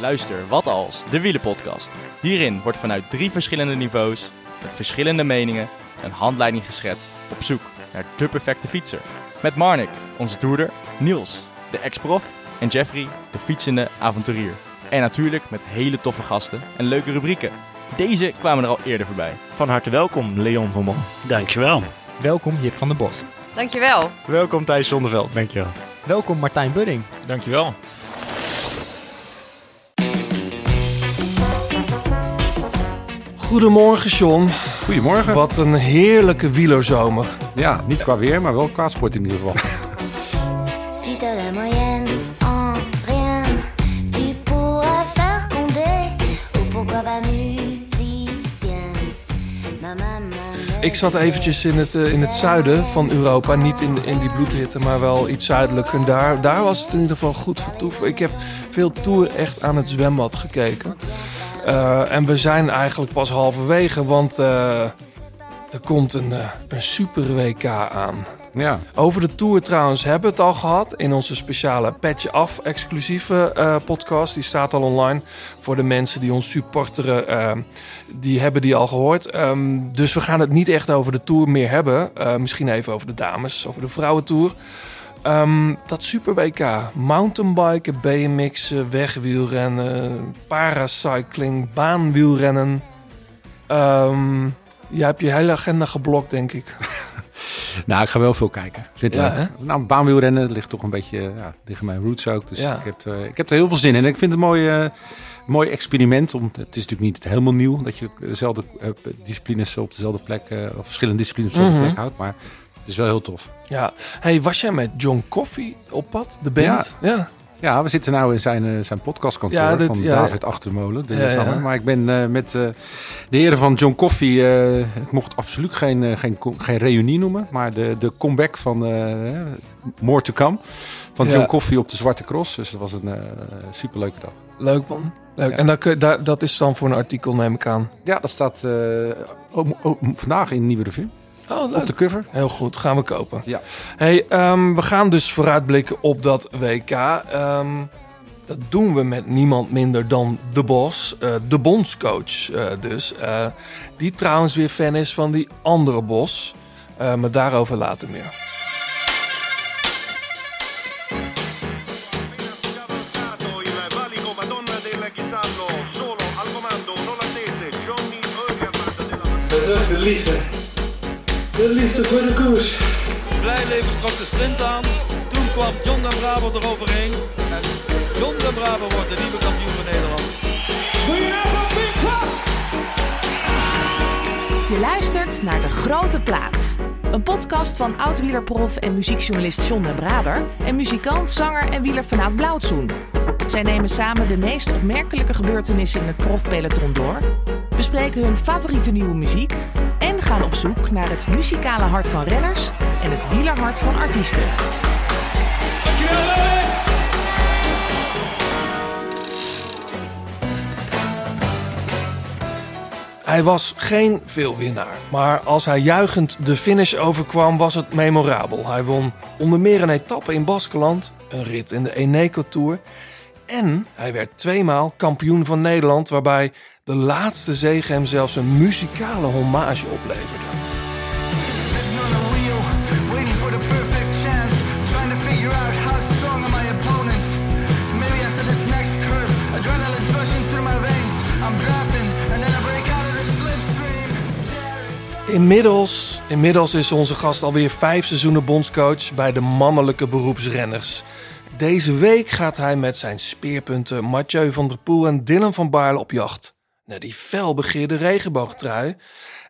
Luister Wat Als, de wielenpodcast. Hierin wordt vanuit drie verschillende niveaus, met verschillende meningen, een handleiding geschetst op zoek naar de perfecte fietser. Met Marnik, onze toerder, Niels, de ex-prof en Jeffrey, de fietsende avonturier. En natuurlijk met hele toffe gasten en leuke rubrieken. Deze kwamen er al eerder voorbij. Van harte welkom, Leon Rommel. Dankjewel. Welkom Jip van der Bos. Dankjewel. Welkom Thijs Zonneveld. Dankjewel. Welkom Martijn Budding. Dankjewel. Goedemorgen, John. Goedemorgen. Wat een heerlijke wielerzomer. Ja, niet qua weer, maar wel qua sport in ieder geval. Ik zat eventjes in het, eh, in het zuiden van Europa. Niet in, in die bloedhitte, maar wel iets zuidelijk. En daar, daar was het in ieder geval goed voor toe. Ik heb veel tour echt aan het zwembad gekeken. Eh, en we zijn eigenlijk pas halverwege, want eh, er komt een, eh, een super WK aan. Ja, Over de Tour trouwens hebben we het al gehad in onze speciale Petje Af exclusieve podcast. Die staat al online voor de mensen die ons supporteren. die hebben die al gehoord. Ehm, dus we gaan het niet echt over de Tour meer hebben. Misschien even over de dames, over de vrouwentour. Ehm, dat Super WK, mountainbiken, BMX'en, wegwielrennen, paracycling, baanwielrennen. Ehm jij hebt je hele agenda geblokt, denk ik. nou, ik ga wel veel kijken. Ja, hè? nou, baanwielrennen ligt toch een beetje ja, liggen mijn roots ook. Dus Ja. ik, heb, eh, ik heb er heel veel zin in. En ik vind het een mooi, eh, mooi experiment. Om, het is natuurlijk niet helemaal nieuw dat je dezelfde eh, disciplines op dezelfde plek, of verschillende disciplines op dezelfde Mhm. plek houdt. Maar is wel heel tof. Ja. Hey, was jij met John Coffee op pad, de band? Ja. Ja, we zitten nu in zijn, eh, zijn podcastkantoor Ja, dit- van ja. David Achtermolen. Ja, ja. Maar ik ben eh, met eh, de heren van John Coffee... eh, ik mocht absoluut geen, geen, geen reunie noemen. Maar de, de comeback van More to Come. Van Ja. John Coffee op de Zwarte Cross. Dus dat was een superleuke dag. Leuk man. Leuk. Ja. En kun- daar, dat is dan voor een artikel, neem ik aan. Ja, dat staat ook- ook vandaag in Nieuwe Revue. Oh, Op de cover. Heel goed, gaan we kopen. Ja. Hey, ehm, we gaan dus vooruitblikken op dat WK. Ehm, dat doen we met niemand minder dan de Bos, eh, de bondscoach eh, dus. Eh, die trouwens weer fan is van die andere Bos. Eh, maar daarover later meer. Comando un olandese, Johnny Eugerman della Blijleven trok de sprint aan. Toen kwam John den Braber eroverheen. En John den Braber wordt de nieuwe kampioen van Nederland. Je luistert naar De Grote Plaats. Een podcast van oud-wielerprof en muziekjournalist John den Braber... en muzikant, zanger en wieler vanuit Blauwtsoen. Zij nemen samen de meest opmerkelijke gebeurtenissen in het profpeloton door... bespreken hun favoriete nieuwe muziek... gaan op zoek naar het muzikale hart van renners... en het wielerhart van artiesten. Hij was geen veelwinnaar, maar als hij juichend de finish overkwam was het memorabel. Hij won onder meer een etappe in Baskeland, een rit in de Eneco Tour en hij werd tweemaal kampioen van Nederland, waarbij de laatste zege hem zelfs een muzikale hommage opleverde. Inmiddels, inmiddels is onze gast alweer vijf seizoenen bondscoach bij de mannelijke beroepsrenners. Deze week gaat hij met zijn speerpunten Mathieu van der Poel en Dylan van Baarle op jacht. Naar die felbegeerde regenboogtrui.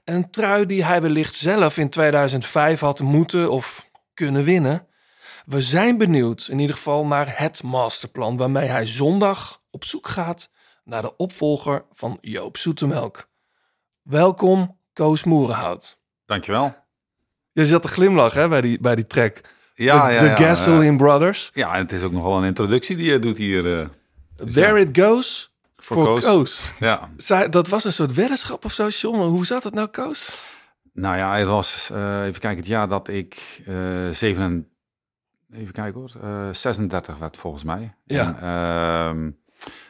Een trui die hij wellicht zelf in 2005 had moeten of kunnen winnen. We zijn benieuwd in ieder geval naar het masterplan waarmee hij zondag op zoek gaat naar de opvolger van Joop Zoetemelk. Welkom, Koos Moerenhout. Dankjewel. Je zat te glimlachen hè, bij, die, bij die track. Ja, de, ja, de Gasoline Brothers. Ja, en het is ook nog wel een introductie die je doet hier. eh, There it goes voor for Koos. Koos. Ja, Zij, dat was een soort weddenschap of zo, John. Hoe zat het nou, Koos? nou ja, het was, eh, even kijken, het jaar dat ik eh zeven, even kijken hoor, eh 36 werd volgens mij. Ja. En, ehm,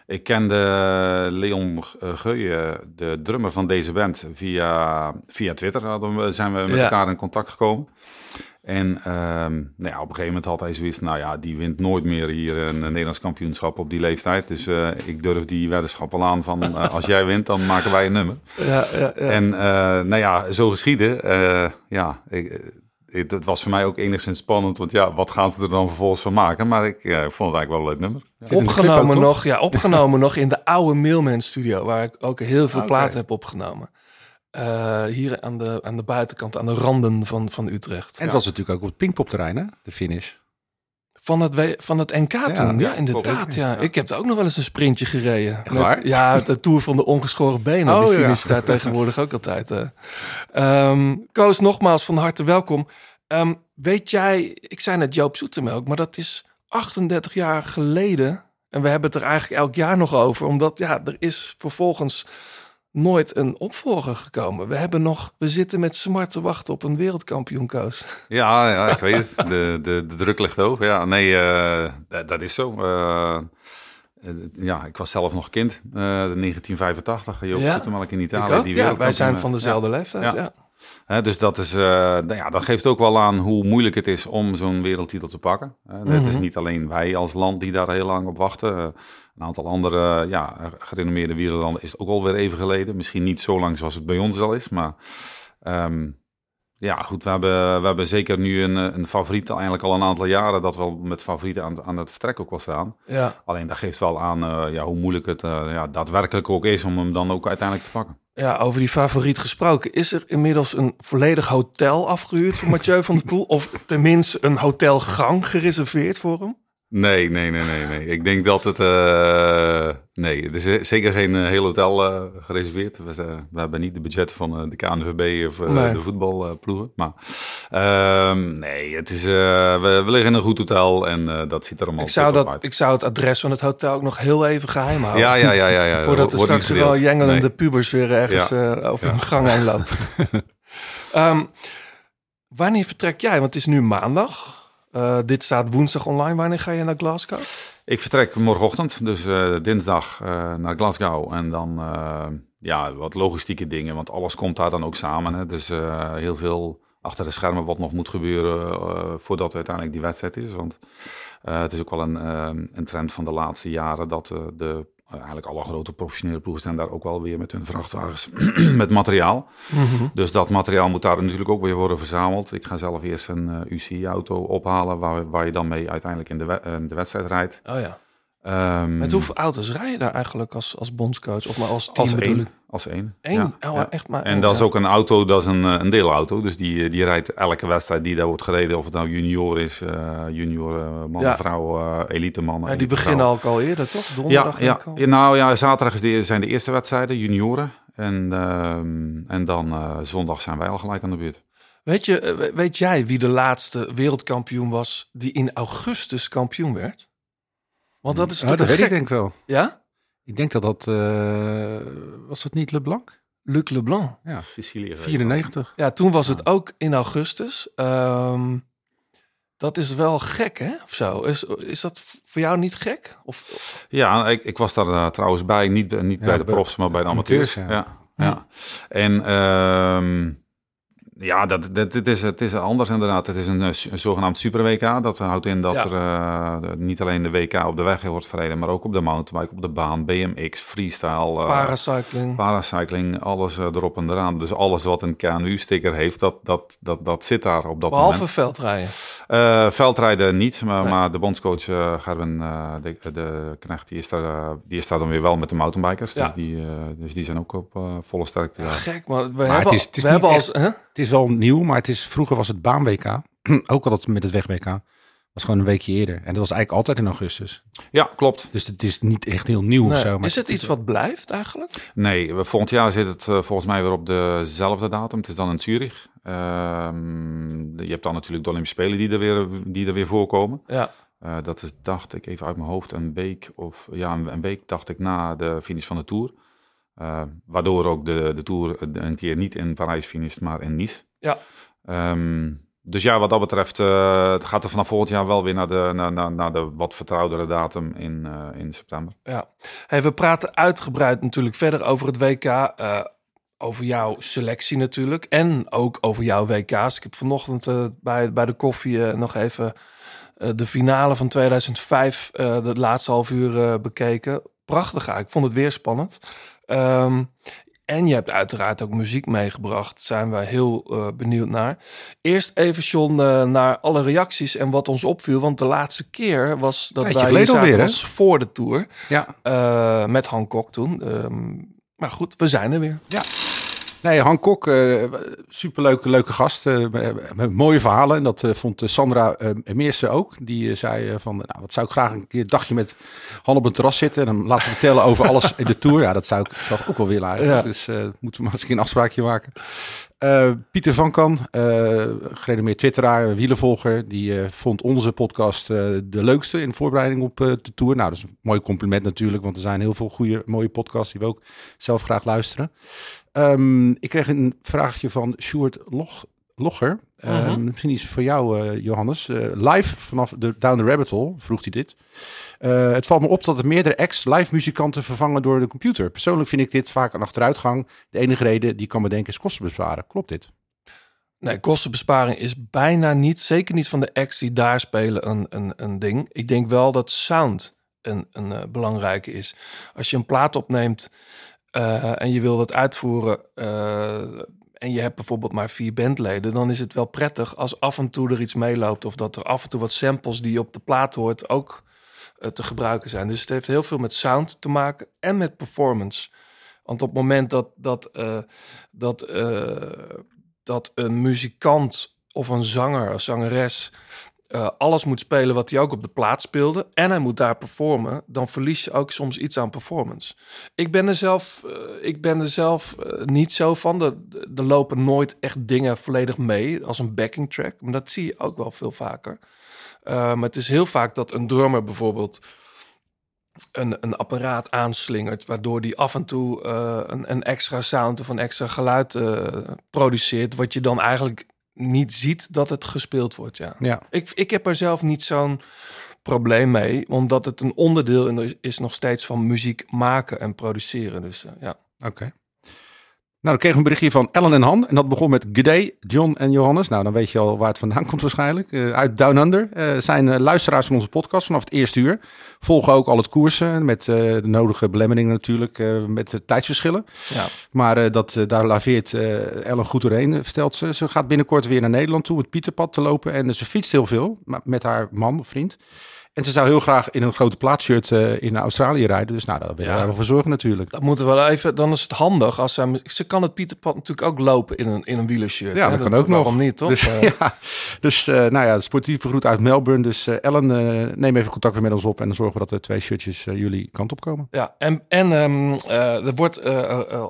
Ik kende Leon Geuyen, de drummer van deze band, via, via Twitter hadden we, zijn we met Ja. elkaar in contact gekomen. En ehm, nou ja, op een gegeven moment had hij zoiets, nou ja, die wint nooit meer hier een, Nederlands kampioenschap op die leeftijd. Dus eh, ik durf die weddenschap al aan van, eh, als jij wint, dan maken wij een nummer. Ja, ja, ja. En eh, nou ja, zo geschieden. eh, ja, ik, het, het was voor mij ook enigszins spannend, want ja, wat gaan ze er dan vervolgens van maken? Maar ik eh, vond het eigenlijk wel een leuk nummer. Opgenomen ook, nog, ja, opgenomen nog in de oude Mailman studio, waar ik ook heel veel Ah, oké. platen heb opgenomen. Eh, hier aan de, aan de buitenkant, aan de randen van, van Utrecht. En het was natuurlijk ook op het Pinkpopterrein, hè? De finish. Van het, van het NK toen, ja, ja, inderdaad. Ja. Ik heb er ook nog wel eens een sprintje gereden. Waar? ja, de Tour van de ongeschoren benen. Oh, die ja. finish daar tegenwoordig ook altijd. eh. Ehm, Koos, nogmaals van harte welkom. Ehm, weet jij, ik zei net Joop Zoetemelk, maar dat is 38 jaar geleden. En we hebben het er eigenlijk elk jaar nog over. Omdat ja, er is vervolgens nooit een opvolger gekomen. We hebben nog, we zitten met smart te wachten op een wereldkampioen, Koos. Ja, ja, ik weet het. De, de, de druk ligt hoog. Ja, nee, eh, dat, dat is zo. Eh, eh, ja, ik was zelf nog kind, eh 1985. Joop Ja, in Ik Italië. ook, die ja, wij zijn van dezelfde leeftijd. Ja. Ja. Hè, dus dat, is, nou ja, dat geeft ook wel aan hoe moeilijk het is om zo'n wereldtitel te pakken. Hè, Het is Mhm. niet alleen wij als land die daar heel lang op wachten. Een aantal andere ja, gerenommeerde wereldlanden is het ook alweer even geleden. Misschien niet zo lang zoals het bij ons al is, maar... ehm, ja, goed, we hebben, we hebben zeker nu een, een favoriet, eigenlijk al een aantal jaren, dat we met favorieten aan, aan het vertrek ook wel staan. Ja. Alleen dat geeft wel aan eh, ja, hoe moeilijk het eh, ja, daadwerkelijk ook is om hem dan ook uiteindelijk te pakken. Ja, over die favoriet gesproken. Is er inmiddels een volledig hotel afgehuurd voor Mathieu van der Poel? Of tenminste een hotelgang gereserveerd voor hem? Nee, nee, nee, nee, nee. Ik denk dat het. eh, nee, er is zeker geen eh, heel hotel eh, gereserveerd. We, zijn- we hebben niet de budgetten van de KNVB of Nee. de voetbalploegen. maar ehm, nee, het is, we, we liggen in een goed hotel en dat ziet er allemaal Ik zou, dat, uit. ik zou het adres van het hotel ook nog heel even geheim houden. Ja, ja, ja, ja. ja. Voordat er niet straks wel jengelende Nee. pubers weer ergens Ja. over Ja. een gang heen lopen. Ehm, wanneer vertrek jij? Want het is nu maandag. Eh, dit staat woensdag online. Wanneer ga je naar Glasgow? Ik vertrek morgenochtend, dus eh, dinsdag eh, naar Glasgow. En dan ja, wat logistieke dingen, want alles komt daar dan ook samen. Hè. Dus heel veel achter de schermen wat nog moet gebeuren voordat uiteindelijk die wedstrijd is. Want het is ook wel een, een trend van de laatste jaren dat de, eigenlijk alle grote professionele ploegen staan daar ook wel weer met hun vrachtwagens met materiaal. Dus dat materiaal moet daar natuurlijk ook weer worden verzameld. Ik ga zelf eerst een eh, UCI-auto ophalen waar, waar je dan mee uiteindelijk in de, we- de wedstrijd rijdt. Oh ja. Ehm, Met hoeveel auto's rij je daar eigenlijk als, als bondscoach? Of maar als team als één. ik? Als één. Eén? Ja, Oh, ja. echt maar En dat is ook een auto, dat is een, eh, een deelauto. Dus die, eh, die rijdt elke wedstrijd die daar wordt gereden. Of het nou junior is, eh, junior eh, man, vrouw, elite man. Ja, die beginnen ook al eerder, toch? Donderdag ja, ja, nou ja, zaterdag is de, zijn de eerste wedstrijden, junioren. En, ehm, en dan zondag zijn wij al gelijk aan de beurt. Weet, je, weet jij wie de laatste wereldkampioen was die in augustus kampioen werd? Want dat is Oh, toch dat weet ik denk wel. Ja? Ik denk dat dat... eh, was dat niet LeBlanc? Luc Leblanc. Ja, Sicilië geweest 94. Ja, toen was het ook in augustus. Ehm, dat is wel gek, hè? Of zo. Is, is dat voor jou niet gek? Of, Ja, ik, ik was daar eh, trouwens bij. Niet, eh, niet Ja, bij de profs, maar bij de amateurs. amateurs, ja. ja. Ja, En ehm, ja, dat, dat, het, is, het is anders inderdaad. Het is een, eh, een zogenaamd super WK. Dat houdt in dat Ja. er eh, niet alleen de WK op de weg wordt verreden, maar ook op de mountainbike, op de baan, BMX, freestyle, eh, paracycling. paracycling, alles erop en eraan. Dus alles wat een KNU-sticker heeft, dat, dat, dat, dat zit daar op dat Behalve moment. veldrijden. Veldrijden niet, maar, Nee. maar de bondscoach Gerben de, de Knecht, die is, daar, die is daar dan weer wel met de mountainbikers. Ja. Dus, die, dus die zijn ook op volle sterkte. Ja. Gek, maar we Maar hebben, het is- het is we hebben echt- als... Het is wel nieuw, maar het is, vroeger was het baan-WK. ook al dat met het weg-WK. was gewoon een weekje eerder. En dat was eigenlijk altijd in augustus. ja, klopt. Dus het is niet echt heel nieuw of zo. Maar is het iets wat blijft eigenlijk? Nee, we- volgend jaar zit het eh, volgens mij weer op dezelfde datum. Het is dan in Zurich. Ehm, je hebt dan natuurlijk de Olympische Spelen die er weer, die er weer voorkomen. Ja. Eh, dat is, dacht ik, even uit mijn hoofd, een week of ja, een, een week dacht ik na de finish van de Tour. Eh, waardoor ook de, de Tour een keer niet in Parijs finisht, maar in Nice. Ja. Ehm, dus ja, wat dat betreft het gaat er vanaf volgend jaar wel weer naar de, naar, naar, naar de wat vertrouwdere datum in, eh, in september. Ja, hey, we praten uitgebreid natuurlijk verder over het WK. over jouw selectie natuurlijk. En ook over jouw WK's. Ik heb vanochtend bij, bij de koffie nog even de finale van 2005, eh de laatste half uur bekeken. Prachtig, ik vond het weer spannend. Ehm, en je hebt uiteraard ook muziek meegebracht. Daar zijn we heel eh, benieuwd naar. Eerst even, John, eh, naar alle reacties en wat ons opviel. Want de laatste keer was dat Tijdje wij hier zaten alweer, was voor de tour. Ja. Eh, met Hancock toen. Ehm, maar goed, we zijn er weer. Nee, Han Kok, eh, superleuke leuke gast. eh, met- mooie verhalen. En dat eh, vond Sandra Meersen ook. Die zei van, nou, wat zou ik graag een keer een dagje met Han op een terras zitten. En hem laten vertellen over alles in de Tour. Ja, dat zou ik zelf ook wel willen eigenlijk. Ja. Dus moeten we maar eens een afspraakje maken. Pieter van Kan, gerenommeerd twitteraar, wielenvolger. Die vond onze podcast de leukste in voorbereiding op de Tour. Nou, dat is een mooi compliment natuurlijk. Want er zijn heel veel goede, mooie podcasts die we ook zelf graag luisteren. Ehm, ik kreeg een vraagje van Sjoerd Log, Logger. Ehm, Mhm. Misschien iets voor jou, eh, Johannes. Eh, live vanaf de Down the Rabbit Hole vroeg hij dit. Eh, het valt me op dat er meerdere ex-live muzikanten vervangen door de computer. Persoonlijk vind ik dit vaak een achteruitgang. De enige reden die ik kan bedenken is kosten besparen. Klopt dit? Nee, kostenbesparing is bijna niet, zeker niet van de acts die daar spelen, een, een, een ding. Ik denk wel dat sound een, een belangrijke is. Als je een plaat opneemt eh, en je wil dat uitvoeren eh, en je hebt bijvoorbeeld maar vier bandleden, dan is het wel prettig als af en toe er iets meeloopt of dat er af en toe wat samples die je op de plaat hoort ook eh, te gebruiken zijn. Dus het heeft heel veel met sound te maken en met performance. Want op het moment dat, dat, dat, dat een muzikant of een zanger zangeres eh, alles moet spelen wat hij ook op de plaat speelde en hij moet daar performen, dan verlies je ook soms iets aan performance. Ik ben er zelf, eh, ik ben er zelf eh, niet zo van. Er, er lopen nooit echt dingen volledig mee als een backing track, maar dat zie je ook wel veel vaker. Maar het is heel vaak dat een drummer bijvoorbeeld een, een apparaat aanslingert, waardoor die af en toe een, een extra sound of een extra geluid produceert, wat je dan eigenlijk niet ziet dat het gespeeld wordt. Ja. Ja. Ik, ik heb er zelf niet zo'n probleem mee, omdat het een onderdeel is nog steeds van muziek maken en produceren. Dus eh, ja. Oké. Nou, dan kregen we een berichtje van Ellen en Han. En dat begon met G'day, John en Johannes. Nou, dan weet je al waar het vandaan komt waarschijnlijk. Eh, uit Down Under. Eh, zijn eh, luisteraars van onze podcast vanaf het eerste uur. Volgen ook al het koersen met de nodige belemmeringen natuurlijk. met de tijdsverschillen. Ja. Maar dat, daar laveert Ellen goed doorheen, vertelt ze. Ze gaat binnenkort weer naar Nederland toe, het Pieterpad te lopen. En ze fietst heel veel maar met haar man of vriend. En ze zou heel graag in een grote plaatshirt eh in Australië rijden. Dus nou, daar willen Ja. we voor zorgen natuurlijk. Dat moeten we wel even. Dan is het handig als zij. Ze kan het Pieterpad natuurlijk ook lopen in een, in een wielershirt. Ja, hè? dat kan ook nog. Waarom niet, toch? Dus, Eh, ja, dus eh, nou ja, sportieve groet uit Melbourne. Dus Ellen, neem even contact weer met ons op. En dan zorgen we dat er twee shirtjes jullie kant op komen. Ja, en, en ehm, eh, er wordt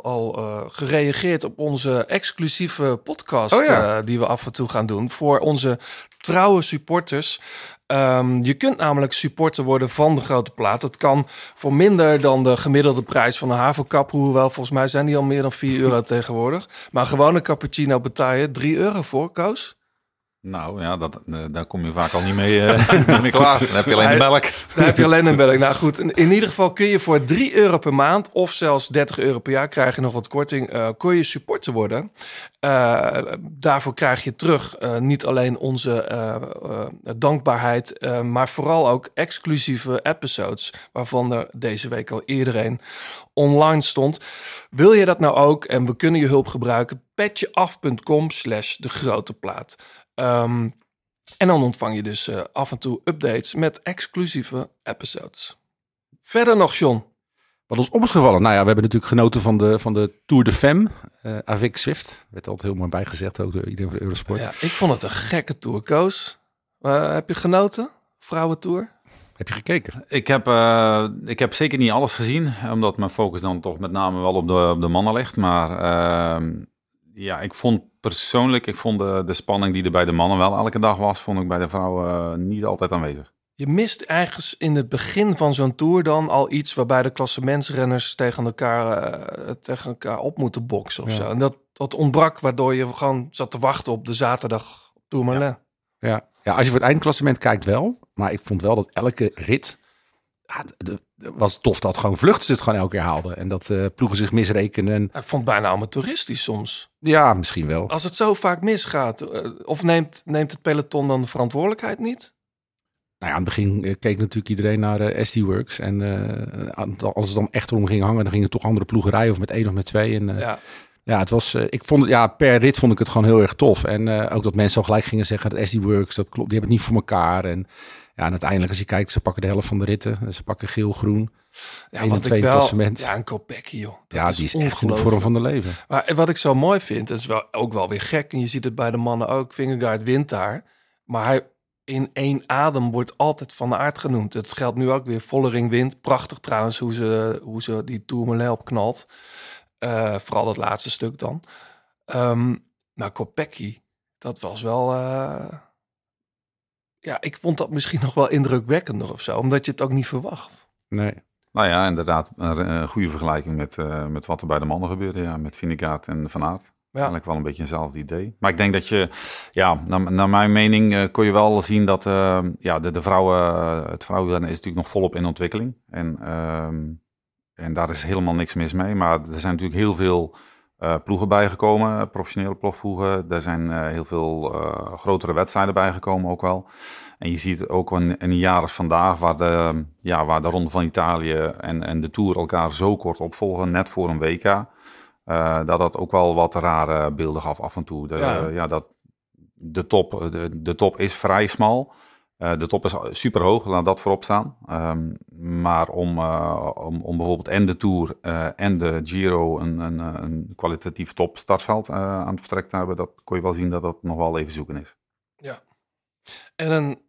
al gereageerd op onze exclusieve podcast Oh ja. die we af en toe gaan doen voor onze trouwe supporters. Ehm, je kunt namelijk supporter worden van de grote plaat. Dat kan voor minder dan de gemiddelde prijs van een havelkap. Hoewel, volgens mij zijn die al meer dan 4 euro tegenwoordig. Maar gewoon een cappuccino betaal je 3 euro voor, Koos. Nou ja, dat, eh, daar kom je vaak al niet mee, niet mee klaar. Dan heb je alleen de melk. Daar heb je alleen een melk. Nou goed, in, ieder geval kun je voor 3 euro per maand of zelfs 30 euro per jaar krijg je nog wat korting. eh kun je supporter worden. Daarvoor krijg je terug niet alleen onze dankbaarheid, maar vooral ook exclusieve episodes, waarvan er deze week al iedereen online stond. Wil je dat nou ook en we kunnen je hulp gebruiken? petjeaf.com slash de grote plaat. Ehm, en dan ontvang je dus eh, af en toe updates met exclusieve episodes. Verder nog, John. Wat ons op is gevallen. Nou ja, we hebben natuurlijk genoten van de, van de Tour de Femme. eh avec Swift. Werd altijd heel mooi bijgezegd ook door iedereen van de Eurosport. Ja, ik vond het een gekke tour, Koos. Eh, heb je genoten? Vrouwentour? Heb je gekeken? Ik heb, eh, ik heb zeker niet alles gezien, omdat mijn focus dan toch met name wel op de, op de mannen ligt. Maar ehm, ja, ik vond persoonlijk, ik vond de, de spanning die er bij de mannen wel elke dag was, vond ik bij de vrouwen eh, niet altijd aanwezig. Je mist ergens in het begin van zo'n tour dan al iets waarbij de klassementsrenners tegen elkaar, eh, tegen elkaar op moeten boksen of Ja. zo. En dat, dat ontbrak, waardoor je gewoon zat te wachten op de zaterdag Tourmalet. Ja. ja, als je voor het eindklassement kijkt wel. Maar ik vond wel dat elke rit... D- was tof dat gewoon vluchten ze het gewoon elke keer haalden. En dat eh, ploegen zich misrekenen. En, Ik vond het bijna amateuristisch soms. ja, misschien wel. Als het zo vaak misgaat, eh, of neemt, neemt het peloton dan de verantwoordelijkheid niet? Nou ja, aan het begin eh, keek natuurlijk iedereen naar SD Works. En als het dan echt erom ging hangen, dan gingen toch andere ploegen rijden. Of met één of met twee. En, Ja. Ja, het was. ik vond het, ja, per rit vond ik het gewoon heel erg tof. En ook dat mensen al gelijk gingen zeggen: dat SD Works, dat klopt, die hebben het niet voor elkaar. En ja, en uiteindelijk, als je kijkt, ze pakken de helft van de ritten. Ze pakken geel, groen. Ja, wat twee ik wel... Ja, een Kopecky, joh. Dat ja, die is echt in de vorm van de leven. Maar wat ik zo mooi vind, dat is wel, ook wel weer gek. En je ziet het bij de mannen ook. Vingegaard wint daar. Maar hij in één adem wordt altijd van de aard genoemd. Het geldt nu ook weer. Vollering wint. Prachtig trouwens hoe ze, hoe ze die Tourmalet opknalt. Eh vooral dat laatste stuk dan. Ehm maar Kopecky, dat was wel... eh, ja, ik vond dat misschien nog wel indrukwekkender of zo. Omdat je het ook niet verwacht. Nee. Nou ja, inderdaad, een, een goede vergelijking met, eh, met wat er bij de mannen gebeurde. Ja, met Vingegaard en Van Aert. Eigenlijk wel een beetje eenzelfde idee. Maar ik denk dat je, ja, naar, naar mijn mening eh, kon je wel zien dat eh, ja, de, de vrouwen, eh, het vrouwenrennen is natuurlijk nog volop in ontwikkeling. En, ehm, en daar is helemaal niks mis mee. Maar er zijn natuurlijk heel veel eh, ploegen bijgekomen, professionele ploegploegen. Er zijn eh, heel veel eh, grotere wedstrijden bijgekomen ook wel. En je ziet ook in, in een jaar als vandaag, waar de, ja, waar de Ronde van Italië en, en de Tour elkaar zo kort opvolgen, net voor een WK. dat dat ook wel wat rare beelden gaf af en toe. De, Ja. ja. dat, de, top, de, de top is vrij smal. Eh, de top is super hoog, laat dat voorop staan. Ehm, maar om, eh, om, om bijvoorbeeld en de Tour eh, en de Giro een, een, een kwalitatief top startveld aan het vertrek te hebben, dat kon je wel zien dat dat nog wel even zoeken is. Ja. En een,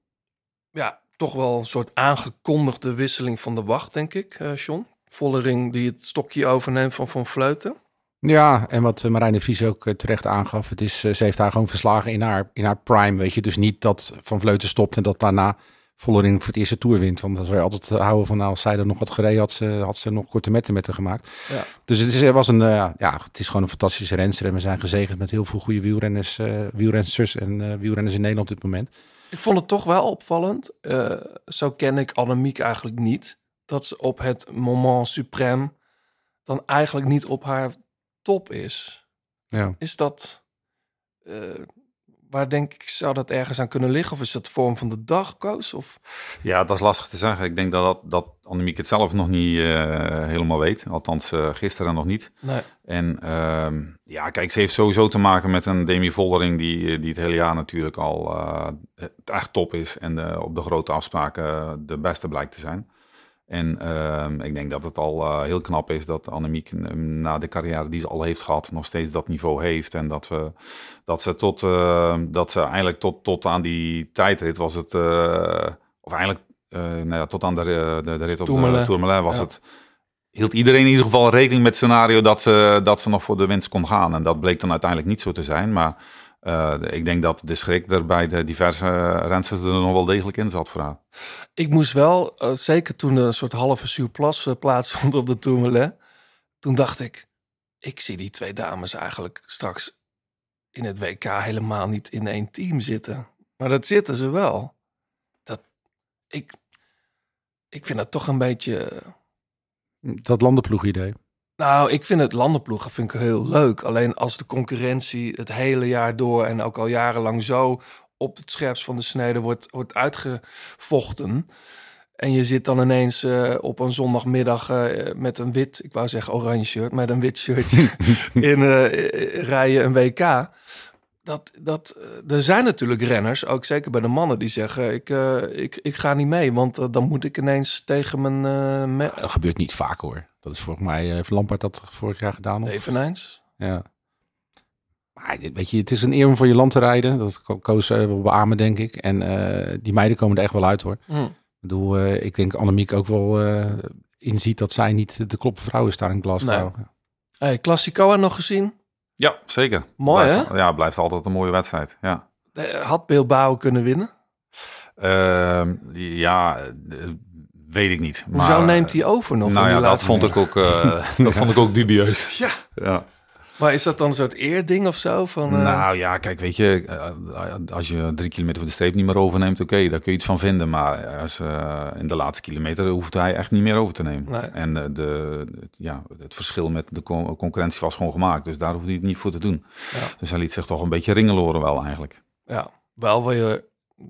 ja, toch wel een soort aangekondigde wisseling van de wacht, denk ik, John. Vollering die het stokje overneemt van Van Vleuten. Ja, en wat eh, Marijn de Vries ook eh, terecht aangaf, het is, eh, ze heeft haar gewoon verslagen in haar, in haar prime, weet je. Dus niet dat Van Vleuten stopt en dat daarna Vollering voor het eerste Tour wint. Want dan zou je altijd houden van, nou, als zij er nog wat gereden had, ze, had ze nog korte metten met haar gemaakt. Ja. Dus het is, er was een, ja, het is gewoon een fantastische renster. En we zijn gezegend met heel veel goede wielrenners, wielrensters en wielrenners in Nederland op dit moment. Ik vond het toch wel opvallend. zo ken ik Annemiek eigenlijk niet. Dat ze op het moment suprême dan eigenlijk niet op haar top is. Ja. Is dat... eh, waar denk ik, zou dat ergens aan kunnen liggen? Of is dat vorm van de dag, Koos? Of... Ja, dat is lastig te zeggen. Ik denk dat, dat, dat Annemiek het zelf nog niet eh, helemaal weet. Althans, eh, gisteren nog niet. Nee. En ehm, ja, kijk, ze heeft sowieso te maken met een Demi Vollering die, die het hele jaar natuurlijk al echt top is. En op de grote afspraken de beste blijkt te zijn. En ehm, ik denk dat het al eh, heel knap is dat Annemiek na de carrière die ze al heeft gehad, nog steeds dat niveau heeft. En dat, we, dat ze tot eh, dat ze eigenlijk tot, tot aan die tijdrit was het, eh, of eigenlijk eh, nou ja, tot aan de, de, de rit op Tourmalet. de Tourmalet was Ja. het hield iedereen in ieder geval rekening met het scenario dat ze, dat ze nog voor de winst kon gaan. En dat bleek dan uiteindelijk niet zo te zijn. Maar eh, ik denk dat de schrik er bij de diverse uh, rensters er nog wel degelijk in zat voor haar. Ik moest wel, eh, zeker toen er een soort halve surplus uh, plaatsvond op de Tourmalet. Toen dacht ik, ik zie die twee dames eigenlijk straks in het WK helemaal niet in één team zitten. Maar dat zitten ze wel. Dat, ik, ik vind dat toch een beetje... Dat landenploegidee. Nou, ik vind het landenploegen vind ik heel leuk. Alleen als de concurrentie het hele jaar door en ook al jarenlang zo op het scherpst van de snede wordt, wordt uitgevochten. En je zit dan ineens uh, op een zondagmiddag uh, met een wit, ik wou zeggen oranje shirt, met een wit shirtje in uh, rijden een WK. Dat, dat, er zijn natuurlijk renners, ook zeker bij de mannen, die zeggen: Ik, ik, ik ga niet mee, want dan moet ik ineens tegen mijn. Me dat gebeurt niet vaak hoor. Dat is volgens mij, heeft Lampard dat vorig jaar gedaan. Of? Eveneens. Ja. Maar weet je, het is een eer om voor je land te rijden. Dat Koos uh, wil beamen, denk ik. En die meiden komen er echt wel uit hoor. Mm. Ik bedoel, ik denk Annemiek ook wel inziet dat zij niet de kloppe vrouw is daar in Glasgow. Nee. Hey, Classicoa nog gezien? Ja, zeker. Mooi blijft, hè? Ja, blijft altijd een mooie wedstrijd. Ja. Had Bilbao kunnen winnen? Uh, ja, weet ik niet. Hoezo neemt hij over nog? Nou ja, dat vond, ik ook, uh, dat vond ik ook dubieus. Ja. ja. Maar is dat dan een soort eerding of zo? Van, eh, Nou ja, kijk, weet je, eh, als je drie kilometer van de streep niet meer overneemt, oké, daar kun je iets van vinden. Maar als, eh, in de laatste kilometer hoeft hij echt niet meer over te nemen. Nee. En de, het- ja, het verschil met de con- concurrentie was gewoon gemaakt. Dus daar hoefde hij het niet voor te doen. Ja. Dus hij liet zich toch een beetje ringeloren wel eigenlijk. Ja, wel weer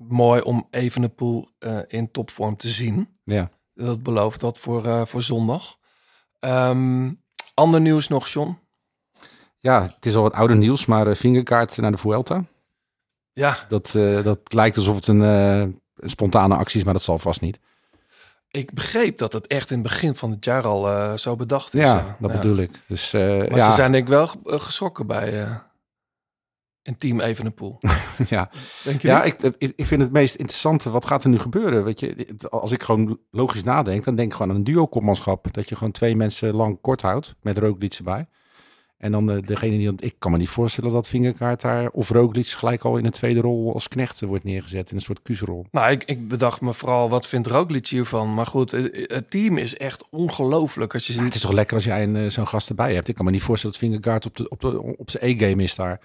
mooi om Evenepoel eh in topvorm te zien. Ja. Dat belooft dat voor, voor zondag. Ehm, ander nieuws nog, John? Ja, het is al wat ouder nieuws, maar eh, vingerkaart naar de Vuelta. Ja, Dat, eh, dat lijkt alsof het een, eh, een spontane actie is, maar dat zal vast niet. ik begreep dat het echt in het begin van het jaar al eh, zo bedacht is. Ja, dat bedoel ik. Dus Maar ja, ze zijn denk ik wel ge- geschrokken bij een team Evenepoel. ja. Denk je ja ik, ik, vind het meest interessante, wat gaat er nu gebeuren? Weet je, als ik gewoon logisch nadenk, dan denk ik gewoon aan een duo-kopmanschap. Dat je gewoon twee mensen lang kort houdt, met Roglic erbij. En dan de, degene die... Ik kan me niet voorstellen dat Vingerkaart daar of Roglic gelijk al in een tweede rol als knecht wordt neergezet. In een soort kuusrol. Nou, ik, ik bedacht me vooral, wat vindt Roglic hiervan? Maar goed, eh, het team is echt ongelooflijk. Als je Ja, het ziet, is toch lekker als jij een, eh, zo'n gast erbij hebt. Ik kan me niet voorstellen dat Vingegaard op, de, op, de, op zijn E-game is daar.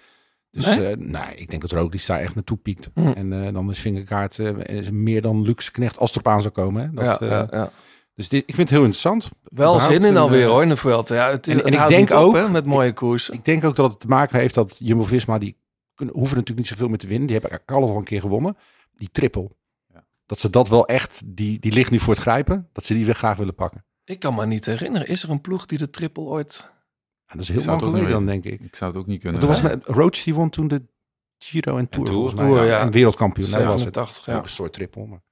Dus Nee? nee, ik denk dat Roglic daar echt naartoe piekt. Hm. En eh, dan is Vingegaard eh, is meer dan luxe knecht als het erop aan zou komen. Hè? Dat, ja, eh, ja, ja. Dus dit, ik vind het heel interessant. Wel zin in een, alweer eh, hoor, in de Vuelta. Ja, het, en- het en ik denk op, ook- hè, met mooie koers. Ik denk ook dat het te maken heeft dat Jumbo-Visma, die kunnen, hoeven natuurlijk niet zoveel meer te winnen. Die hebben al een keer gewonnen. Die triple. Ja. Dat ze dat wel echt, die, die ligt nu voor het grijpen. Dat ze die weer graag willen pakken. Ik kan me niet herinneren. Is er een ploeg die de triple ooit... En dat is heel lang geleden dan, denk ik. Ik zou het ook niet kunnen. Toen was met Roach, die won toen de Giro en Tour, Tour, volgens mij. Tour, ja. En wereldkampioen. Dat was het. 87, ja. Ook een soort triple. Maar...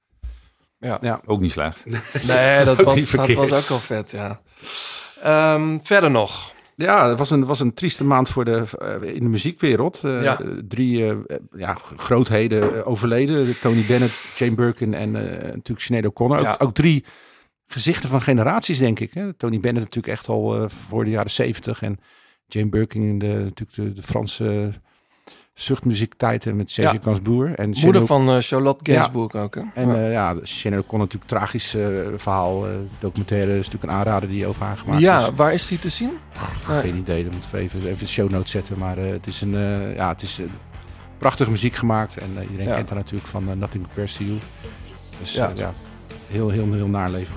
Ja. ja. Ook niet slecht. Nee, dat was, dat was ook wel vet, ja. Ehm, verder nog. Ja, het was een, was een trieste maand voor de, eh, in de muziekwereld. Eh, Ja. Drie eh, ja, grootheden overleden. Tony Bennett, Jane Birkin en eh, natuurlijk Sinead O'Connor. Ja. Ook, ook drie gezichten van generaties, denk ik. Hè? Tony Bennett natuurlijk echt al eh, voor de jaren zeventig. En Jane Birkin, de, natuurlijk de, de Franse zuchtmuziektijden met Serge Ja. Gainsbourg. En Moeder van eh, Charlotte Gainsbourg ook, hè? En ja. ja, ja O'Connor natuurlijk tragisch eh, verhaal. documentaire is natuurlijk een aanrader die over haar gemaakt ja, is. waar is die te zien? Geen idee, dan moeten we even, even de show notes zetten. Maar het is een ja, het is prachtige muziek gemaakt. En iedereen Ja. kent haar natuurlijk van Nothing Compares to You. Dus Ja. ja, ja heel, heel, heel naar leven.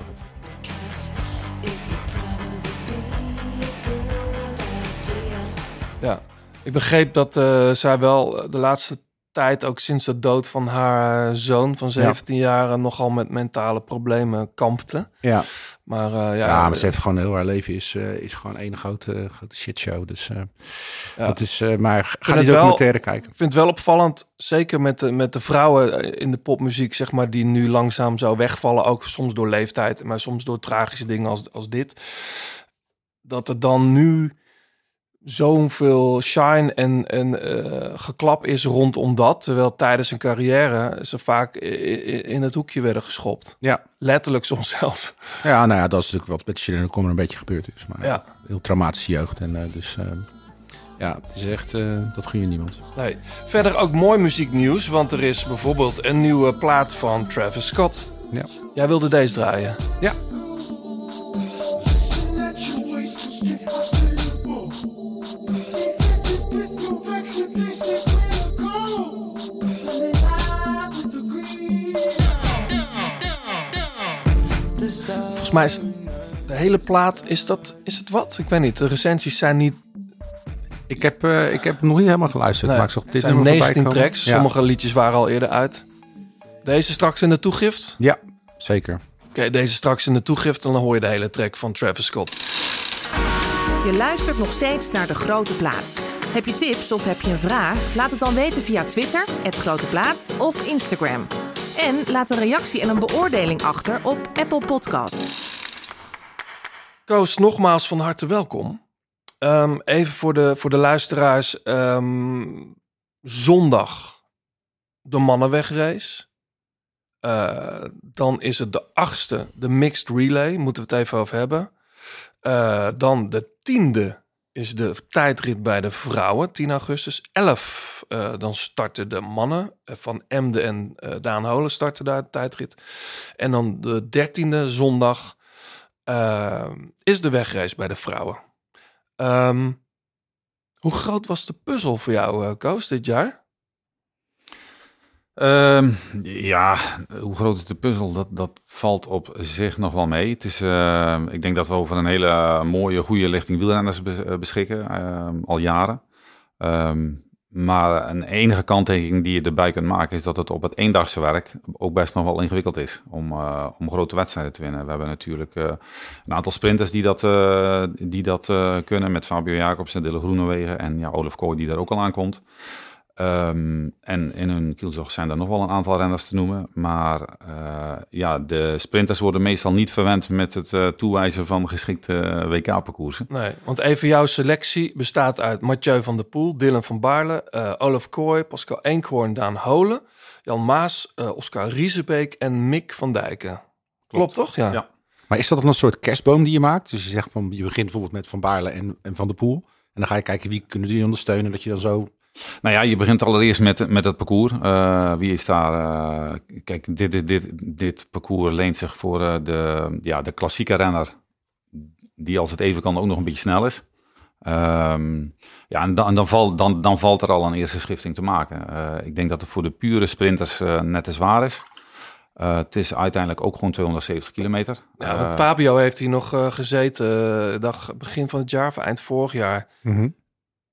Ja, ik begreep dat eh, zij wel de laatste tijd, ook sinds de dood van haar eh, zoon van 17 jaar, nogal met mentale problemen kampte. Ja, Maar eh, ja, ja, maar ze heeft gewoon heel haar leven is, is gewoon één grote, grote shitshow. Dus Ja. dat is, maar ga die het wel- documentaire kijken. ik vind het wel opvallend, zeker met de, met de vrouwen in de popmuziek, zeg maar, die nu langzaam zo wegvallen, ook soms door leeftijd, maar soms door tragische dingen als, als dit. Dat er dan nu zoveel shine en, en eh, geklap is rondom dat. Terwijl tijdens hun carrière ze vaak in het hoekje werden geschopt. Ja. Letterlijk soms zelfs. Ja, nou ja, dat is natuurlijk wat met Sinead O'Connor een beetje gebeurd is. Maar Ja. heel traumatische jeugd. En eh, dus eh, ja, het is echt, eh, dat gun je niemand. Nee. Verder ook mooi muzieknieuws, want er is bijvoorbeeld een nieuwe plaat van Travis Scott. Ja. Jij wilde deze draaien. Ja. Volgens mij is de hele plaat, is, dat, is het wat? Ik weet niet, de recensies zijn niet... Ik heb, eh, ik heb nog niet helemaal geluisterd. Nee, maar ik zag dit zijn nummer voorbij 19 komen. tracks, Ja, sommige liedjes waren al eerder uit. Deze straks in de toegift? Ja, zeker. Oké, deze straks in de toegift en dan hoor je de hele track van Travis Scott. Je luistert nog steeds naar De Grote Plaat. Heb je tips of heb je een vraag? Laat het dan weten via Twitter, het Grote Plaat of Instagram. En laat een reactie en een beoordeling achter op Apple Podcast. Koos, nogmaals van harte welkom. Ehm, even voor de, voor de luisteraars. ehm, zondag de mannenwegrace. Eh, dan is het de achtste, de mixed relay. Moeten we het even over hebben. Eh, dan de tiende is de tijdrit bij de vrouwen, 10 augustus. 11, eh, dan starten de mannen. eh, van Emden en eh, Daan Holen starten daar de tijdrit. En dan de dertiende zondag is de wegrace bij de vrouwen. Ehm, Hoe groot was de puzzel voor jou, Koos, dit jaar? Ehm, ja, hoe groot is de puzzel? Dat, dat valt op zich nog wel mee. Het is, eh, ik denk dat we over een hele mooie, goede lichting wielrenners bes- beschikken, ehm, al jaren. Ehm, maar een enige kanttekening die je erbij kunt maken is dat het op het eendagse werk ook best nog wel ingewikkeld is om, eh, om grote wedstrijden te winnen. We hebben natuurlijk eh, een aantal sprinters die dat, eh, die dat kunnen met Fabio Jacobs en Dille Groenewegen en ja, Olaf Kooi die daar ook al aankomt. Ehm, en in hun kielzog zijn er nog wel een aantal renners te noemen. Maar eh, ja, de sprinters worden meestal niet verwend met het eh, toewijzen van geschikte eh, WK-parcoursen. Nee, want even jouw selectie bestaat uit Mathieu van der Poel, Dylan van Baarle, eh, Olaf Kooi, Pascal Eenkhoorn, Daan Holen, Jan Maas, eh, Oscar Riesebeek en Mick van Dijken. Klopt, toch? Ja. Ja. Maar is dat dan een soort kerstboom die je maakt? Dus je zegt van, je begint bijvoorbeeld met Van Baarle en, en Van der Poel. En dan ga je kijken wie kunnen die ondersteunen, dat je dan zo... Nou ja, je begint allereerst met, met het parcours. Eh, wie is daar? eh, kijk, dit, dit, dit, dit parcours leent zich voor eh, de, ja, de klassieke renner. Die als het even kan ook nog een beetje snel is. Ehm, ja, en dan, en dan, valt, dan, dan valt er al een eerste schifting te maken. Eh, ik denk dat het voor de pure sprinters eh, net te zwaar is. Eh, het is uiteindelijk ook gewoon 270 kilometer. Ja, want Fabio heeft hier nog eh, gezeten, dag begin van het jaar, of eind vorig jaar.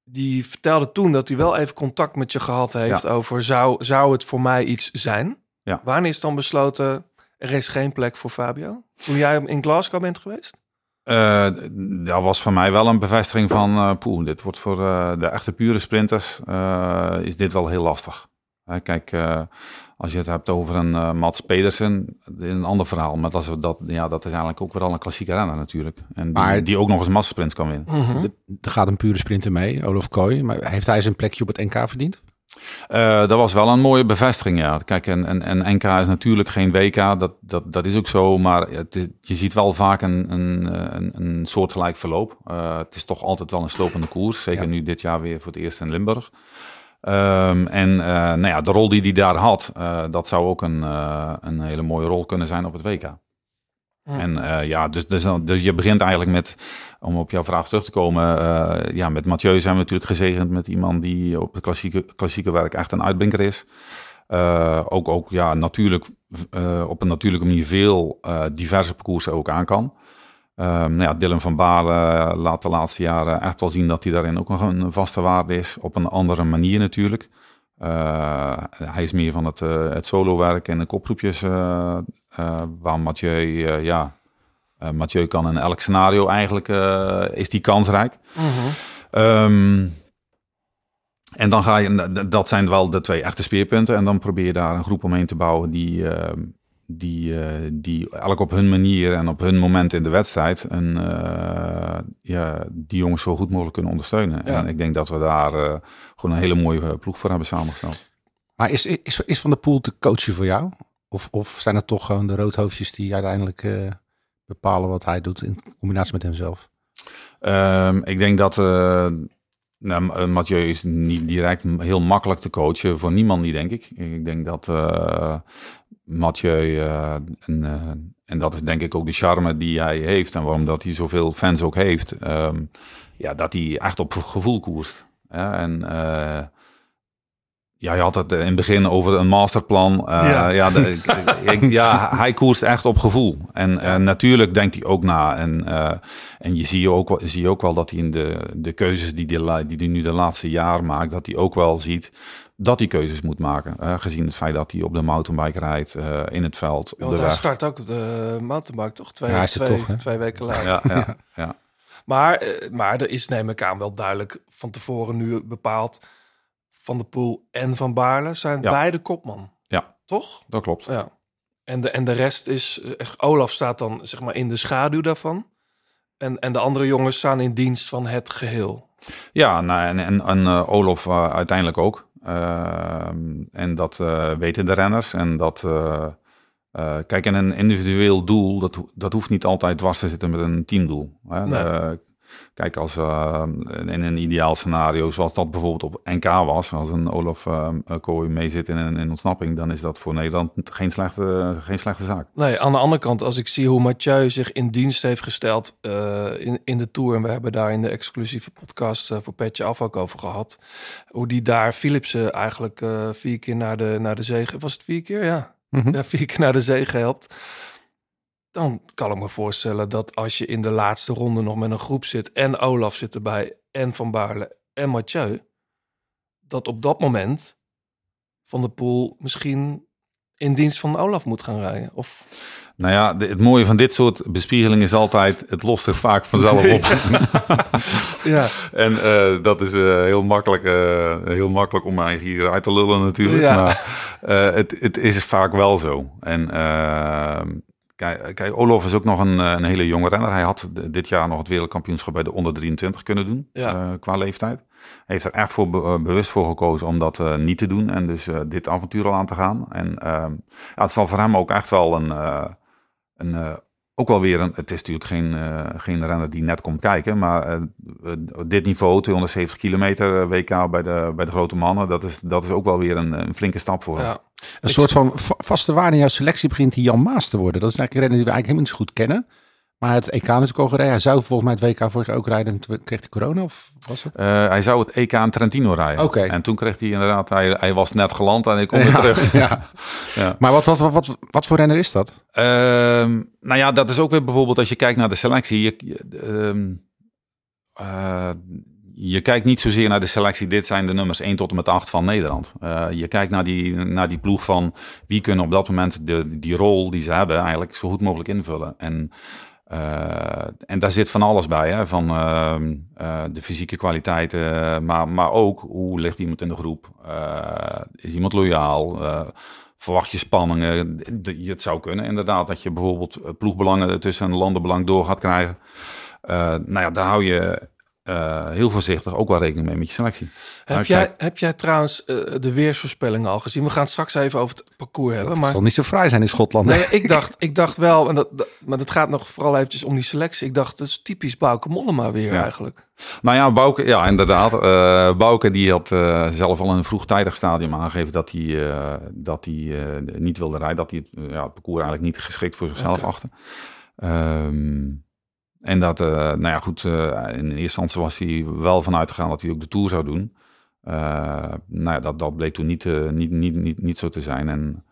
Die vertelde toen dat hij wel even contact met je gehad heeft Ja. over zou, zou het voor mij iets zijn? Ja. Wanneer is dan besloten, er is geen plek voor Fabio? Toen jij in Glasgow bent geweest? Eh, dat was voor mij wel een bevestiging van, eh poeh, dit wordt voor eh, de echte pure sprinters, is dit wel heel lastig. Kijk, als je het hebt over een eh, Mats Pedersen, een ander verhaal. Maar dat is, dat, ja, dat is eigenlijk ook wel een klassieke renner natuurlijk. En die, Maar- die ook nog eens massasprints kan winnen. De- Er gaat een pure sprinter mee, Olaf Kooi. Maar heeft hij zijn plekje op het NK verdiend? Eh, dat was wel een mooie bevestiging, ja. Kijk, en, en, en NK is natuurlijk geen WK, dat, dat, dat is ook zo. Maar het, je ziet wel vaak een, een, eh, een, een soortgelijk verloop. Eh, het is toch altijd wel een slopende koers. Zeker Ja. nu dit jaar weer voor het eerst in Limburg. Ehm, en eh, nou ja, de rol die hij daar had, eh, dat zou ook een, eh, een hele mooie rol kunnen zijn op het WK. En ja, dus, dus, dus je begint eigenlijk met, om op jouw vraag terug te komen, ja, met Mathieu zijn we natuurlijk gezegend met iemand die op het klassieke, klassieke werk echt een uitblinker is. Ook, ook ja, natuurlijk, op een natuurlijke manier veel diverse parcoursen ook aan kan. Ehm, nou ja, Dylan van Baarle laat de laatste jaren echt wel zien dat hij daarin ook nog een vaste waarde is. Op een andere manier natuurlijk. Eh, hij is meer van het, eh, het solo-werk en de kopgroepjes. eh, eh, waar Mathieu, eh, ja, eh, Mathieu kan in elk scenario eigenlijk, eh, is die kansrijk. Ehm, en dan ga je, dat zijn wel de twee echte speerpunten. En dan probeer je daar een groep omheen te bouwen die, ehm, die, eh, die elk op hun manier en op hun moment in de wedstrijd een, eh, ja, die jongens zo goed mogelijk kunnen ondersteunen. Ja. En ik denk dat we daar eh, gewoon een hele mooie ploeg voor hebben samengesteld. Maar is, is, is Van der Poel te coachen voor jou? Of, of zijn het toch gewoon de roodhoofdjes die uiteindelijk bepalen wat hij doet in combinatie met hemzelf? Ehm, ik denk dat nou, Mathieu is niet direct heel makkelijk te coachen voor niemand, die denk ik. Ik denk dat Mathieu, eh, en, eh, en dat is denk ik ook de charme die hij heeft en waarom dat hij zoveel fans ook heeft, ehm, ja, dat hij echt op gevoel koerst. Ja, en eh, ja, je had het in het begin over een masterplan. Ja. ja. de- ik- ik- ja, hij koerst echt op gevoel. En natuurlijk denkt hij ook na. En, en je ziet ook, wel- zie ook wel dat hij in de, de keuzes die hij, die hij nu de laatste jaar maakt, dat hij ook wel ziet dat hij keuzes moet maken. Eh, gezien het feit dat hij op de mountainbike rijdt, eh, in het veld, op Want de hij weg. start ook op de mountainbike, toch? Twee, Ja, hij is er twee, toch, twee weken later. Ja, ja, ja. Maar, eh, maar er is, neem ik aan, wel duidelijk van tevoren nu bepaald. Van de Poel en Van Baarle zijn Ja. beide kopman. Ja. Toch? Dat klopt. Ja. En de, en de rest is... eh, Olaf staat dan zeg maar in de schaduw daarvan. En, en de andere jongens staan in dienst van het geheel. Ja, nou, en, en, en eh, Olof eh, uiteindelijk ook. Ehm, en dat eh, weten de renners. En dat, eh, eh, kijk, en een individueel doel, dat, dat hoeft niet altijd dwars te zitten met een teamdoel. Hè? Nee. Kijk, als uh, in een ideaal scenario, zoals dat bijvoorbeeld op NK was, als een Olaf uh, Kooi mee zit in een in ontsnapping, dan is dat voor Nederland geen slechte, geen slechte zaak. Nee, aan de andere kant, als ik zie hoe Mathieu zich in dienst heeft gesteld uh, in, in de Tour, en we hebben daar in de exclusieve podcast voor Petje Af ook over gehad, hoe die daar Philipsen eigenlijk vier keer naar de, naar de zege, was het vier keer? Ja. Mm -hmm. ja, vier keer naar de zege helpt dan kan ik me voorstellen dat als je in de laatste ronde nog met een groep zit en Olaf zit erbij en Van Baarle en Mathieu, dat op dat moment Van de Poel misschien in dienst van Olaf moet gaan rijden. Of... Nou ja, het mooie van dit soort bespiegeling is altijd, het lost er vaak vanzelf op. ja. En uh, dat is uh, heel, makkelijk, uh, heel makkelijk om mij hier uit te lullen natuurlijk. Ja. Maar het, het is vaak wel zo. En Kijk, kijk, Olof is ook nog een, een, hele jonge renner. Hij had dit jaar nog het wereldkampioenschap bij de onder 23 kunnen doen, ja. uh, qua leeftijd. Hij heeft er echt voor be bewust voor gekozen om dat uh, niet te doen en dus dit avontuur al aan te gaan. En ehm, ja, het zal voor hem ook echt wel een, een ook wel weer een, het is natuurlijk geen, uh, geen renner die net komt kijken, maar uh, dit niveau, 270 kilometer WK bij de, bij de grote mannen, dat is, dat is ook wel weer een, een flinke stap voor hem. Ja. Een soort van vaste waarde in jouw selectie begint die Jan Maas te worden. Dat is eigenlijk een renner die we eigenlijk helemaal niet zo goed kennen. Maar het EK natuurlijk al gereden. Hij zou volgens mij het WK vorig jaar ook rijden. En kreeg hij corona of was het? Uh, hij zou het EK in Trentino rijden. Oké. En toen kreeg hij inderdaad, hij, hij was net geland en ik kom weer terug. Ja. ja. Maar wat, wat, wat, wat, wat voor renner is dat? Uh, nou ja, dat is ook weer bijvoorbeeld als je kijkt naar de selectie. Je, uh, uh, je kijkt niet zozeer naar de selectie. Dit zijn de nummers 1 tot en met 8 van Nederland. Uh, je kijkt naar die, naar die ploeg van wie kunnen op dat moment de, die rol die ze hebben eigenlijk zo goed mogelijk invullen. En en daar zit van alles bij, hè? van uh, uh, de fysieke kwaliteiten, maar, maar ook hoe ligt iemand in de groep? is iemand loyaal? verwacht je spanningen? Het zou kunnen inderdaad dat je bijvoorbeeld ploegbelangen tussen een landenbelang door gaat krijgen. nou ja, daar hou je uh, heel voorzichtig ook wel rekening mee met je selectie. Heb, jij, kijk... heb jij trouwens uh, de weersvoorspellingen al gezien? We gaan het straks even over het parcours hebben. Het maar... zal niet zo vrij zijn in Schotland. Nee, ik dacht, ik dacht wel, en dat, dat, maar het gaat nog vooral eventjes om die selectie. Ik dacht, dat is typisch Bouke Mollema weer ja. eigenlijk. Nou ja, Bouke, ja inderdaad. Uh, Bouke die had zelf al in een vroegtijdig stadium aangegeven dat hij, dat hij niet wilde rijden. Dat hij ja, het parcours eigenlijk niet geschikt voor zichzelf okay. achter. Um, en dat, uh, nou ja, goed, uh, in eerste instantie was hij wel vanuit gegaan dat hij ook de Tour zou doen. Uh, nou ja, dat, dat bleek toen niet, niet, niet, niet, niet zo te zijn. En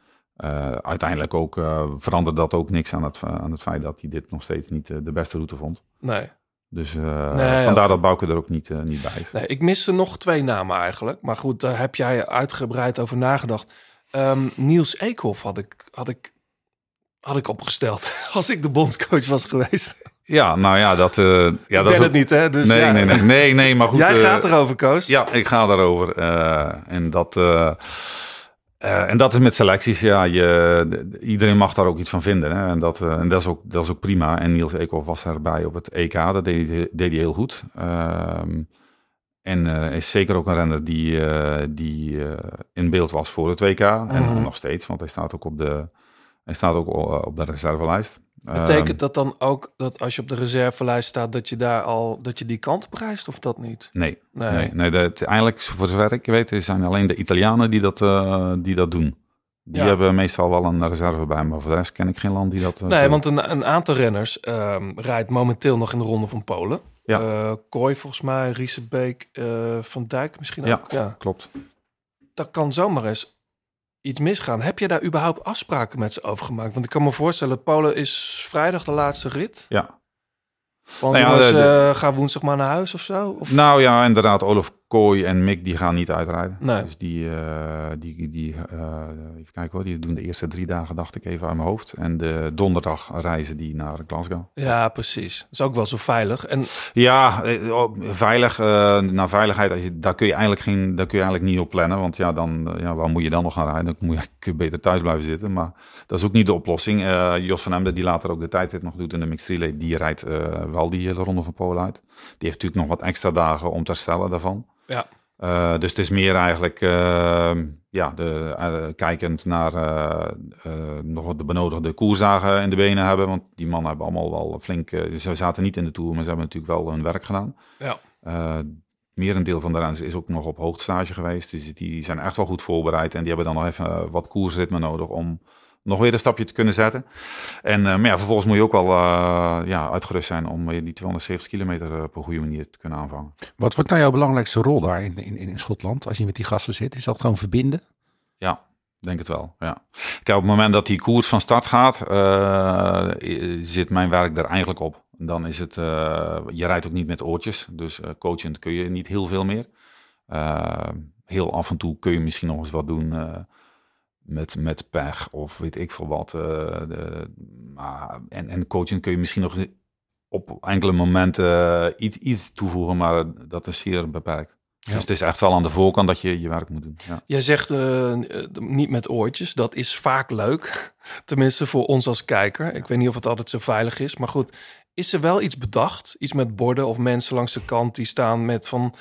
uiteindelijk ook veranderde dat ook niks aan het, aan het feit dat hij dit nog steeds niet de beste route vond. Nee. Dus nee, vandaar ook. dat Bouke er ook niet, niet bij is. Nee, ik miste nog twee namen eigenlijk. Maar goed, daar heb jij uitgebreid over nagedacht. Um, Niels Eekhoff had ik, had, ik, had ik opgesteld als ik de bondscoach was geweest. Ja, nou ja, dat... Uh, ja, ik dat ben het ook... niet, hè? Dus nee, ja. nee, nee, nee, nee, maar goed. Jij uh, gaat erover, Koos. Ja, ik ga erover. Uh, en dat... en dat is met selecties, ja, je, de, iedereen mag daar ook iets van vinden. Hè? En, dat, en dat, is ook, dat is ook prima. En Niels Eekhoff was erbij op het EK, dat deed, deed hij heel goed. Ehm, en is zeker ook een renner die, die in beeld was voor het WK. Mm -hmm. En nog steeds, want hij staat ook op de, hij staat ook op de reservelijst. Betekent dat dan ook dat als je op de reservelijst staat, dat je daar al dat je die kant prijst of dat niet? Nee, nee, nee, nee dat, eigenlijk voor zover ik weet, zijn alleen de Italianen die dat, uh, die dat doen. Die ja. hebben meestal wel een reserve bij, maar voor de rest ken ik geen land die dat. Uh, nee, want een, een, aantal renners uh, rijdt momenteel nog in de ronde van Polen. Ja. Uh, Kooi volgens mij, Riesebeek, Van Dijk misschien ja, ook. Ja, klopt. Dat kan zomaar eens iets misgaan. Heb je daar überhaupt afspraken met ze over gemaakt? Want ik kan me voorstellen, Polen is vrijdag de laatste rit. Ja. Want nou ja, jongens, de, de... Uh, ga woensdag maar naar huis of zo? Of? Nou ja, inderdaad. Olaf Kooi en Mick die gaan niet uitrijden. Nee. Dus die, uh, die, die uh, even kijken hoor, die doen de eerste drie dagen, dacht ik even uit mijn hoofd. En de donderdag reizen die naar Glasgow. Ja, precies. Dat is ook wel zo veilig. En... Ja, veilig. naar veiligheid, daar kun je eigenlijk geen, daar kun je eigenlijk niet op plannen. Want ja, dan, ja, waar moet je dan nog gaan rijden? Dan moet je, kun je beter thuis blijven zitten. Maar dat is ook niet de oplossing. Jos van Emden, die later ook de tijdrit nog doet in de mixed relay, die rijdt wel die hele ronde van Polen uit. Die heeft natuurlijk nog wat extra dagen om te herstellen daarvan. Ja. Eh, dus het is meer eigenlijk uh, ja, de, uh, kijkend naar nog de benodigde koersdagen in de benen hebben. Want die mannen hebben allemaal wel flink... ze zaten niet in de Tour, maar ze hebben natuurlijk wel hun werk gedaan. Ja. merendeel van de renners is ook nog op hoogtestage geweest. Dus die zijn echt wel goed voorbereid. En die hebben dan nog even wat koersritme nodig om nog weer een stapje te kunnen zetten. En maar ja, vervolgens moet je ook wel ja, uitgerust zijn om die 270 kilometer op een goede manier te kunnen aanvangen. Wat wordt nou jouw belangrijkste rol daar in, in, in Schotland als je met die gasten zit? Is dat gewoon verbinden? Ja, denk het wel. Ja. Kijk, op het moment dat die koers van start gaat, uh, zit mijn werk er eigenlijk op. Dan is het, uh, je rijdt ook niet met oortjes, dus uh, coachend kun je niet heel veel meer. heel af en toe kun je misschien nog eens wat doen met, met pech of weet ik veel wat. de, maar, en, en coaching kun je misschien nog op enkele momenten iets, iets toevoegen, maar dat is zeer beperkt. Ja. Dus het is echt wel aan de voorkant dat je je werk moet doen. Ja. Jij zegt uh, niet met oortjes. Dat is vaak leuk. Tenminste voor ons als kijker. Ik weet niet of het altijd zo veilig is. Maar goed, is er wel iets bedacht? Iets met borden of mensen langs de kant die staan met van...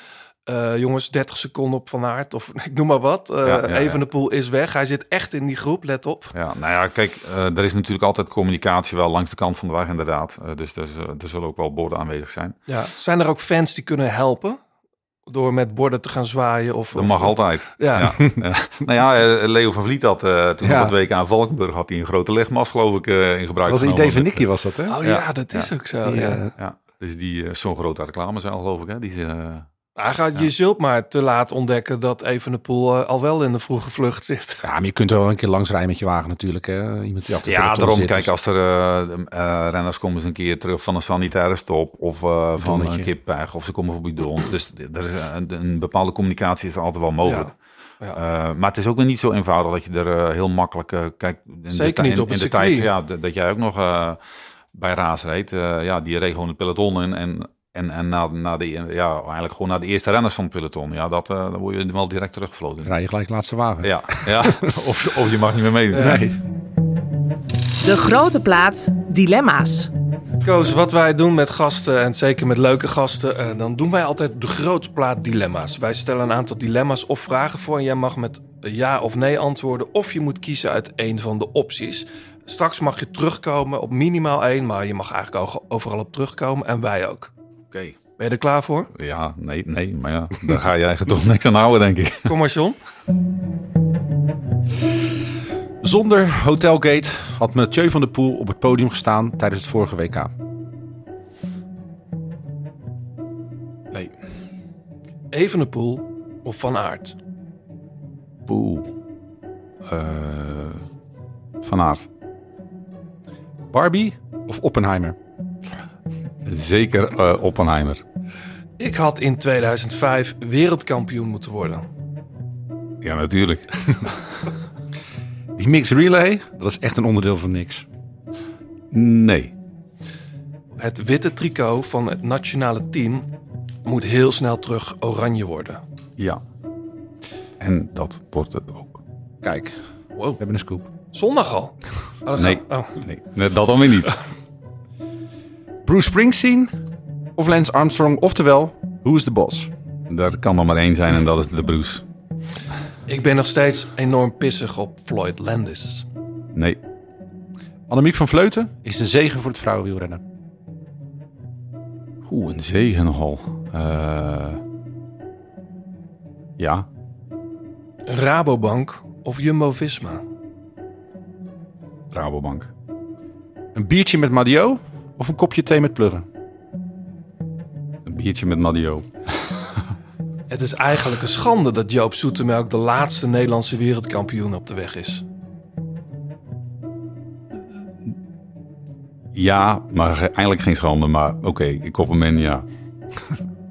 Uh, jongens, 30 seconden op Van Aert of ik noem maar wat. Uh, ja, ja, Even de poel is weg. Hij zit echt in die groep, let op. Ja, nou ja, kijk, uh, er is natuurlijk altijd communicatie wel langs de kant van de weg inderdaad. dus er, er zullen ook wel borden aanwezig zijn. Ja, zijn er ook fans die kunnen helpen? door met borden te gaan zwaaien. Of, dat mag of, altijd. Ja. nou ja, Leo van Vliet had uh, toen ja. op het WK aan Valkenburg had hij een grote lichtmast geloof ik uh, in gebruik. Dat was een idee van Nicky was dat hè? Oh ja, dat is ook zo. Die, ja. ja. Dus die uh, zo'n grote reclame zijn geloof ik hè. Die ze, hij gaat, Je zult maar te laat ontdekken dat Evenepoel uh, al wel in de vroege vlucht zit. Ja, maar je kunt er wel een keer langs rijden met je wagen natuurlijk. Hè? Iemand die achter ja, daarom zit, kijk, als er uh, uh, renners komen eens een keer terug van een sanitaire stop of van een pech of ze komen voorbij door ons. Dus er is een, een, bepaalde communicatie is altijd wel mogelijk. Ja. Ja. maar het is ook weer niet zo eenvoudig dat je er heel makkelijk... kijk, in Zeker de, niet in, op in de tijd ja, dat jij ook nog bij Raas reed. ja, die reed gewoon het peloton in en en, en na, na de, ja, eigenlijk gewoon naar de eerste renners van het peloton. Ja, dat, uh, dan word je wel direct teruggefloten. Rij je gelijk laatste wagen. Ja, ja. of, of je mag niet meer meedoen. Nee. De grote plaat Dilemma's. Koos, wat wij doen met gasten, en zeker met leuke gasten, uh, dan doen wij altijd de grote plaat dilemma's. Wij stellen een aantal dilemma's of vragen voor en jij mag met ja of nee antwoorden. Of je moet kiezen uit een van de opties. Straks mag je terugkomen op minimaal één, maar je mag eigenlijk overal op terugkomen en wij ook. Oké. Okay. Ben je er klaar voor? Ja, nee, nee, maar ja, daar ga je eigenlijk toch niks aan houden, denk ik. Kom maar, John. Zonder Hotelgate had Mathieu van der Poel op het podium gestaan tijdens het vorige WK. Nee. Evenepoel of Van Aert? Poel. Uh, van Aert. Barbie of Oppenheimer? Zeker uh, Oppenheimer. Ik had in 2005 wereldkampioen moeten worden. Ja, natuurlijk. Die mix relay, dat is echt een onderdeel van niks. Nee. Het witte tricot van het nationale team moet heel snel terug oranje worden. Ja. En dat wordt het ook. Kijk, wow. we hebben een scoop. Zondag al? Oh, nee. Oh. nee, dat dan weer niet. Bruce Springsteen of Lance Armstrong, oftewel, who is the boss? Dat kan er maar één zijn en dat is de Bruce. Ik ben nog steeds enorm pissig op Floyd Landis. Nee. Annemiek van Vleuten is een zegen voor het vrouwenwielrennen. Oeh, een zegen nogal. Uh... Ja. Rabobank of Jumbo-Visma? Rabobank. Een biertje met Madio of een kopje thee met pluggen? Een biertje met Madio. Het is eigenlijk een schande dat Joop Zoetemelk de laatste Nederlandse wereldkampioen op de weg is. Ja, maar eigenlijk geen schande, maar oké, ik kop hem in, ja.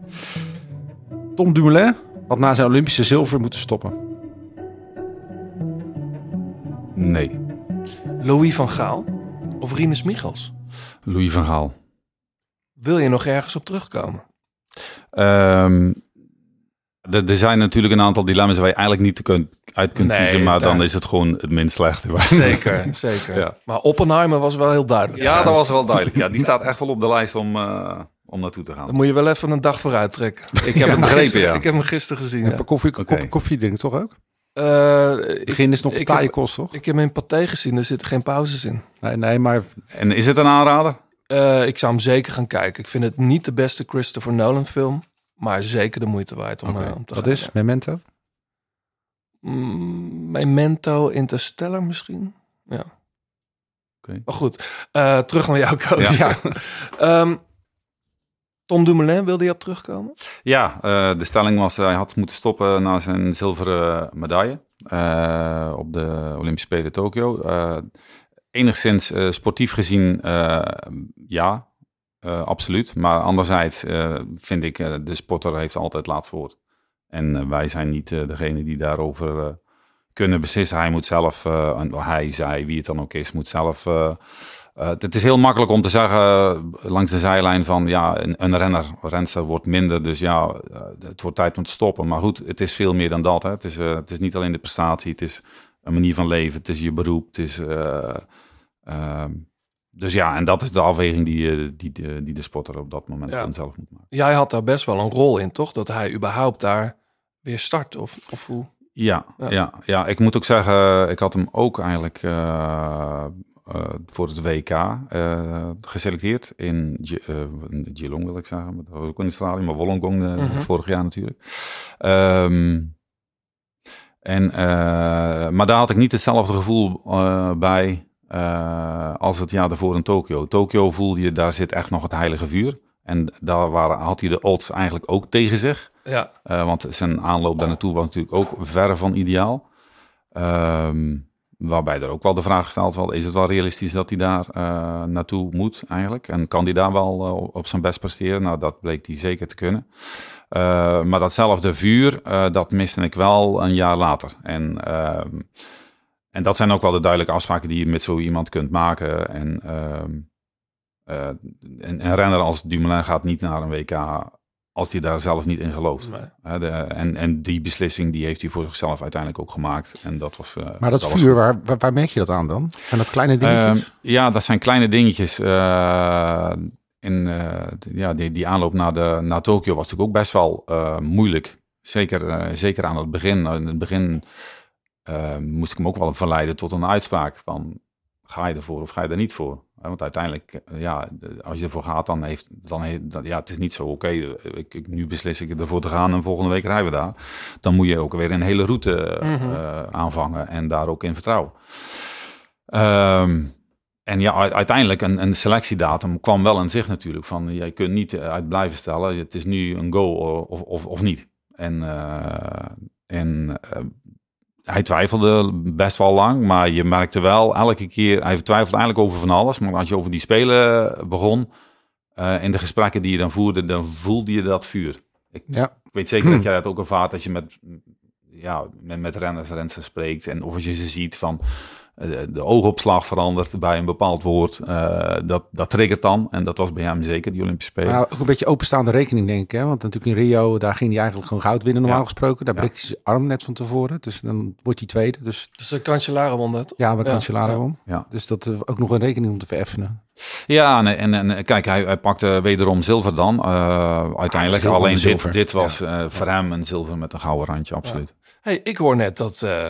Tom Dumoulin had na zijn Olympische zilver moeten stoppen. Nee. Louis van Gaal of Rinus Michels? Louis van Gaal. Wil je nog ergens op terugkomen? Um, er zijn natuurlijk een aantal dilemma's waar je eigenlijk niet kunt, uit kunt Nee, kiezen, maar dan is het gewoon het minst slechte. Zeker, zeker. Ja. Maar Oppenheimer was wel heel duidelijk. Ja, dat was wel duidelijk. Ja, die staat echt wel op de lijst om, eh, om naartoe te gaan. Dan moet je wel even een dag vooruit trekken. Ik heb het begrepen, Gisteren- ja. Ik heb hem gisteren gezien. Een Ja. koffie, koffie denk ik toch ook? Eh, Het ik, begin is nog taaie heb- kost, toch? ik heb hem in Pathé gezien, er zitten geen pauzes in. Nee, nee, maar En is het een aanrader? Eh, ik zou hem zeker gaan kijken. Ik vind het niet de beste Christopher Nolan film, maar zeker de moeite waard om, Oké. eh, om te wat gaan. is ja. Memento? Mm, Memento Interstellar misschien. Ja. Oké. Maar goed, eh, terug naar jouw coach. Ja. Ehm, Tom Dumoulin, wilde je op terugkomen? Ja, eh, de stelling was hij had moeten stoppen na zijn zilveren medaille eh, op de Olympische Spelen Tokio. Eh, enigszins sportief gezien, ja, absoluut. Maar anderzijds vind ik, de sporter heeft altijd het laatste woord. En wij zijn niet degene die daarover kunnen beslissen. Hij moet zelf, hij, zij, wie het dan ook is, moet zelf... eh, het is heel makkelijk om te zeggen eh, langs de zijlijn van ja, een, een renner, een renster wordt minder, dus ja, eh, het wordt tijd om te stoppen. Maar goed, het is veel meer dan dat. Hè. Het, is, het is niet alleen de prestatie, het is een manier van leven, het is je beroep, het is... eh, ehm, dus ja, en dat is de afweging die, die, die, die de sporter op dat moment Ja. hemzelf moet maken. Jij had daar best wel een rol in, toch? Dat hij überhaupt daar weer start, of, of hoe? Ja, Ja. ja. Ja, ik moet ook zeggen, ik had hem ook eigenlijk voor het WK eh, geselecteerd in, eh, in Geelong wil ik zeggen, maar dat was ook in Australië, maar Wollongong eh, Mhm. vorig jaar natuurlijk. Ehm, en, eh, maar daar had ik niet hetzelfde gevoel eh, bij eh, als het jaar daarvoor in Tokio. Tokio voelde je, daar zit echt nog het heilige vuur. En daar waren, had hij de odds eigenlijk ook tegen zich. Ja, Eh, want zijn aanloop daar naartoe was natuurlijk ook verre van ideaal. Ehm, waarbij er ook wel de vraag gesteld werd, is het wel realistisch dat hij daar eh, naartoe moet eigenlijk? En kan hij daar wel eh, op zijn best presteren? Nou, dat bleek hij zeker te kunnen. Eh, maar datzelfde vuur, dat miste ik wel een jaar later. En, ehm, en dat zijn ook wel de duidelijke afspraken die je met zo iemand kunt maken. En ehm, eh, een, een renner als Dumoulin gaat niet naar een WK als hij daar zelf niet in gelooft. nee. De, en, en die beslissing die heeft hij voor zichzelf uiteindelijk ook gemaakt. En dat was. eh, Maar dat, vuur, waar, waar, waar merk je dat aan dan? Zijn dat kleine dingetjes? Ehm, ja, dat zijn kleine dingetjes. eh in, eh, ja, die, die aanloop naar, de, naar Tokio was natuurlijk ook best wel eh, moeilijk. Zeker, eh, zeker aan het begin. In het begin moest ik hem ook wel verleiden tot een uitspraak van... ga je ervoor of ga je er niet voor? Want uiteindelijk, eh, ja, als je ervoor gaat, dan heeft... Dan heeft ja, het is niet zo, oké, eh, ik, ik, nu beslis ik ervoor te gaan en volgende week rijden we daar. Dan moet je ook weer een hele route eh, Mhm. aanvangen en daar ook in vertrouwen. Ehm, en ja, uiteindelijk een, een selectiedatum kwam wel in zicht natuurlijk. Van, jij kunt niet uit blijven stellen, het is nu een go of, of, of niet. En, en hij twijfelde best wel lang, maar je merkte wel elke keer, hij twijfelde eigenlijk over van alles. Maar als je over die spelen begon, eh, in de gesprekken die je dan voerde, dan voelde je dat vuur. Ik, Ja. weet zeker dat jij dat ook ervaart als je met, ja, met, met renners, rensters spreekt. En of als je ze ziet van eh, de oogopslag verandert bij een bepaald woord. eh, dat, dat triggert dan. En dat was bij hem zeker, die Olympische Spelen. Maar ook een beetje openstaande rekening, denk ik. Hè? Want natuurlijk in Rio, daar ging hij eigenlijk gewoon goud winnen, normaal Ja. gesproken. Daar Ja. breekt hij zijn arm net van tevoren. Dus dan wordt hij tweede. Dus Dus de Cancellara won dat. ja, we Ja. Cancellara. Ja. Dus dat is ook nog een rekening om te vereffenen. Ja, en, en, en kijk, hij, hij pakte wederom zilver dan. eh, uiteindelijk. Alleen dit, dit was eh, voor hem een zilver met een gouden randje, absoluut. hey, ik hoor net dat eh,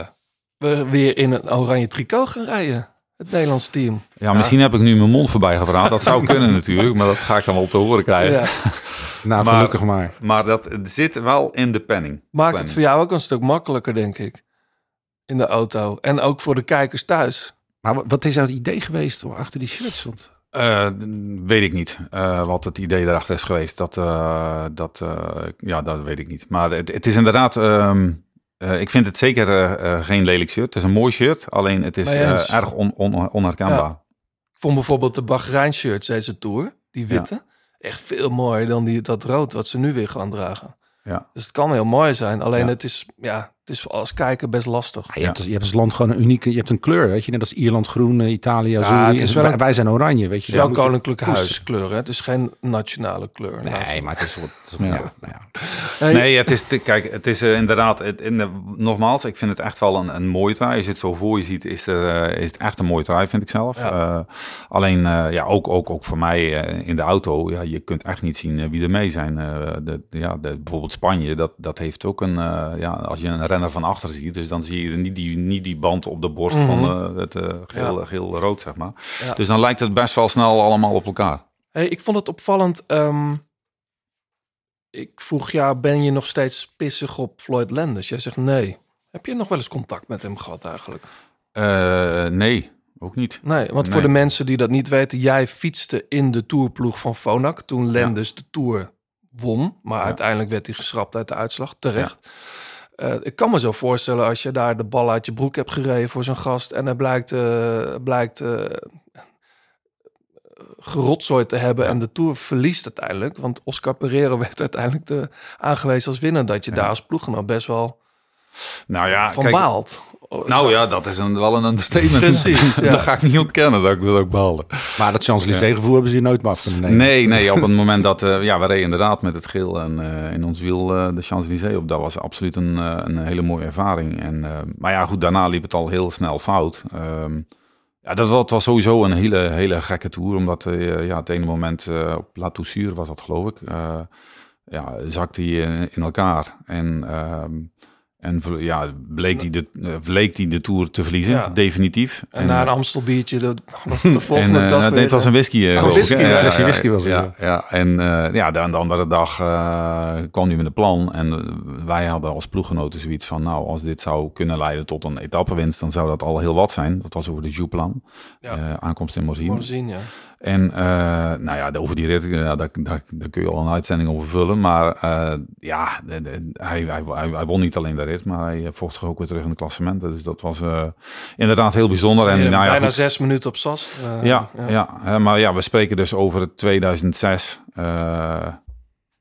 we weer in een oranje tricot gaan rijden. Het Nederlands team. Ja, misschien heb ik nu mijn mond voorbij gepraat. Dat zou kunnen natuurlijk, maar dat ga ik dan wel te horen krijgen. Ja. Nou, Maar- gelukkig maar. Maar dat zit wel in de penning. Maakt het voor jou ook een stuk makkelijker, denk ik. In de auto. En ook voor de kijkers thuis. Maar wat- is het idee geweest om achter die shirt stond? Eh, weet ik niet eh, wat het idee erachter is geweest. Dat, eh, dat, eh, ja, dat weet ik niet. Maar het, het is inderdaad. ehm, eh, ik vind het zeker eh, eh, geen lelijk shirt. Het is een mooi shirt, alleen het is eens. erg on, on- onherkenbaar. Ik vond bijvoorbeeld de Bahrein shirts deze Tour, die witte, echt veel mooier dan die, dat rood wat ze nu weer gaan dragen. Ja. Dus het kan heel mooi zijn. Alleen het is, ja, is als kijker best lastig. Ja, je, hebt als, je hebt als land gewoon een unieke... Je hebt een kleur, weet je. Net als Ierland groen, eh, Italië, het is wel wij, een- wij zijn oranje, weet je. Het is wel koesteren. huiskleur, hè? Het is geen nationale kleur. Nee, maar het is wat... Ja. Ja. nou ja. Nee, het is, te- kijk, het is eh, inderdaad, het, in de- nogmaals, ik vind het echt wel een, een mooie trui. Als je het zo voor je ziet, is, er, eh, is het echt een mooie trui, vind ik zelf. Ja. Eh, alleen, eh, ja, ook, ook, ook voor mij eh, in de auto, ja, je kunt echt niet zien wie er mee zijn. Eh, de, ja, de, bijvoorbeeld Spanje, dat, dat heeft ook een, eh, ja, als je een van achter ziet, dus dan zie je niet die, niet die band op de borst van Mhm. eh, het eh, geel, Ja. geel-rood, zeg maar. Ja. Dus dan lijkt het best wel snel allemaal op elkaar. Hey, ik vond het opvallend. ehm, ik vroeg jou, ben je nog steeds pissig op Floyd Landers? Jij zegt nee. Heb je nog wel eens contact met hem gehad eigenlijk? Eh, nee, ook niet. Nee, want voor de mensen die dat niet weten, jij fietste in de tourploeg van Fonak toen Lenders de Tour won. Maar Ja. uiteindelijk werd hij geschrapt uit de uitslag, terecht. Eh, ik kan me zo voorstellen als je daar de bal uit je broek hebt gereden voor zo'n gast en hij blijkt, eh, blijkt eh gerotzooid te hebben en de Tour verliest uiteindelijk. Want Oscar Pereira werd uiteindelijk de, aangewezen als winnaar. Dat je Ja. daar als ploeggenoot best wel Nou ja, van kijk, baalt. Nou ja, dat is een, wel een understatement. Precies, ja. dat ga ik niet ontkennen, dat ik dat ook behalve. Maar dat Champs-Élysées gevoel hebben ze hier nooit meer af kunnen nemen. Nee, nee, op het moment dat... eh, ja, we reden inderdaad met het geel en eh, in ons wiel eh, de Champs-Élysées op. Dat was absoluut een, een hele mooie ervaring. En, eh, maar ja, goed, daarna liep het al heel snel fout. Ehm, ja, dat, was- was sowieso een hele, hele gekke tour. Omdat eh, ja, het ene moment eh, op La Toussaint was dat, geloof ik... eh, ja, zakte hij in, in elkaar. En... ehm, en ja, bleek hij de, eh, bleek hij de Tour te verliezen, Ja. definitief. En na een eh, Amstelbiertje, dat was het de volgende en, eh, dag nee, het was een eh, whisky. eh, ja. Flesje whisky was het, Ja, ja. en eh, ja, de, de andere dag eh, kwam hij met een plan. En eh, wij hadden als ploeggenoten zoiets van... nou, als dit zou kunnen leiden tot een etappenwinst... dan zou dat al heel wat zijn. Dat was over de Jouplan. Ja. eh, aankomst in Morzine. Ja. En eh, nou ja, over die rit, ja, daar, daar, daar kun je al een uitzending over vullen. Maar eh, ja, de- de- hij, hij, hij, hij won niet alleen de rit, maar hij eh, vocht zich ook weer terug in de klassementen. Dus dat was eh, inderdaad heel bijzonder. En, nou ja, Bijna goed. zes minuten op Sast. eh, Ja, ja. hè, maar ja, we spreken dus over het 2006. eh,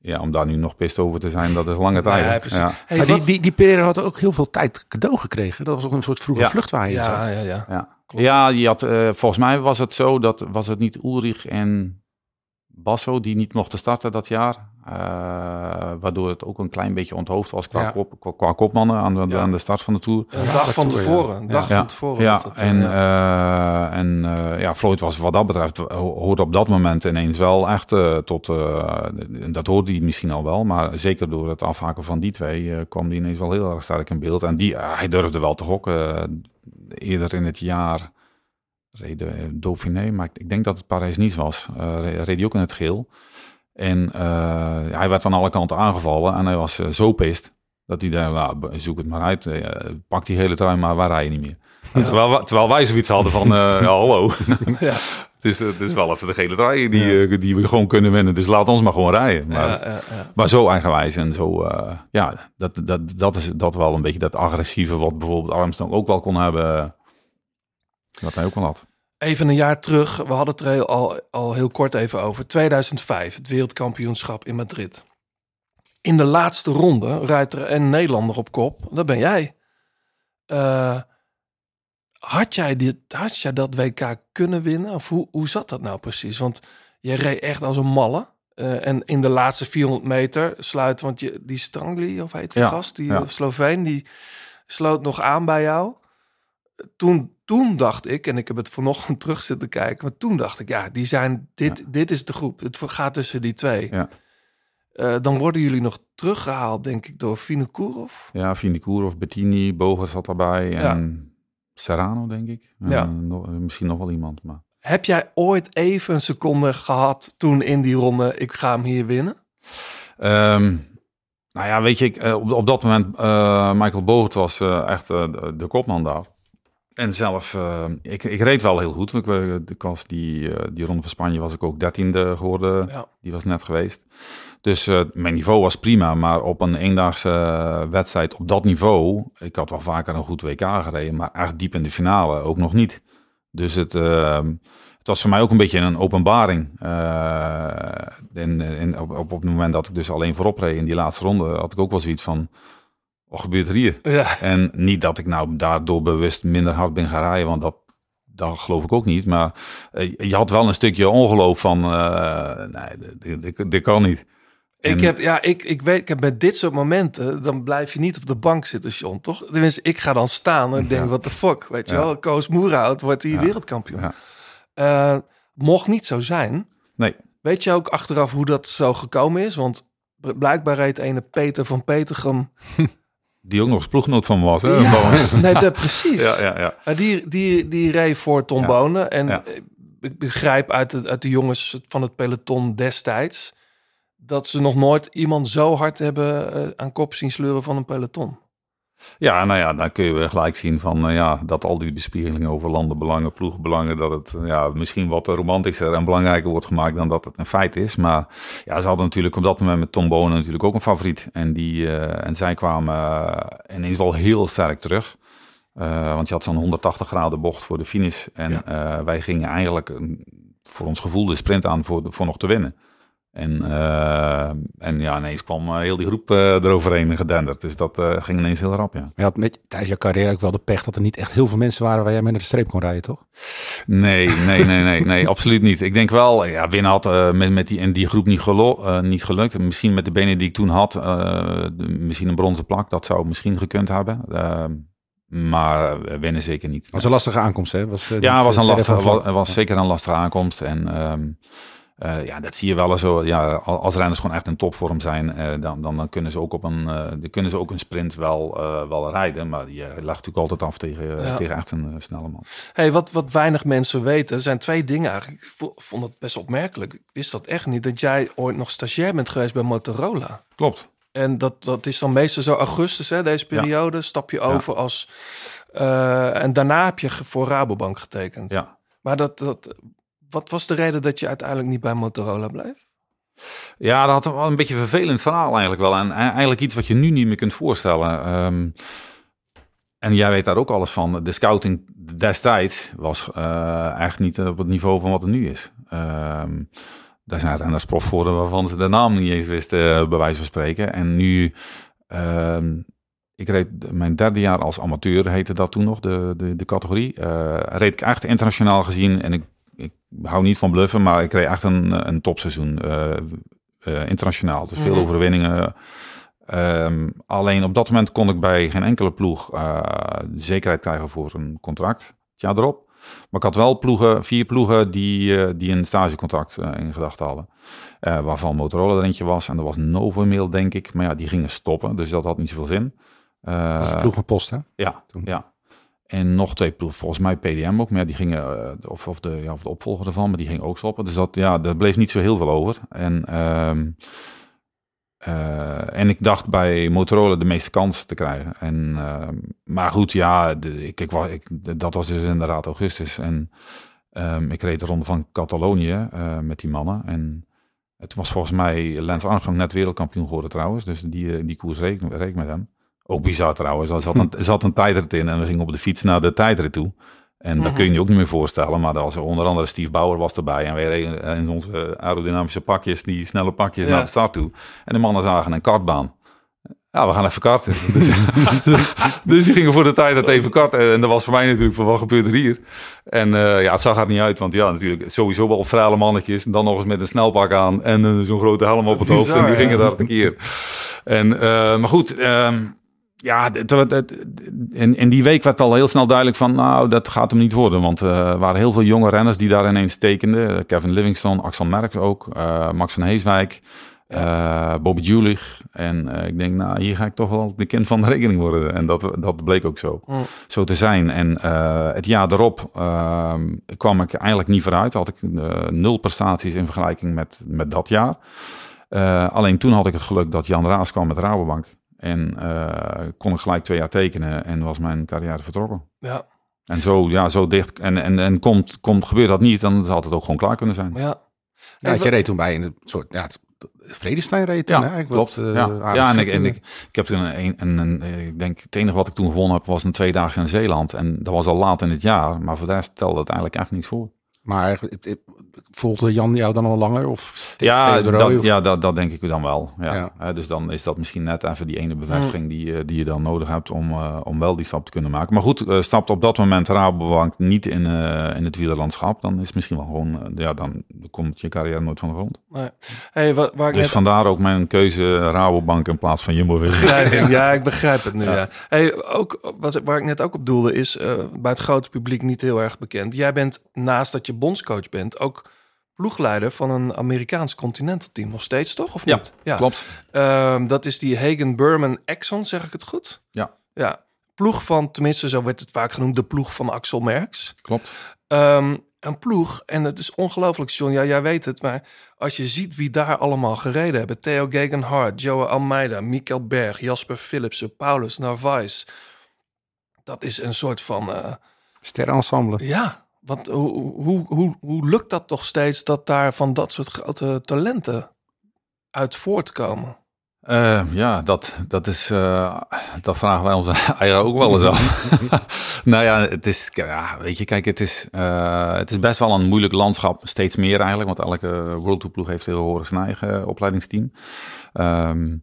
ja, om daar nu nog pist over te zijn, dat is lange tijd. Ja. Hey, die, die, die Pereira had ook heel veel tijd cadeau gekregen. Dat was ook een soort vroege Ja. vlucht waar je in ja, ja, ja. Ja, Klopt. ja je had, eh, volgens mij was het zo dat was het niet Ulrich en Basso die niet mochten starten dat jaar. eh, waardoor het ook een klein beetje onthoofd was qua, Ja. kop, qua, qua kopmannen aan de, Ja. aan de start van de Tour. Een dag van Tour, ja. tevoren. Een dag Ja. van tevoren. Ja, eh, en, ja. eh, en eh, ja, Floyd was wat dat betreft, ho- hoorde op dat moment ineens wel echt tot, eh, dat hoorde hij misschien al wel, maar zeker door het afhaken van die twee eh, kwam die ineens wel heel erg sterk in beeld. En die, hij durfde wel te gokken. Eerder in het jaar reed eh, Dauphiné, maar ik, denk dat het Parijs-Nice was, eh, re- reed hij ook in het geel. En eh, hij werd van alle kanten aangevallen en hij was eh, zo pist dat hij daar, nou, zoek het maar uit, pak die hele trui maar, waar rij je niet meer. Terwijl, wij- terwijl wij zoiets hadden van, hallo, Ja. het, is, het is wel even de gele trui die, eh, die we gewoon kunnen winnen, dus laat ons maar gewoon rijden. Maar, Ja, ja, ja. maar zo eigenwijs en zo, eh, ja, dat, dat, dat is dat wel een beetje dat agressieve wat bijvoorbeeld Armstrong ook wel kon hebben, wat hij ook wel had. Even een jaar terug, we hadden het er al, al heel kort even over. 2005, het wereldkampioenschap in Madrid. In de laatste ronde rijdt er een Nederlander op kop. Dat ben jij. Eh, had, jij dit, had jij dat WK kunnen winnen? Of hoe, hoe zat dat nou precies? Want je reed echt als een malle. Eh, en in de laatste 400 meter sluit, want je, die Strangli, of heet die Ja, gast, die ja. eh, Sloveen, die sloot nog aan bij jou. Toen, toen dacht ik, en ik heb het vanochtend terug zitten kijken, maar toen dacht ik, ja, die zijn, dit, dit is de groep. Het gaat tussen die twee. Ja. Eh, dan worden jullie nog teruggehaald, denk ik, door Vinokourov. Ja, Vinicourov, Bettini, Boger zat erbij en Serrano, denk ik. Ja. nog- misschien nog wel iemand, maar... Heb jij ooit even een seconde gehad toen in die ronde, ik ga hem hier winnen? Ehm, nou ja, weet je, ik, eh, op, op dat moment, eh, Michael Bogert was eh, echt eh, de, de kopman daar. En zelf, eh, ik, ik reed wel heel goed. Ik, eh, ik was die, eh, die ronde van Spanje was ik ook dertiende geworden. Ja. Die was net geweest. Dus eh, mijn niveau was prima, maar op een eendaagse eh, wedstrijd op dat niveau, ik had wel vaker een goed WK gereden, maar echt diep in de finale ook nog niet. Dus het, eh, het was voor mij ook een beetje een openbaring. Eh, en, en op, op het moment dat ik dus alleen voorop reed in die laatste ronde, had ik ook wel zoiets van, wat gebeurt er hier? Ja. En niet dat ik nou daardoor bewust minder hard ben gaan rijden, want dat, dat geloof ik ook niet. Maar eh, je had wel een stukje ongeloof van, eh, nee, dit, dit, dit kan niet. Ik heb, ja, ik, ik weet, ik heb met dit soort momenten, dan blijf je niet op de bank zitten, John, toch? Tenminste, ik ga dan staan en denk, wat de fuck, weet je Ja. wel? Koos Moerhout wordt hier Ja. wereldkampioen. Eh, mocht niet zo zijn. Nee. Weet je ook achteraf hoe dat zo gekomen is? Want blijkbaar reed ene Peter van Petergem. Die ook nog eens ploegnoot van was. Hè? Nee, dat, precies. ja, ja, ja. Maar die, die, die reed voor Tom. Bonen. En ik begrijp uit de, uit de jongens van het peloton destijds... dat ze nog nooit iemand zo hard hebben eh, aan kop zien sleuren van een peloton. Ja, nou ja, dan kun je gelijk zien van eh, ja, dat al die bespiegelingen over landenbelangen, ploegbelangen, dat het eh, ja, misschien wat romantischer en belangrijker wordt gemaakt dan dat het een feit is. Maar ja, ze hadden natuurlijk op dat moment met Tom Bonen natuurlijk ook een favoriet. En, die, en zij kwamen eh, ineens wel heel sterk terug. Want je had zo'n 180 graden bocht voor de finish. En wij gingen eigenlijk een- voor ons gevoel de sprint aan voor, voor nog te winnen. En, eh, en ja, ineens kwam eh, heel die groep eh, eroverheen gedenderd. Dus dat ging ineens heel rap, ja. Maar je had met, tijdens je carrière ook wel de pech dat er niet echt heel veel mensen waren waar jij mee naar de streep kon rijden, toch? Nee, nee, nee, nee, nee, absoluut niet. Ik denk wel, ja, winnen had met, met die, in die groep niet, gelo- niet gelukt. Misschien met de benen die ik toen had, misschien een bronzen plak, dat zou misschien gekund hebben. Maar winnen zeker niet. was een lastige aankomst, hè? Was, ja, was, een lastige, was, zeker een lastige aankomst. En ehm, eh, ja, dat zie je wel eens zo. Ja, al- als renners gewoon echt in topvorm zijn, eh, dan, dan, dan kunnen ze ook op een, dan kunnen ze ook een sprint wel, wel rijden. Maar je legt natuurlijk altijd af tegen, Ja. tegen echt een snelle man. Hey, wat, wat weinig mensen weten, zijn twee dingen eigenlijk. Ik vo- vond het best opmerkelijk. Ik wist dat echt niet, dat jij ooit nog stagiair bent geweest bij Motorola. Klopt. En dat, dat is dan meestal zo augustus, hè, deze Ja. periode, stap je over als... en daarna heb je voor Rabobank getekend. Ja. Maar dat, dat, wat was de reden dat je uiteindelijk niet bij Motorola bleef? Ja, dat had een beetje een vervelend verhaal eigenlijk wel. En e- eigenlijk iets wat je nu niet meer kunt voorstellen. Ehm, en jij weet daar ook alles van. De scouting destijds was eh echt niet op het niveau van wat het nu is. Ehm, daar zijn renners prof voor waarvan ze de naam niet eens wisten, eh, bij wijze van spreken. En nu, ehm, ik reed mijn derde jaar als amateur, heette dat toen nog, de, de, de categorie. Eh, reed ik echt internationaal gezien en ik hou niet van bluffen, maar ik reed echt een, een topseizoen. eh, eh, internationaal, dus veel Mhm. overwinningen. Ehm, alleen op dat moment kon ik bij geen enkele ploeg eh, de zekerheid krijgen voor een contract. Het jaar erop. Maar ik had wel ploegen, vier ploegen die, eh, die een stagecontract eh, in gedachten hadden. Eh, waarvan Motorola er eentje was. En er was Novomail, denk ik. Maar ja, die gingen stoppen. Dus dat had niet zoveel zin. Eh, Dat is de ploeg van Post, hè? ja, Toen. ja. En nog twee volgens mij PDM ook. Maar die gingen, eh, of, of, de, ja, of de opvolger ervan, maar die ging ook stoppen. Dus dat, ja, daar bleef niet zo heel veel over. En, ehm, eh, en ik dacht bij Motorola de meeste kans te krijgen. En, ehm, maar goed, ja, ik, ik, ik, dat was dus inderdaad augustus. En ehm, ik reed de ronde van Catalonië eh, met die mannen. En het was volgens mij Lance Armstrong net wereldkampioen geworden trouwens. Dus die, die koers reed, reed met hem. Ook bizar trouwens. Er zat een, er zat een tijdrit in en we gingen op de fiets naar de tijdrit toe. En dat Mhm. kun je je ook niet meer voorstellen. Maar er was onder andere Steve Bauer was erbij. En wij reden in onze aerodynamische pakjes, die snelle pakjes Ja. naar de start toe. En de mannen zagen een kartbaan. Ja, we gaan even karten. Dus, dus die gingen voor de tijd het even karten. En dat was voor mij natuurlijk van, wat gebeurt er hier? En eh, ja, het zag er niet uit. Want ja, natuurlijk sowieso wel vrale mannetjes. En dan nog eens met een snelpak aan. En eh, zo'n grote helm op het hoofd. En die gingen ja. daar een keer. En, eh, maar goed, ehm, ja, het- het- het- in, in die week werd al heel snel duidelijk van, nou, dat gaat hem niet worden. Want eh, er waren heel veel jonge renners die daar ineens tekenden. Kevin Livingston, Axel Merckx ook, eh, Max van Heeswijk, eh, Bobby Julich. En eh, ik denk, nou, hier ga ik toch wel de kind van de rekening worden. En dat, dat bleek ook zo, Mm. zo te zijn. En eh, het jaar erop ehm, kwam ik eigenlijk niet vooruit. Had ik eh, nul prestaties in vergelijking met, met dat jaar. Eh, alleen toen had ik het geluk dat Jan Raas kwam met Rabobank. En eh, kon ik gelijk twee jaar tekenen en was mijn carrière vertrokken. Ja, En zo, ja, zo dicht. En, en, en komt, komt, gebeurt dat niet, dan had het ook gewoon klaar kunnen zijn. ja. Ja, je reed toen bij een soort, ja, het- Vredestein reed toen, Ja, hè, eigenlijk. klopt. Wat, eh, ja, en, ik, en ik, ik heb toen een, een, een, eh, ik denk, het enige wat ik toen gewonnen heb was een tweedaagse in Zeeland. En dat was al laat in het jaar, maar voor de rest telde het eigenlijk echt niets voor. Maar het, het, volgde Jan jou dan al langer? Of Ja, de dat, of- ja dat, dat denk ik dan wel. Ja. Dus dan is dat misschien net even die ene bevestiging die, eh, die je dan nodig hebt om, eh, om wel die stap te kunnen maken. Maar goed, eh, stapt op dat moment Rabobank niet in, eh, in het wielerlandschap, dan is het misschien wel gewoon, ja, dan komt je carrière nooit van de grond. Nee. Hey, wa- waar ik Dus net vandaar ook mijn keuze Rabobank in plaats van Jumbo begrijp. Ja, ik begrijp het nu. Ja. Ja. Hey, ook, wat, waar ik net ook op doelde is eh, bij het grote publiek niet heel erg bekend. Jij bent naast dat je bondscoach bent ook ploegleider van een Amerikaans continental team. Nog steeds toch? Of Ja, niet? Ja, Klopt. Ehm, dat is die Hagen Burman Exxon, zeg ik het goed? Ja. Ja. Ploeg van, tenminste zo werd het vaak genoemd, de ploeg van Axel Merks. Klopt. Ehm, een ploeg, en het is ongelooflijk, John. Ja, jij weet het, maar als je ziet wie daar allemaal gereden hebben: Theo Gegenhardt, Joe Almeida, Mikkel Berg, Jasper Philipsen, Paulus Narvaez. Dat is een soort van. eh, Sterrenensemble. ja, want hoe, hoe, hoe, hoe lukt dat toch steeds dat daar van dat soort grote talenten uit voortkomen? Eh, ja, dat, dat is, eh, dat vragen wij ons eigen ook wel eens af. nou ja, het is, ja, weet je, kijk, het is, eh, het is best wel een moeilijk landschap, steeds meer eigenlijk, want elke World Tour ploeg heeft tegenwoordig zijn eigen opleidingsteam. Ehm,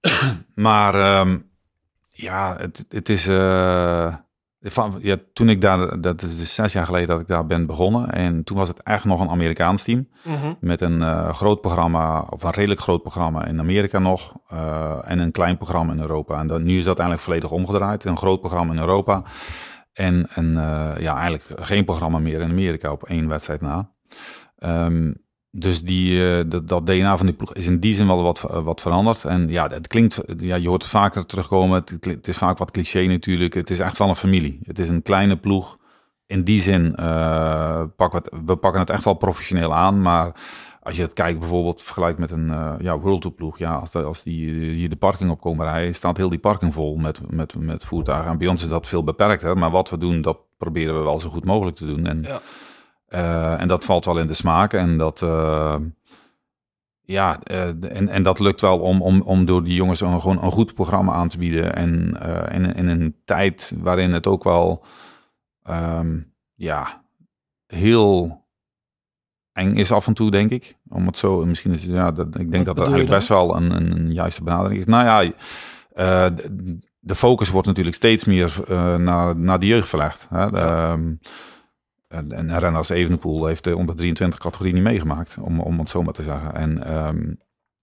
maar ehm, ja, het, het is, eh, van, ja, toen ik daar, dat is dus zes jaar geleden dat ik daar ben begonnen, en toen was het echt nog een Amerikaans team. Met een eh, groot programma, of een redelijk groot programma in Amerika nog. eh, en een klein programma in Europa. En dan, nu is dat eigenlijk volledig omgedraaid. Een groot programma in Europa. En eh, ja, eigenlijk geen programma meer in Amerika op één wedstrijd na. Ehm, dus die, eh, dat, dat DNA van die ploeg is in die zin wel wat, wat veranderd. En ja, het klinkt, ja, je hoort het vaker terugkomen. Het, is vaak wat cliché natuurlijk. Het is echt wel een familie. Het is een kleine ploeg in die zin eh, pakken we, het, we pakken het echt wel professioneel aan. Maar als je het kijkt bijvoorbeeld vergelijkt met een eh, ja, World Tour ploeg. Ja, als, als die hier de parking op komen rijden, staat heel die parking vol met, met, met voertuigen. En bij ons is dat veel beperkter. Maar wat we doen, dat proberen we wel zo goed mogelijk te doen. En, Ja. Eh, en dat valt wel in de smaak. En dat... eh, ja, eh, en, en dat lukt wel om, om, om door die jongens een, gewoon een goed programma aan te bieden. En in, in een tijd waarin het ook wel ehm, ja, heel eng is af en toe, denk ik. Om het zo, misschien is ja, dat, ik denk dat dat eigenlijk best wel een, een, een juiste benadering is. Nou ja, de, focus wordt natuurlijk steeds meer naar, naar de jeugd verlegd. Hè? De, en en een renner als Evenepoel heeft de onder 23 categorie niet meegemaakt, om, om het zo maar te zeggen. En, ehm,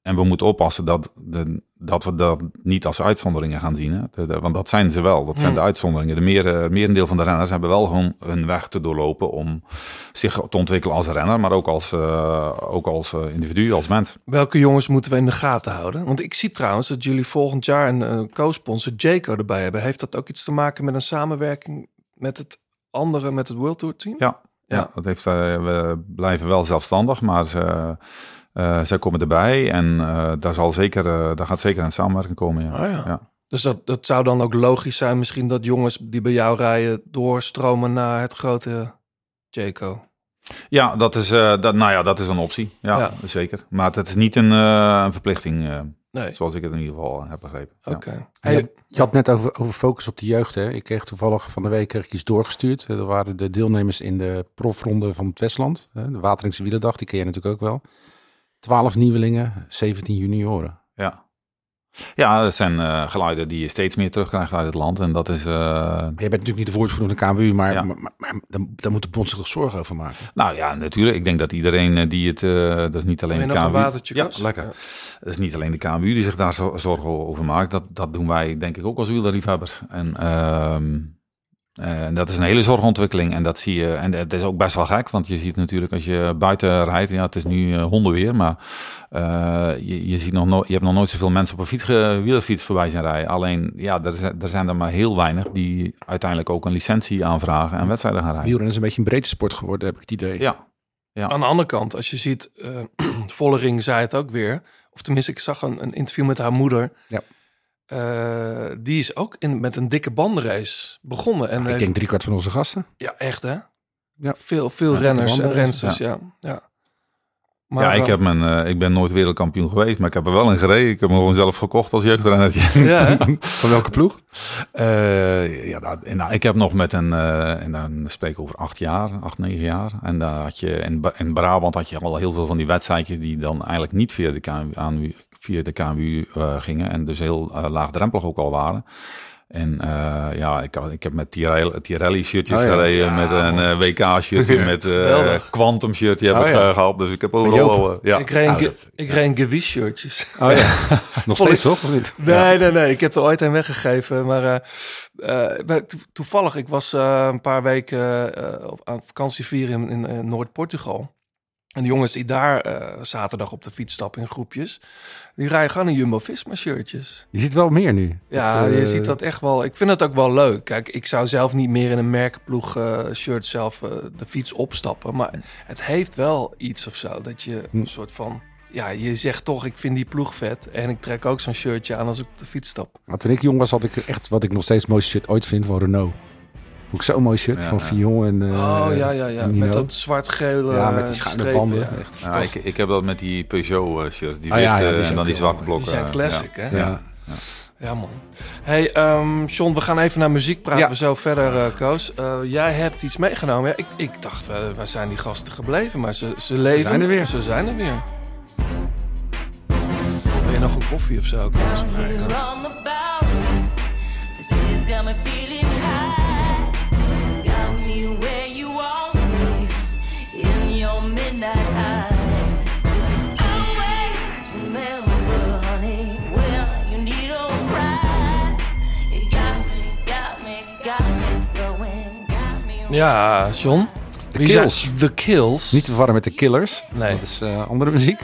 en we moeten oppassen dat, de, dat we dat niet als uitzonderingen gaan zien. Hè? De- de- want dat zijn ze wel, dat zijn de uitzonderingen. De meer, merendeel van de renners hebben wel gewoon hun weg te doorlopen om zich te ontwikkelen als renner, maar ook als, eh, ook als eh, individu, als mens. Welke jongens moeten we in de gaten houden? Want ik zie trouwens dat jullie volgend jaar een eh, co-sponsor Jayco erbij hebben. Heeft dat ook iets te maken met een samenwerking met het andere, met het World Tour team? Ja, ja. Ja. dat heeft, eh, we blijven wel zelfstandig, maar ze, eh, zij komen erbij en eh, daar, zal zeker, daar gaat zeker een samenwerking komen. Ja. Oh ja. Ja. Dus dat, dat zou dan ook logisch zijn misschien dat jongens die bij jou rijden doorstromen naar het grote Jayco. Ja, dat is, dat, nou ja, dat is een optie. Ja, Ja. zeker. Maar het is niet een, een verplichting, Nee, zoals ik het in ieder geval heb begrepen. Oké. Je, Hey, had- je had net over, over focus op de jeugd. Hè? Ik kreeg toevallig van de week kreeg ik iets doorgestuurd. Eh, Er waren de deelnemers in de profronde van het Westland. hè, De Wateringse Wielerdag, die ken je natuurlijk ook wel. 12 nieuwelingen, 17 junioren. Ja. Ja, dat zijn eh, geluiden die je steeds meer terugkrijgt uit het land. En dat is, eh, je bent natuurlijk niet de woordvoerder van de KWU, maar, Ja. maar, maar, maar dan, dan moet de bond zich toch zorgen over maken. nou ja, natuurlijk. Ik denk dat iedereen eh, die het, eh, dat is niet alleen de nog een KMU. watertje? Ja, lekker. Ja. Dat is niet alleen de KMU die zich daar zo- zorgen over maakt. Dat, dat doen wij denk ik ook als wielerliefhebbers. En, en dat is een hele zorgontwikkeling. En dat zie je. En het is ook best wel gek. Want je ziet natuurlijk als je buiten rijdt. Ja, het is nu eh, hondenweer. Maar eh, je, je, ziet nog no- je hebt nog nooit zoveel mensen op een fiets, wielerfiets voorbij zien rijden. Alleen, ja, er zijn, er zijn er maar heel weinig die uiteindelijk ook een licentie aanvragen en wedstrijden gaan rijden. Wielrennen is een beetje een breedte sport geworden, heb ik het idee. Ja, Ja. Aan de andere kant, als je ziet, eh Vollering zei het ook weer. Of tenminste, ik zag een, een interview met haar moeder. Ja. Eh, die is ook in, met een dikke bandenrace begonnen. En ik heeft- denk driekwart van onze gasten. Ja, echt hè? Ja. Veel, veel Ja, renners en rensters, ja. ja. Maar, ja, ik, eh, heb mijn, eh, ik ben nooit wereldkampioen geweest, maar ik heb er wel in gereden. Ik heb hem gewoon zelf gekocht als jeugdrennertje. Ja? Van welke ploeg? Eh, ja, dat, en, nou, ik heb nog met een, eh, en dan spreek ik over acht jaar, acht, negen jaar. En daar had je, in, in Brabant had je al heel veel van die wedstrijdjes die dan eigenlijk niet via de aan, via de KNWU eh, gingen. En dus heel eh, laagdrempelig ook al waren. En eh, ja, ik, had- ik heb met Tirelli, Tirelli shirtjes Oh ja. gereden, Ja, met een eh, WK shirtje, met eh Geweldig. Quantum shirtje heb Oh ik eh, gehad. Dus ik heb overal al, ja. ik reed, dat- ik reed een Gewiss shirtjes. Oh ja, nog steeds toch? Of niet? Nee, nee, nee. Ik heb er ooit een weggegeven. Maar to- toevallig, ik was een paar weken op, aan vakantie vieren in, in, Noord-Portugal. En de jongens die daar zaterdag op de fiets stappen in groepjes, die rijden gewoon in Jumbo-Visma shirtjes. Je ziet wel meer nu. Ja, Dat, eh, je ziet dat echt wel. Ik vind het ook wel leuk. Kijk, ik zou zelf niet meer in een merkenploeg eh, shirt zelf eh, de fiets opstappen. Maar het heeft wel iets of zo. Dat je Hm. een soort van... Ja, je zegt toch, ik vind die ploeg vet. En ik trek ook zo'n shirtje aan als ik op de fiets stap. Maar toen ik jong was, had ik echt wat ik nog steeds het mooiste shirt ooit vind van Renault. Vond ik zo'n mooi shirt Ja, van ja. Fion en eh, oh, ja, ja, ja. Met dat zwart-gele Ja, met die schuine strepen. banden. Ja, echt Ja, fantastisch. ik, ik heb dat met die Peugeot eh, shirts, die Ah, ja, witte ja, die en zijn dan die ook zwarte Die blokken. zijn eh, classic, hè? Ja. Ja, man. Hey, ehm John, we gaan even naar muziek praten. Ja. We zo verder, eh, Koos. Eh, jij hebt iets meegenomen. Ja, ik, ik dacht, eh, waar zijn die gasten gebleven? Maar ze, ze leven. zijn er weer. Ze zijn er weer. Wil je nog een koffie of zo, Koos? Ja, John. Zijn- Kills. De Kills. Niet te verwarren met de Killers. Nee. Dat is eh, andere muziek.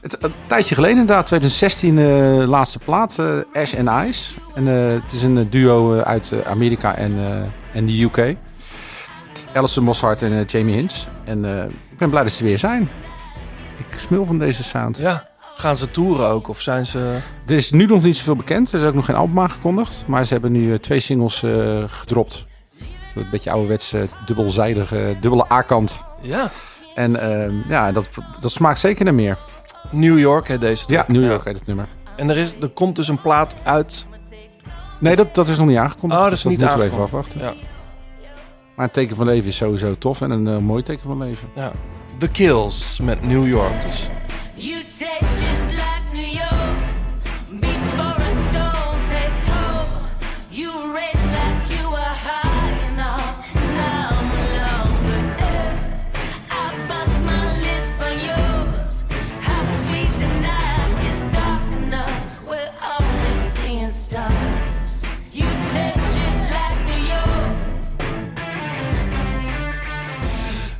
Het een tijdje geleden inderdaad, 2016 eh, laatste plaat, eh, Ash and Ice. En het is een duo uit Amerika en, en de UK. Alison Mosshart en Jamie Hinch. En ik ben blij dat ze er weer zijn. Ik smul van deze sound. Ja. Gaan ze toeren ook? Of zijn ze... Er is nu nog niet zoveel bekend. Er is ook nog geen album aangekondigd. Maar ze hebben nu twee singles eh, gedropt. Een beetje ouderwets, eh, dubbelzijdige, dubbele A-kant. Ja. En ehm, ja, dat, dat smaakt zeker naar meer. New York, hè, deze Ja. New York heet het nummer. En er, is, er komt dus een plaat uit. Nee, dat, dat is nog niet aangekondigd. Oh, dat is dus niet moeten we even afwachten. Ja. Maar een teken van leven is sowieso tof. En een eh, mooi teken van leven. ja. The Kills met New York dus. You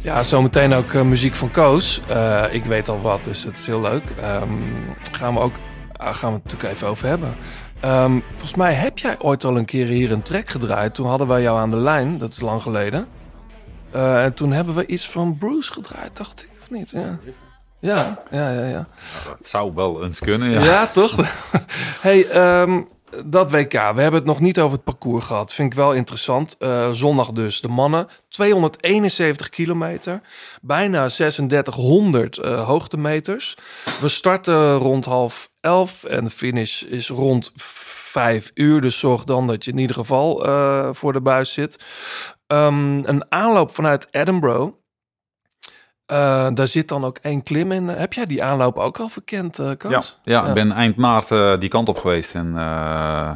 Ja, zometeen ook eh, muziek van Koos. Eh, ik weet al wat, dus het is heel leuk. Ehm, gaan we ook ah, gaan we het natuurlijk even over hebben. Ehm, volgens mij heb jij ooit al een keer hier een track gedraaid. Toen hadden wij jou aan de lijn, dat is lang geleden. Eh, en toen hebben we iets van Bruce gedraaid, dacht ik, of niet? Ja, ja, ja, ja. ja. Het zou wel eens kunnen, ja. Ja, toch? hey, ehm, dat WK. We hebben het nog niet over het parcours gehad. Vind ik wel interessant. Eh, zondag dus. De mannen. 271 kilometer. Bijna 3600 eh, hoogtemeters. We starten rond half elf. En de finish is rond vijf uur. Dus zorg dan dat je in ieder geval eh, voor de buis zit. Ehm, een aanloop vanuit Edinburgh. Eh, daar zit dan ook één klim in. Heb jij die aanloop ook al verkend, Koos? Ja, ja, Ja. ik ben eind maart eh, die kant op geweest en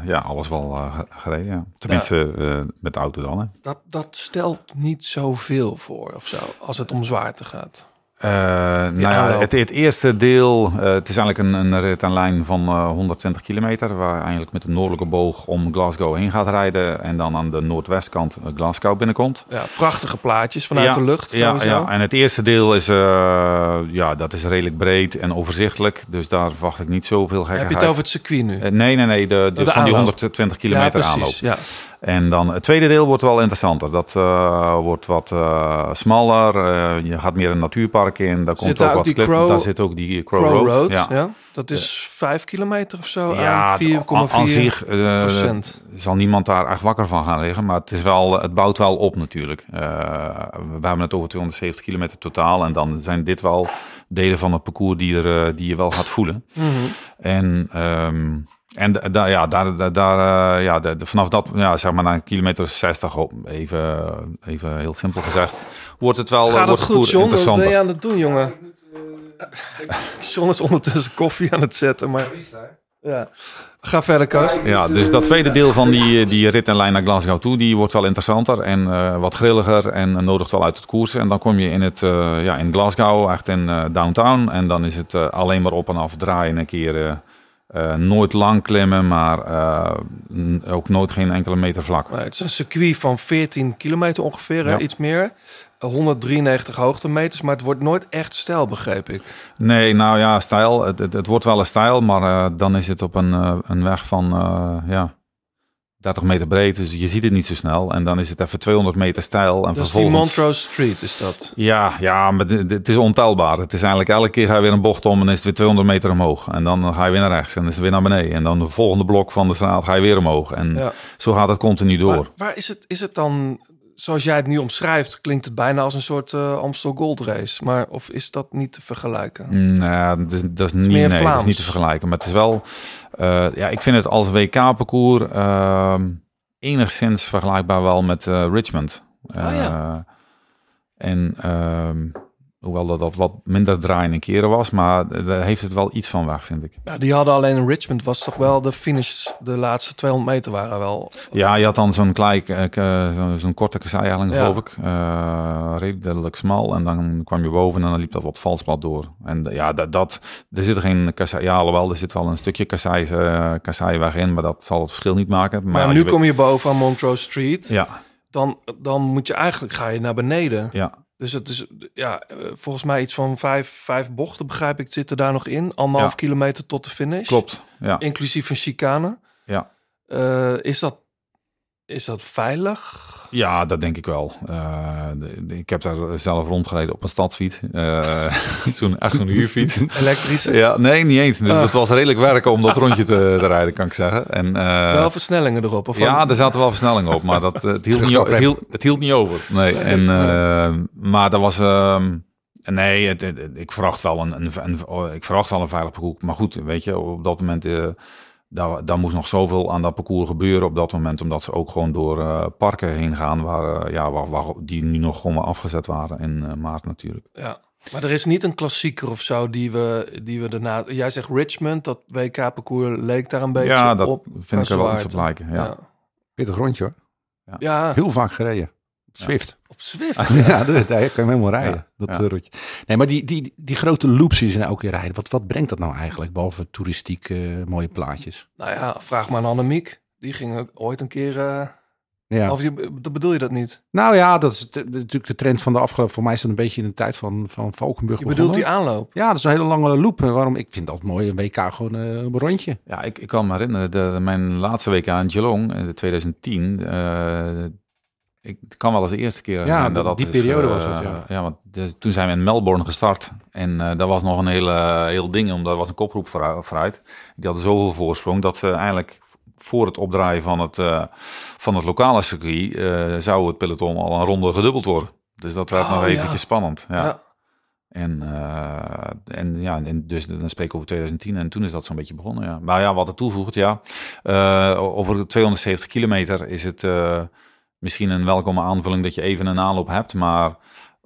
ja, alles wel ge- gereden. Ja. Tenminste, met de auto dan. Hè. Dat, dat stelt niet zoveel voor of zo, als het om zwaarte gaat. Eh, nou ja, aanloop. het, het eerste deel, eh, het is eigenlijk een, een rit aan lijn van eh, 120 kilometer, waar eigenlijk met de noordelijke boog om Glasgow heen gaat rijden en dan aan de noordwestkant eh, Glasgow binnenkomt. Ja, prachtige plaatjes vanuit Ja, de lucht. Ja, Sowieso. ja, en het eerste deel is, eh, ja, dat is redelijk breed en overzichtelijk, dus daar verwacht ik niet zoveel Heb gekkigheid. je het over het circuit nu? Eh, nee, nee, nee, de, de, De van die aanloop. 120 kilometer ja, aanloop. precies. Ja. En dan het tweede deel wordt wel interessanter. Dat eh, wordt wat eh, smaller. eh, je gaat meer een natuurpark in. Daar komt daar ook ook wat Crow- Daar zit ook die Crow, Crow Road. Road, ja. ja. Dat is vijf kilometer of zo Ja, aan 4,4 aan zich eh, procent. zal niemand daar echt wakker van gaan liggen. Maar het, is wel, het bouwt wel op natuurlijk. We hebben het over 270 kilometer totaal. En dan zijn dit wel delen van het parcours die, er, die je wel gaat voelen. Mhm. En, ehm, en da- ja, daar, daar, daar, eh, ja, de, de- vanaf dat, ja, zeg maar, na een kilometer 60, op, even, even heel simpel gezegd, wordt het wel Gaat wordt het goed, John? Wat ben je aan het doen, jongen? John is ondertussen koffie aan het zetten, maar... Ja. Ga verder, Koos. Ja, dus dat tweede deel van die, die rit en lijn naar Glasgow toe, die wordt wel interessanter en eh, wat grilliger en nodigt wel uit het koersen. En dan kom je in, het, eh, ja, in Glasgow, echt in eh, downtown. En dan is het eh, alleen maar op en af draaien een keer. Eh, nooit lang klimmen, maar eh, ook nooit geen enkele meter vlak. Het is een circuit van 14 kilometer ongeveer? Ja. iets meer. 193 hoogtemeters, maar het wordt nooit echt stijl, begreep ik. Nee, nou ja, stijl. Het, het, het wordt wel een stijl, maar eh, dan is het op een, een weg van ja, 30 meter breed. Dus je ziet het niet zo snel. En dan is het even 200 meter stijl. En Dat is die vervolgens... Montrose Street, is dat. Ja, ja, maar het is ontelbaar. Het is eigenlijk elke keer ga je weer een bocht om en is het weer 200 meter omhoog. En dan ga je weer naar rechts en dan is het weer naar beneden. En dan de volgende blok van de straat ga je weer omhoog. En Ja. zo gaat het continu door. Maar waar is het, is het dan, zoals jij het nu omschrijft, klinkt het bijna als een soort eh, Amstel Gold Race. Maar of is dat niet te vergelijken? Mm, Nou dat, is- dat is niet, nee, dat is niet te vergelijken. Maar het is wel, eh, ja, ik vind het als WK-parcours ehm, enigszins vergelijkbaar wel met eh, Richmond. Oh ja. En ehm, hoewel dat, dat wat minder draaiende keren was, maar daar heeft het wel iets van weg, vind ik. Ja, die hadden alleen in Richmond, was toch wel de finish, de laatste 200 meter waren wel... Ja, je had dan zo'n klei, eh, eh, zo- zo'n korte kassei eigenlijk, Ja. geloof ik. Eh, redelijk smal. En dan kwam je boven en dan liep dat wat valsplat door. En ja, dat, dat, er zit geen kassei, ja, alhoewel, er zit wel een stukje kassei, kasseiweg in, maar dat zal het verschil niet maken. Maar, nu kom je boven aan Montrose Street. Ja, Dan, dan moet je eigenlijk, ga je naar beneden. ja. Dus het is, ja, eh, volgens mij iets van vijf, vijf bochten, begrijp ik, zitten daar nog in. Anderhalf Ja. kilometer tot de finish. klopt. Ja. Inclusief een chicane. Ja. Eh, is, dat, is dat veilig? Ja, dat denk ik wel. Eh, ik heb daar zelf rondgereden op een stadsfiets. Eh, zo'n, echt zo'n huurfiets. Elektrische? Ja, nee, niet eens. Dus Ah. het was redelijk werken om dat rondje te, te rijden, kan ik zeggen. En, eh, Wel versnellingen erop? Of ja, er zaten wel versnellingen op, maar dat, het, hield niet, het, hield, het hield niet over. Nee, en, maar dat was... ehm, nee, het, het- het- ik verwacht wel een, een, een- ik verwacht wel een veilig parcours. Maar goed, weet je, op dat moment... daar, daar moest nog zoveel aan dat parcours gebeuren op dat moment. Omdat ze ook gewoon door eh, parken heen gaan... Waar, eh, ja, waar, waar, die nu nog gewoon afgezet waren in eh, maart natuurlijk. Ja. Maar er is niet een klassieker of zo die we, die we daarna... Jij zegt Richmond, dat WK-parcours leek daar een beetje ja, dat op. vind ik er wel iets op lijken. Ja. Ja. Pittig rondje hoor. Ja, Heel vaak gereden. Op Zwift. Ja, daar, daar kan je helemaal rijden. Ja, dat ja. eh. Nee, maar die, die, die grote loops die ze nou ook weer rijden. Wat, wat brengt dat nou eigenlijk? Behalve toeristiek eh, mooie plaatjes. Nou ja, vraag maar aan Annemiek. Die ging ook ooit een keer... eh, Ja. Of je, dat bedoel je dat niet? Nou ja, dat is de- natuurlijk de trend van de afgelopen... Voor mij is dat een beetje in de tijd van, van Valkenburg Je bedoelt die aanloop? Ja, dat is een hele lange loop. En Waarom? Ik vind dat mooi. Een WK gewoon eh, een rondje. Ja, ik, ik kan me herinneren, de, mijn laatste week in Geelong, in 2010, eh, ik het kan wel eens de eerste keer Ja, zijn dat die dat is, periode eh, was dat, ja. want dus, toen zijn we in Melbourne gestart en eh dat was nog een hele, heel ding, omdat er was een koproep vooru- vooruit. Die hadden zoveel voorsprong dat ze eigenlijk voor het opdraaien van het, eh, van het lokale circuit eh, zou het peloton al een ronde gedubbeld worden. Dus dat werd Oh, nog ja. eventjes spannend. Ja. Ja. En, eh, en ja, en dus dan spreek ik over 2010 en toen is dat zo'n beetje begonnen. Ja. Maar ja, wat het toevoegt, ja. eh, over de 270 kilometer is het eh, misschien een welkome aanvulling dat je even een aanloop hebt. Maar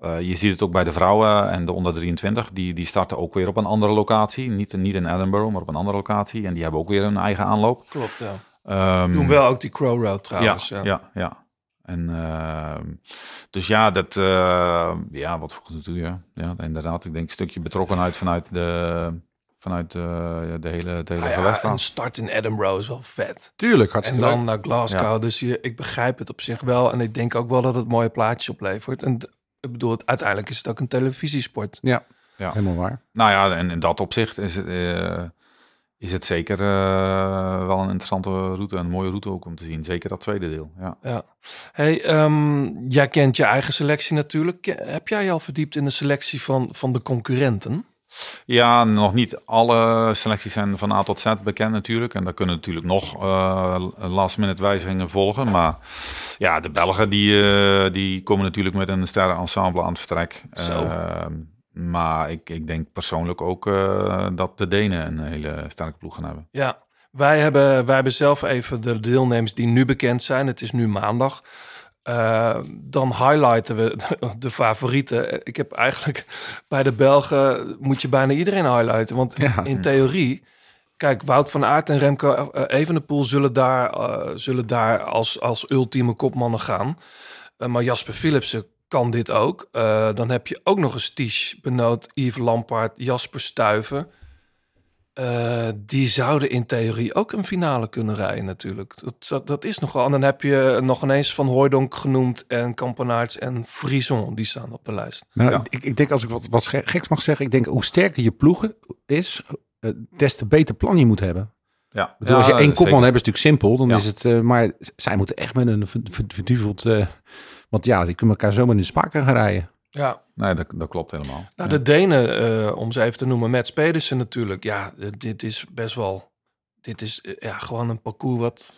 eh, je ziet het ook bij de vrouwen en de onder 23. Die, die starten ook weer op een andere locatie. Niet, niet in Edinburgh, maar op een andere locatie. En die hebben ook weer een eigen aanloop. Klopt, ja. Ehm, Doen wel ook die Crow Road trouwens. Ja, ja, ja, ja. En ehm, dus ja, dat, eh, ja, wat voegt het toe, ja. Ja, inderdaad. Ik denk een stukje betrokkenheid vanuit de, vanuit eh, de hele, de hele ja, geweststraat. een start in Edinburgh is wel vet. Tuurlijk, En hartstikke dan leuk. naar Glasgow. Dus je, ik begrijp het op zich wel. En ik denk ook wel dat het mooie plaatjes oplevert. En ik bedoel, het, uiteindelijk is het ook een televisiesport. Ja, Ja. helemaal waar. Nou ja, en in dat opzicht is het, eh, is het zeker eh, wel een interessante route, een mooie route ook om te zien. Zeker dat tweede deel, ja. Ja. Hey, ehm, jij kent je eigen selectie natuurlijk. Heb jij je al verdiept in de selectie van, van de concurrenten? Ja, nog niet alle selecties zijn van A tot Z bekend natuurlijk. En daar kunnen natuurlijk nog eh, last minute wijzigingen volgen. Maar ja, de Belgen die, eh, die komen natuurlijk met een sterrenensemble aan het vertrek. Zo. Eh, maar ik, ik denk persoonlijk ook dat de Denen een hele sterke ploeg gaan hebben. Ja, wij hebben, wij hebben zelf even de deelnemers die nu bekend zijn. Het is nu maandag. Eh, dan highlighten we de favorieten. Ik heb eigenlijk bij de Belgen moet je bijna iedereen highlighten. Want Ja. in theorie, kijk, Wout van Aert en Remco eh, Evenepoel zullen daar, eh, zullen daar als, als ultieme kopmannen gaan. Maar Jasper Philipsen kan dit ook. Dan heb je ook nog eens Ties, Benoot, Yves Lampaard, Jasper Stuyven. Eh, die zouden in theorie ook een finale kunnen rijden natuurlijk. Dat, dat, dat is nogal. En dan heb je nog ineens Van Hooijdonk genoemd en Kampenaerts en Frison. Die staan op de lijst. Nou, Ja. ik, ik denk als ik wat, wat ge- geks mag zeggen, ik denk hoe sterker je ploegen is, eh, des te beter plan je moet hebben. Ja, bedoel, als je Ja, één kopman hebt, is het natuurlijk simpel. Dan Ja. is het, eh, maar zij moeten echt met een ver- ver- verduveld, eh, want ja, die kunnen elkaar zomaar in de spaken gaan rijden. Ja, Nee, dat, dat klopt helemaal. nou, Ja. de Denen, eh, om ze even te noemen, Mats Pedersen natuurlijk. Ja, eh, dit is best wel... Dit is eh, ja, gewoon een parcours wat...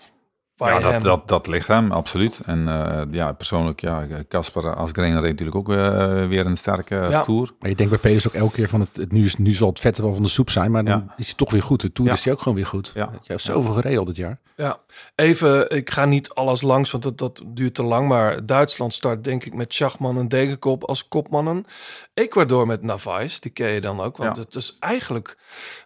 Ja, dat, dat, dat ligt hem, absoluut. En eh, ja, persoonlijk, ja, Casper Asgreen reed natuurlijk ook eh, weer een sterke Ja. tour. Maar je denkt bij Peters ook elke keer van het, het nu, is, nu zal het vette wel van de soep zijn, maar dan Ja. is hij toch weer goed. De Tour Ja. is hij ook gewoon weer goed. Ja. Je hebt zoveel gereden al dit jaar. Ja, even, ik ga niet alles langs, want dat, dat duurt te lang. Maar Duitsland start denk ik met Schachman en Degenkop als kopmannen. Ecuador met Navais, die ken je dan ook. Want Ja. het is eigenlijk,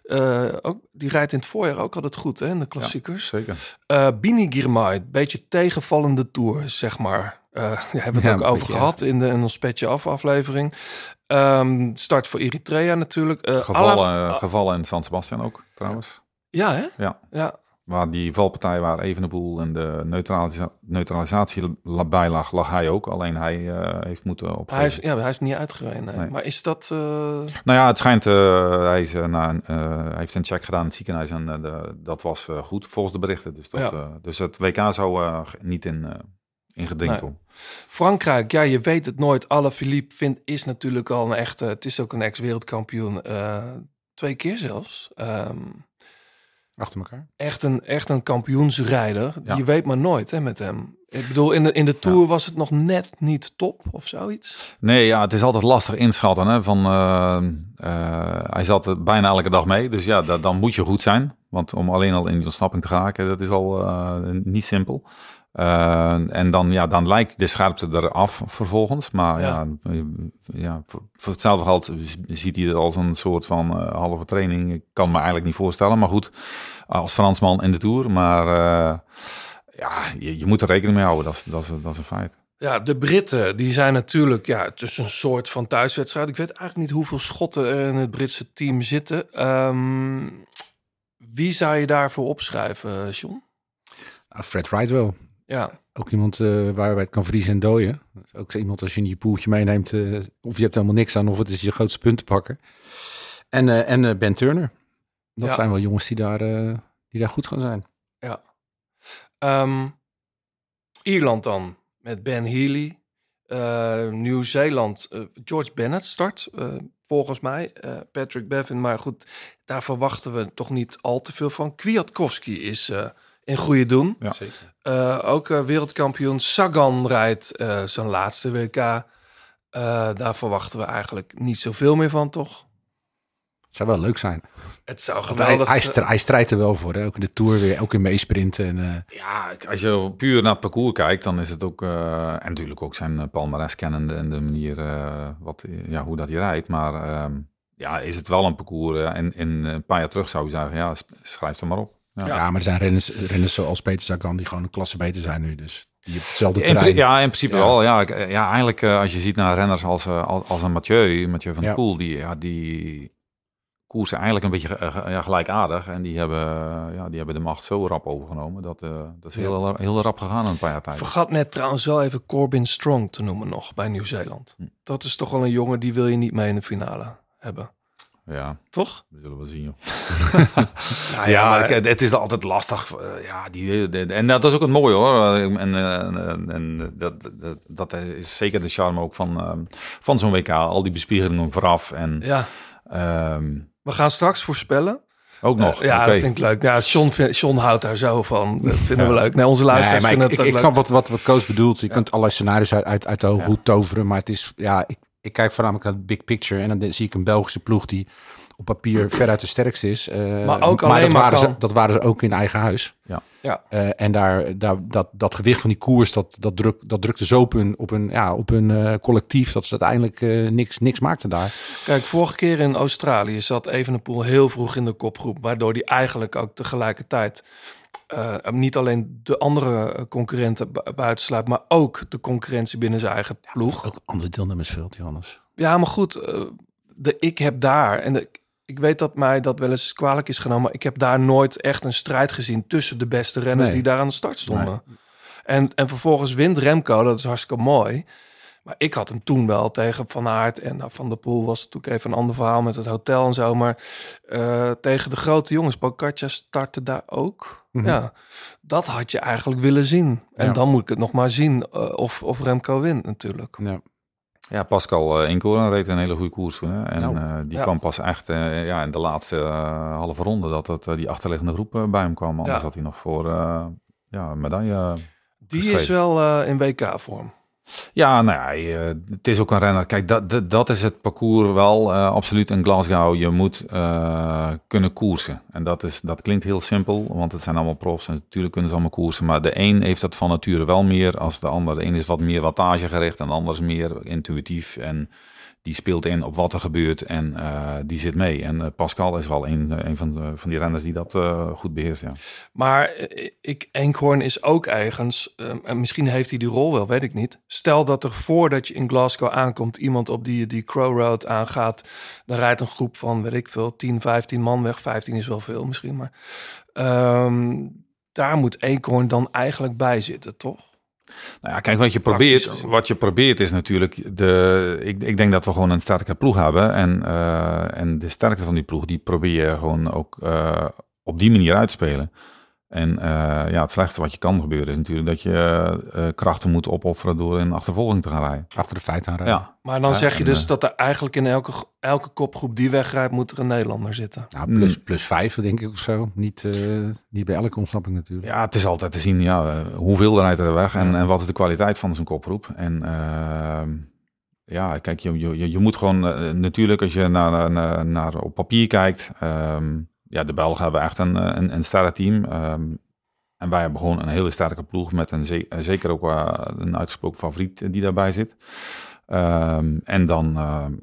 eh, ook, die rijdt in het voorjaar ook altijd goed hè, in de klassiekers. Zeker. Eh Bini Girmay, beetje tegenvallende tour, zeg maar. Eh daar hebben we het Ja, ook over beetje, gehad in, de, in ons petje af aflevering. Ehm, start voor Eritrea natuurlijk. Eh, Gevallen, gevallen in San Sebastian ook, trouwens. Ja, hè? Ja. Ja, Waar die valpartij waar Evenepoel en de neutralisa neutralisatie bij lag, lag hij ook. Alleen hij eh, heeft moeten opgeven. hij, is, ja, hij is niet uitgereden. nee. Nee. Maar is dat... eh, Nou ja, het schijnt, eh, hij, is, na een, hij heeft een check gedaan in het ziekenhuis en de- dat was goed volgens de berichten. Dus, dat, Ja. dus het WK zou niet in, in geding Nee. komen. Frankrijk, ja, je weet het nooit. Alaphilippe vindt is natuurlijk al een echte. Het is ook een ex-wereldkampioen. twee keer zelfs. Ehm, Achter elkaar. echt, een, echt een kampioensrijder. Ja. Je weet maar nooit hè, met hem. Ik bedoel, in de, in de Tour was het nog net niet top of zoiets. Nee, ja, het is altijd lastig inschatten. Hè, van, eh, eh, hij zat bijna elke dag mee, dus ja, da- dan moet je goed zijn. Want om alleen al in die ontsnapping te geraken, dat is al eh, niet simpel. Eh, en dan, ja, dan lijkt de scherpte eraf vervolgens. Maar ja, ja, ja voor, voor hetzelfde geld ziet hij het als een soort van eh, halve training. Ik kan me eigenlijk niet voorstellen. Maar goed, als Fransman in de Tour. Maar eh, ja, je, je moet er rekening mee houden. Dat is, dat is, dat is een feit. Ja, de Britten, die zijn natuurlijk, ja, het is een soort van thuiswedstrijd. Ik weet eigenlijk niet hoeveel Schotten er in het Britse team zitten. Ehm, wie zou je daarvoor opschrijven, John? Ah, Fred Wright wel. Ja, Ook iemand eh, waar het kan vriezen en dooien. Dat is ook iemand als je in je poeltje meeneemt. eh, of je hebt helemaal niks aan, of het is je grootste punt te pakken. En, eh, en Ben Turner. Dat Ja. zijn wel jongens die daar, die daar goed gaan zijn. Ehm, Ierland dan, met Ben Healy. Nieuw-Zeeland, George Bennett start, volgens mij. Patrick Bevin, maar goed, daar verwachten we toch niet al te veel van. Kwiatkowski is in goede doen. Ja. Eh, ook eh, wereldkampioen Sagan rijdt eh, zijn laatste WK. Eh, daar verwachten we eigenlijk niet zoveel meer van, toch? Het zou wel leuk zijn. Het zou geweldig zijn. hij strijdt er wel voor. Hè? Ook in de Tour weer, ook in meesprinten. En, eh, Ja, als je puur naar het parcours kijkt, dan is het ook, eh, en natuurlijk ook zijn palmares kennende en de manier uh, wat, ja, hoe dat hij rijdt. Maar uh, ja, is het wel een parcours. En, en een paar jaar terug zou je zeggen, ja, schrijf er maar op. Ja, ja maar er zijn renners, renners zoals Peter Sagan die gewoon een klasse beter zijn nu. Dus die op hetzelfde in, terrein. Ja, in principe ja. wel. Ja, ja eigenlijk uh, als je ziet naar renners als, uh, als, als een Mathieu, Mathieu van der Poel, die, ja, die koersen eigenlijk een beetje uh, ja, gelijkaardig. En die hebben, ja, die hebben de macht zo rap overgenomen. Dat, uh, dat is heel, ja. heel rap gegaan een paar jaar tijd. Vergat net trouwens wel even Corbin Strong te noemen nog bij Nieuw-Zeeland. Hm. Dat is toch wel een jongen die wil je niet mee in de finale hebben. Ja, toch? we zullen wel zien, joh. Nou Ja, maar- ik- het is altijd lastig. eh, ja, die, de- en dat is ook het mooie hoor. Eh, En, eh, en, en dat, dat, dat is zeker de charme ook van, ehm, van zo'n WK. Al die bespiegelingen vooraf. En ja, ehm, we gaan straks voorspellen. ook nog. Eh, ja, dat vind ik leuk. Ja, John, vind- John houdt daar zo van. Dat vinden we leuk. Nee, onze Nee, luisteraars ik, vinden ik, het ik ook snap leuk. wat, wat, wat Koos bedoelt. Je kunt allerlei scenario's uit, uit, uit de Ja. hoed toveren. Maar het is, ja, ik, ik kijk voornamelijk naar de big picture. En dan zie ik een Belgische ploeg die op papier veruit de sterkste is. Eh, Maar ook alleen dat, maar waren ze, dat waren ze ook in eigen huis. Ja. Ja. Eh, en daar, daar, dat, dat gewicht van die koers, dat, dat, druk, dat drukte zo op hun, op hun, ja, op hun eh, collectief... dat ze uiteindelijk eh, niks, niks maakten daar. Kijk, vorige keer in Australië zat Evenepoel heel vroeg in de kopgroep. Waardoor hij eigenlijk ook tegelijkertijd eh, niet alleen de andere eh, concurrenten bu- buitensluit... maar ook de concurrentie binnen zijn eigen ploeg. Ook andere deelnemersveld, Johannes. Ja, maar goed, eh, de, ik heb daar, en ik, ik weet dat mij dat wel eens kwalijk is genomen, maar ik heb daar nooit echt een strijd gezien tussen de beste renners Nee. die daar aan de start stonden. En, en vervolgens wint Remco, dat is hartstikke mooi. Maar ik had hem toen wel tegen Van Aert en nou, Van der Poel was natuurlijk even een ander verhaal met het hotel en zo. Maar tegen de grote jongens, Boccaccia startte daar ook. Mhm. Ja, dat had je eigenlijk willen zien. En Ja. dan moet ik het nog maar zien eh, of, of Remco wint natuurlijk. Ja. Ja, Pascal uh, Inkoren reed een hele goede koers toen. Hè? En Nou, eh, die ja. kwam pas echt eh, ja, in de laatste halve ronde dat het, die achterliggende groep bij hem kwam. Anders Ja. had hij nog voor eh, ja, een medaille. Die is wel eh, in WK-vorm. Ja, nou ja, het is ook een renner. Kijk, dat, dat, is het parcours wel eh, absoluut in Glasgow. Je moet eh, kunnen koersen. En dat, is, dat klinkt heel simpel, want het zijn allemaal profs. En natuurlijk kunnen ze allemaal koersen. Maar de een heeft dat van nature wel meer als de ander. De een is wat meer wattage gericht en de ander is meer intuïtief. En die speelt in op wat er gebeurt en eh, die zit mee. En eh, Pascal is wel een, een van, de, van die renners die dat eh, goed beheerst, ja. Maar eh, ik, Enkhoorn is ook ergens, eh, en misschien heeft hij die rol wel, weet ik niet. Stel dat er voordat je in Glasgow aankomt iemand op die, die Crow Road aangaat. Dan rijdt een groep van, weet ik veel, 10, 15 man weg. 15 is wel veel misschien, maar ehm, daar moet Eekhoorn dan eigenlijk bij zitten, toch? Nou ja, kijk, wat je probeert, wat je probeert is natuurlijk de. Ik, ik denk dat we gewoon een sterke ploeg hebben. En, eh, en de sterkte van die ploeg, die probeer je gewoon ook eh, op die manier uit te spelen. En eh, ja, het slechtste wat je kan gebeuren is natuurlijk dat je eh, krachten moet opofferen door in achtervolging te gaan rijden. Achter de feiten aanrijden. Ja, Maar dan Ja, zeg je dus eh, dat er eigenlijk in elke, elke kopgroep die wegrijdt, moet er een Nederlander zitten. Nou, plus, plus vijf, denk ik, of zo. Niet, eh, niet bij elke ontsnapping natuurlijk. ja, het is altijd te zien ja, eh, hoeveel rijdt er weg en, en wat is de kwaliteit van zo'n kopgroep. En ehm, ja, kijk, je, je, je moet gewoon eh, natuurlijk als je naar, naar, naar op papier kijkt. ehm, ja, de Belgen hebben echt een, eh, een, een sterrenteam. ehm, en wij hebben gewoon een hele sterke ploeg met een ze- zeker ook eh, een uitgesproken favoriet die daarbij zit. Ehm, en dan ehm,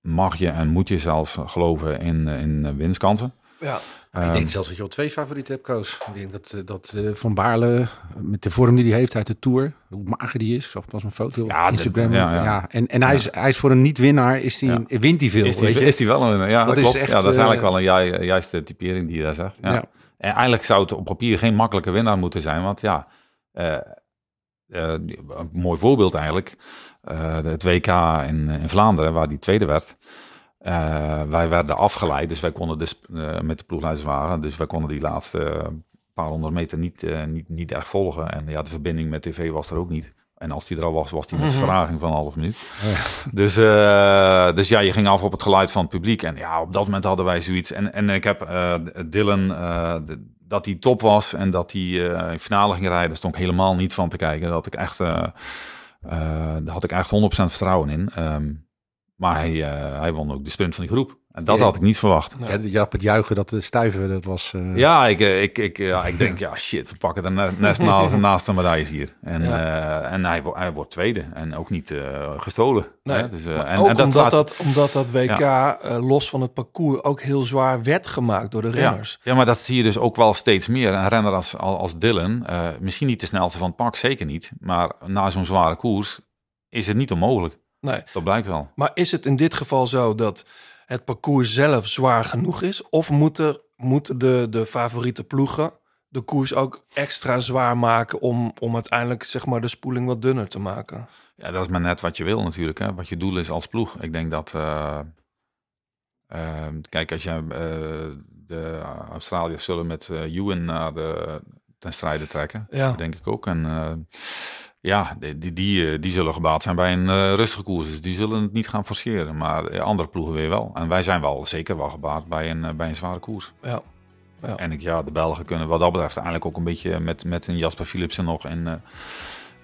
mag je en moet je zelfs geloven in, in eh, winstkansen. Ja, ik Ehm, denk zelfs dat je al twee favorieten hebt, Koos. Ik denk dat, eh, dat eh, Van Baarle, met de vorm die hij heeft uit de Tour, hoe mager die is, ik zag pas een foto op Ja, de- Instagram. ja, ja, ja. En, en hij, is, hij is voor een niet-winnaar, is die, wint hij veel. Is die, weet je? is die wel een, ja, Dat dat, is klopt. echt, ja, dat is eh, eigenlijk wel een ju- juiste typering die je daar zegt. Ja. En eigenlijk zou het op papier geen makkelijke winnaar moeten zijn, want ja, eh, eh, een mooi voorbeeld eigenlijk, eh, het WK in, in Vlaanderen, waar die tweede werd. Eh, wij werden afgeleid, dus wij konden dus eh, met de ploegleiderswagen, dus wij konden die laatste paar honderd meter niet, eh, niet, niet echt volgen. En ja, de verbinding met tv was er ook niet. En als die er al was, was die met Mhm. vertraging van een half minuut. Dus, eh, dus ja, je ging af op het geluid van het publiek. En ja, op dat moment hadden wij zoiets. En, en ik heb eh, Dylan, eh, de- dat hij top was en dat hij eh in finale ging rijden, stond ik helemaal niet van te kijken. Dat ik echt, eh, eh, daar had ik echt 100% vertrouwen in. Ehm, maar hij, eh, hij won ook de sprint van die groep. En dat Ja. had ik niet verwacht. Ja, had het juichen, dat de stuiven, dat was... eh, Ja, ik, eh, ik, ik, ja, ik denk, ja shit, we pakken er net, naast, de medailles hier. En, Ja. en hij, hij wordt tweede en ook niet gestolen. Nee, hè? Dus, en, ook en dat omdat, dat, omdat dat WK los van het parcours ook heel zwaar werd gemaakt door de renners. Ja, ja, maar dat zie je dus ook wel steeds meer. Een renner als, als, Dylan, misschien niet de snelste van het pak, zeker niet. Maar na zo'n zware koers is het niet onmogelijk. Nee. Dat blijkt wel. Maar is het in dit geval zo dat het parcours zelf zwaar genoeg is? Of moeten, moeten de, de favoriete ploegen de koers ook extra zwaar maken om, om uiteindelijk zeg maar, de spoeling wat dunner te maken? Ja, dat is maar net wat je wil natuurlijk. Hè? Wat je doel is als ploeg. Ik denk dat, eh, Ehm, kijk, als je eh, de Australiërs zullen met eh Ewan naar de, ten strijde trekken, Ja. denk ik ook. En eh, ja, die, die, die, eh, die zullen gebaat zijn bij een eh, rustige koers. Dus die zullen het niet gaan forceren. Maar eh, andere ploegen weer wel. En wij zijn wel zeker wel gebaat bij een, bij een zware koers. Ja. Ja. En ik, ja, de Belgen kunnen wat dat betreft eigenlijk ook een beetje met, met een Jasper Philipsen nog in,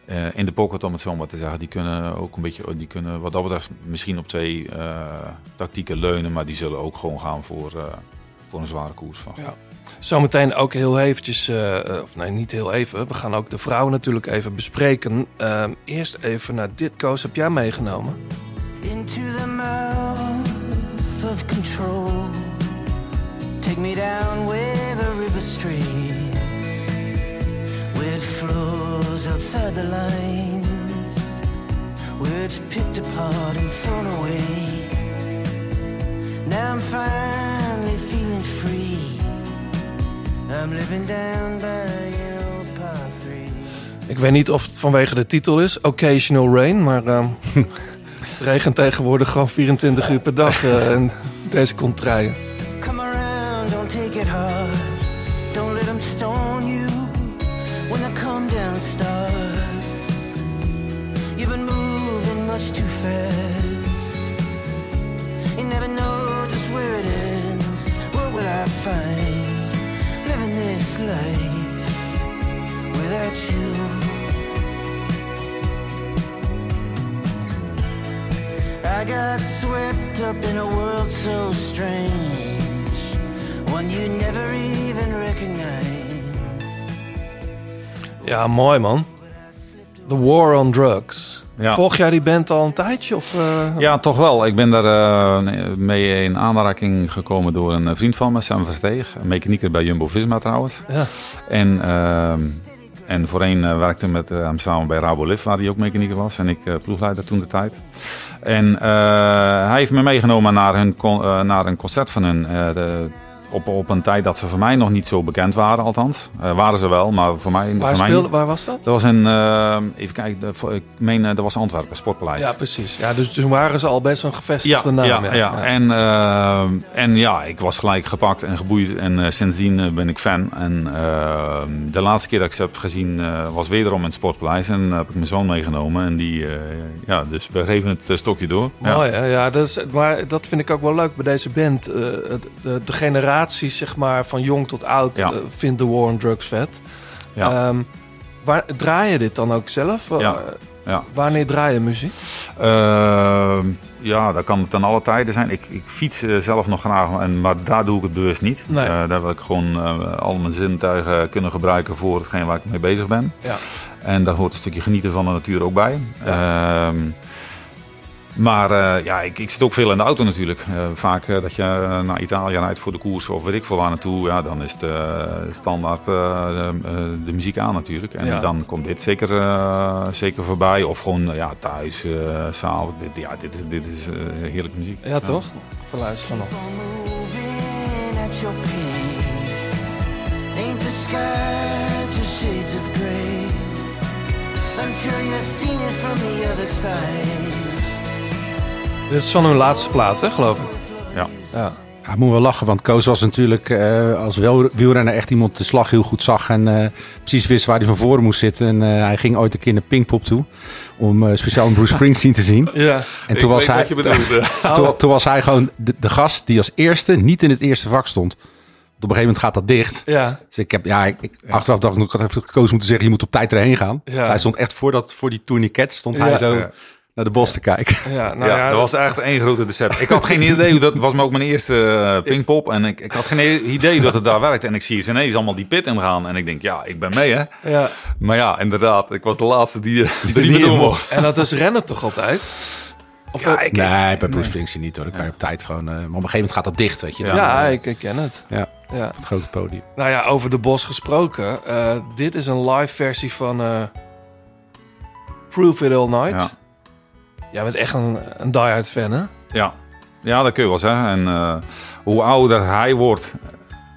eh, in de pocket, om het zo maar te zeggen. Die kunnen ook een beetje, die kunnen wat dat betreft misschien op twee tactieken leunen. Maar die zullen ook gewoon gaan voor, voor een zware koers. Van. Ja. Zometeen ook heel eventjes, eh, of nee, niet heel even. We gaan ook de vrouwen natuurlijk even bespreken. Ehm, eerst even naar dit koos heb jij meegenomen. into the mouth of control. Take me down where the river streams, where it flows outside the lines, where it's picked apart and thrown away. Now I'm free. I'm living down by an old. Ik weet niet of het vanwege de titel is, Occasional Rain, maar ehm, het regent tegenwoordig gewoon 24 uur per dag eh, en deze komt draaien. I got swept up in a world so strange, one you never even recognized. Ja, mooi man. The War on Drugs. Ja. Volg jij die band al een tijdje? Of, eh, Ja, toch wel. Ik ben daar eh, mee in aanraking gekomen door een vriend van me, Sam Versteeg. Een mechanieker bij Jumbo-Visma trouwens. Ja. En, ehm, en voorheen eh, werkte met eh, hem samen bij Raboliv, waar hij ook mechanieker was. En ik eh, ploegleider toen de tijd. En hij heeft me meegenomen naar, hun naar een concert van hun. de, op, op een tijd dat ze voor mij nog niet zo bekend waren, althans. Eh, waren ze wel, maar voor mij, waar, voor mij speelde, waar was dat? Dat was een, eh, even kijken, de- voor- ik meen, eh, dat was Antwerpen, Sportpaleis. Ja, precies. Ja, dus toen waren ze al best een gevestigde naam. Ja, ja. En, en ja, ik was gelijk gepakt en geboeid. En sindsdien ben ik fan. En de laatste keer dat ik ze heb gezien was wederom in het Sportpaleis. En heb ik mijn zoon meegenomen. En die, ja, dus we geven het stokje door. Ja. Mooi, hè? Ja, dat is, maar dat vind ik ook wel leuk bij deze band. De, de generatie, zeg maar, van jong tot oud, Ja. eh, vindt de War on Drugs vet. Ja. Ehm, waar, draai je dit dan ook zelf? Eh, Ja. Ja. Wanneer draai je muziek? Ehm, ja, dat kan ten alle tijden zijn. Ik, ik fiets eh, zelf nog graag, en, maar daar doe ik het bewust niet. Nee. Eh, daar wil ik gewoon eh, al mijn zintuigen kunnen gebruiken voor hetgeen waar ik mee bezig ben. Ja. En daar hoort een stukje genieten van de natuur ook bij. Ehm, maar eh, ja, ik, ik zit ook veel in de auto natuurlijk. Eh, vaak eh, dat je naar Italië rijdt voor de koers of weet ik veel waar naartoe. Ja, dan is de standaard eh, de, eh, de muziek aan natuurlijk. En Ja. dan komt dit zeker, eh, zeker voorbij. Of gewoon ja, thuis, eh s'avonds. Dit, ja, dit is, dit is eh, heerlijke muziek. Ja, toch? Even luisteren nog. Until you've seen it from the other side. Dit is van hun laatste plaat, hè, geloof ik. Ja. Ja. Ja, moet wel lachen, want Koos was natuurlijk eh, als wel wielrenner echt iemand de slag heel goed zag en eh, precies wist waar hij van voren moest zitten. En eh, hij ging ooit een keer naar Pinkpop toe om eh, speciaal een Bruce Springsteen te zien. Ja. En toen was, hij, toen, toen was hij gewoon de, de gast die als eerste niet in het eerste vak stond. Want op een gegeven moment gaat dat dicht. Ja. Dus ik heb, ja, ik, ik- achteraf dacht ik, ik had even gekozen moeten zeggen, je moet op tijd erheen gaan. Ja. Dus hij stond echt voor, dat, voor die tourniquet, stond Ja. hij zo Ja. Naar de bos te kijken. Ja, nou ja, ja, dat was echt één grote deceptie. Ik had geen idee, hoe dat was me ook mijn eerste eh, pingpop. En ik, ik had geen idee dat het daar werkte. En ik zie ze ineens allemaal die pit in gaan. En ik denk, ja, ik ben mee hè. ja. Maar ja, inderdaad, ik was de laatste die, die er niet meer door mocht. En dat is rennen toch altijd? Of Ja, eh, ik- Nee, bij Bruce Springsteen niet hoor. Dan kan je op tijd gewoon... eh, maar op een gegeven moment gaat dat dicht, weet je. Dan, ja, eh, ik, ik ken het. ja, Ja. op het grote podium. Nou ja, over de bos gesproken. eh, dit is een live versie van eh, Prove It All Night. Jij bent echt een, een die-hard fan, hè? Ja. ja, dat kun je wel zeggen. En eh, hoe ouder hij wordt,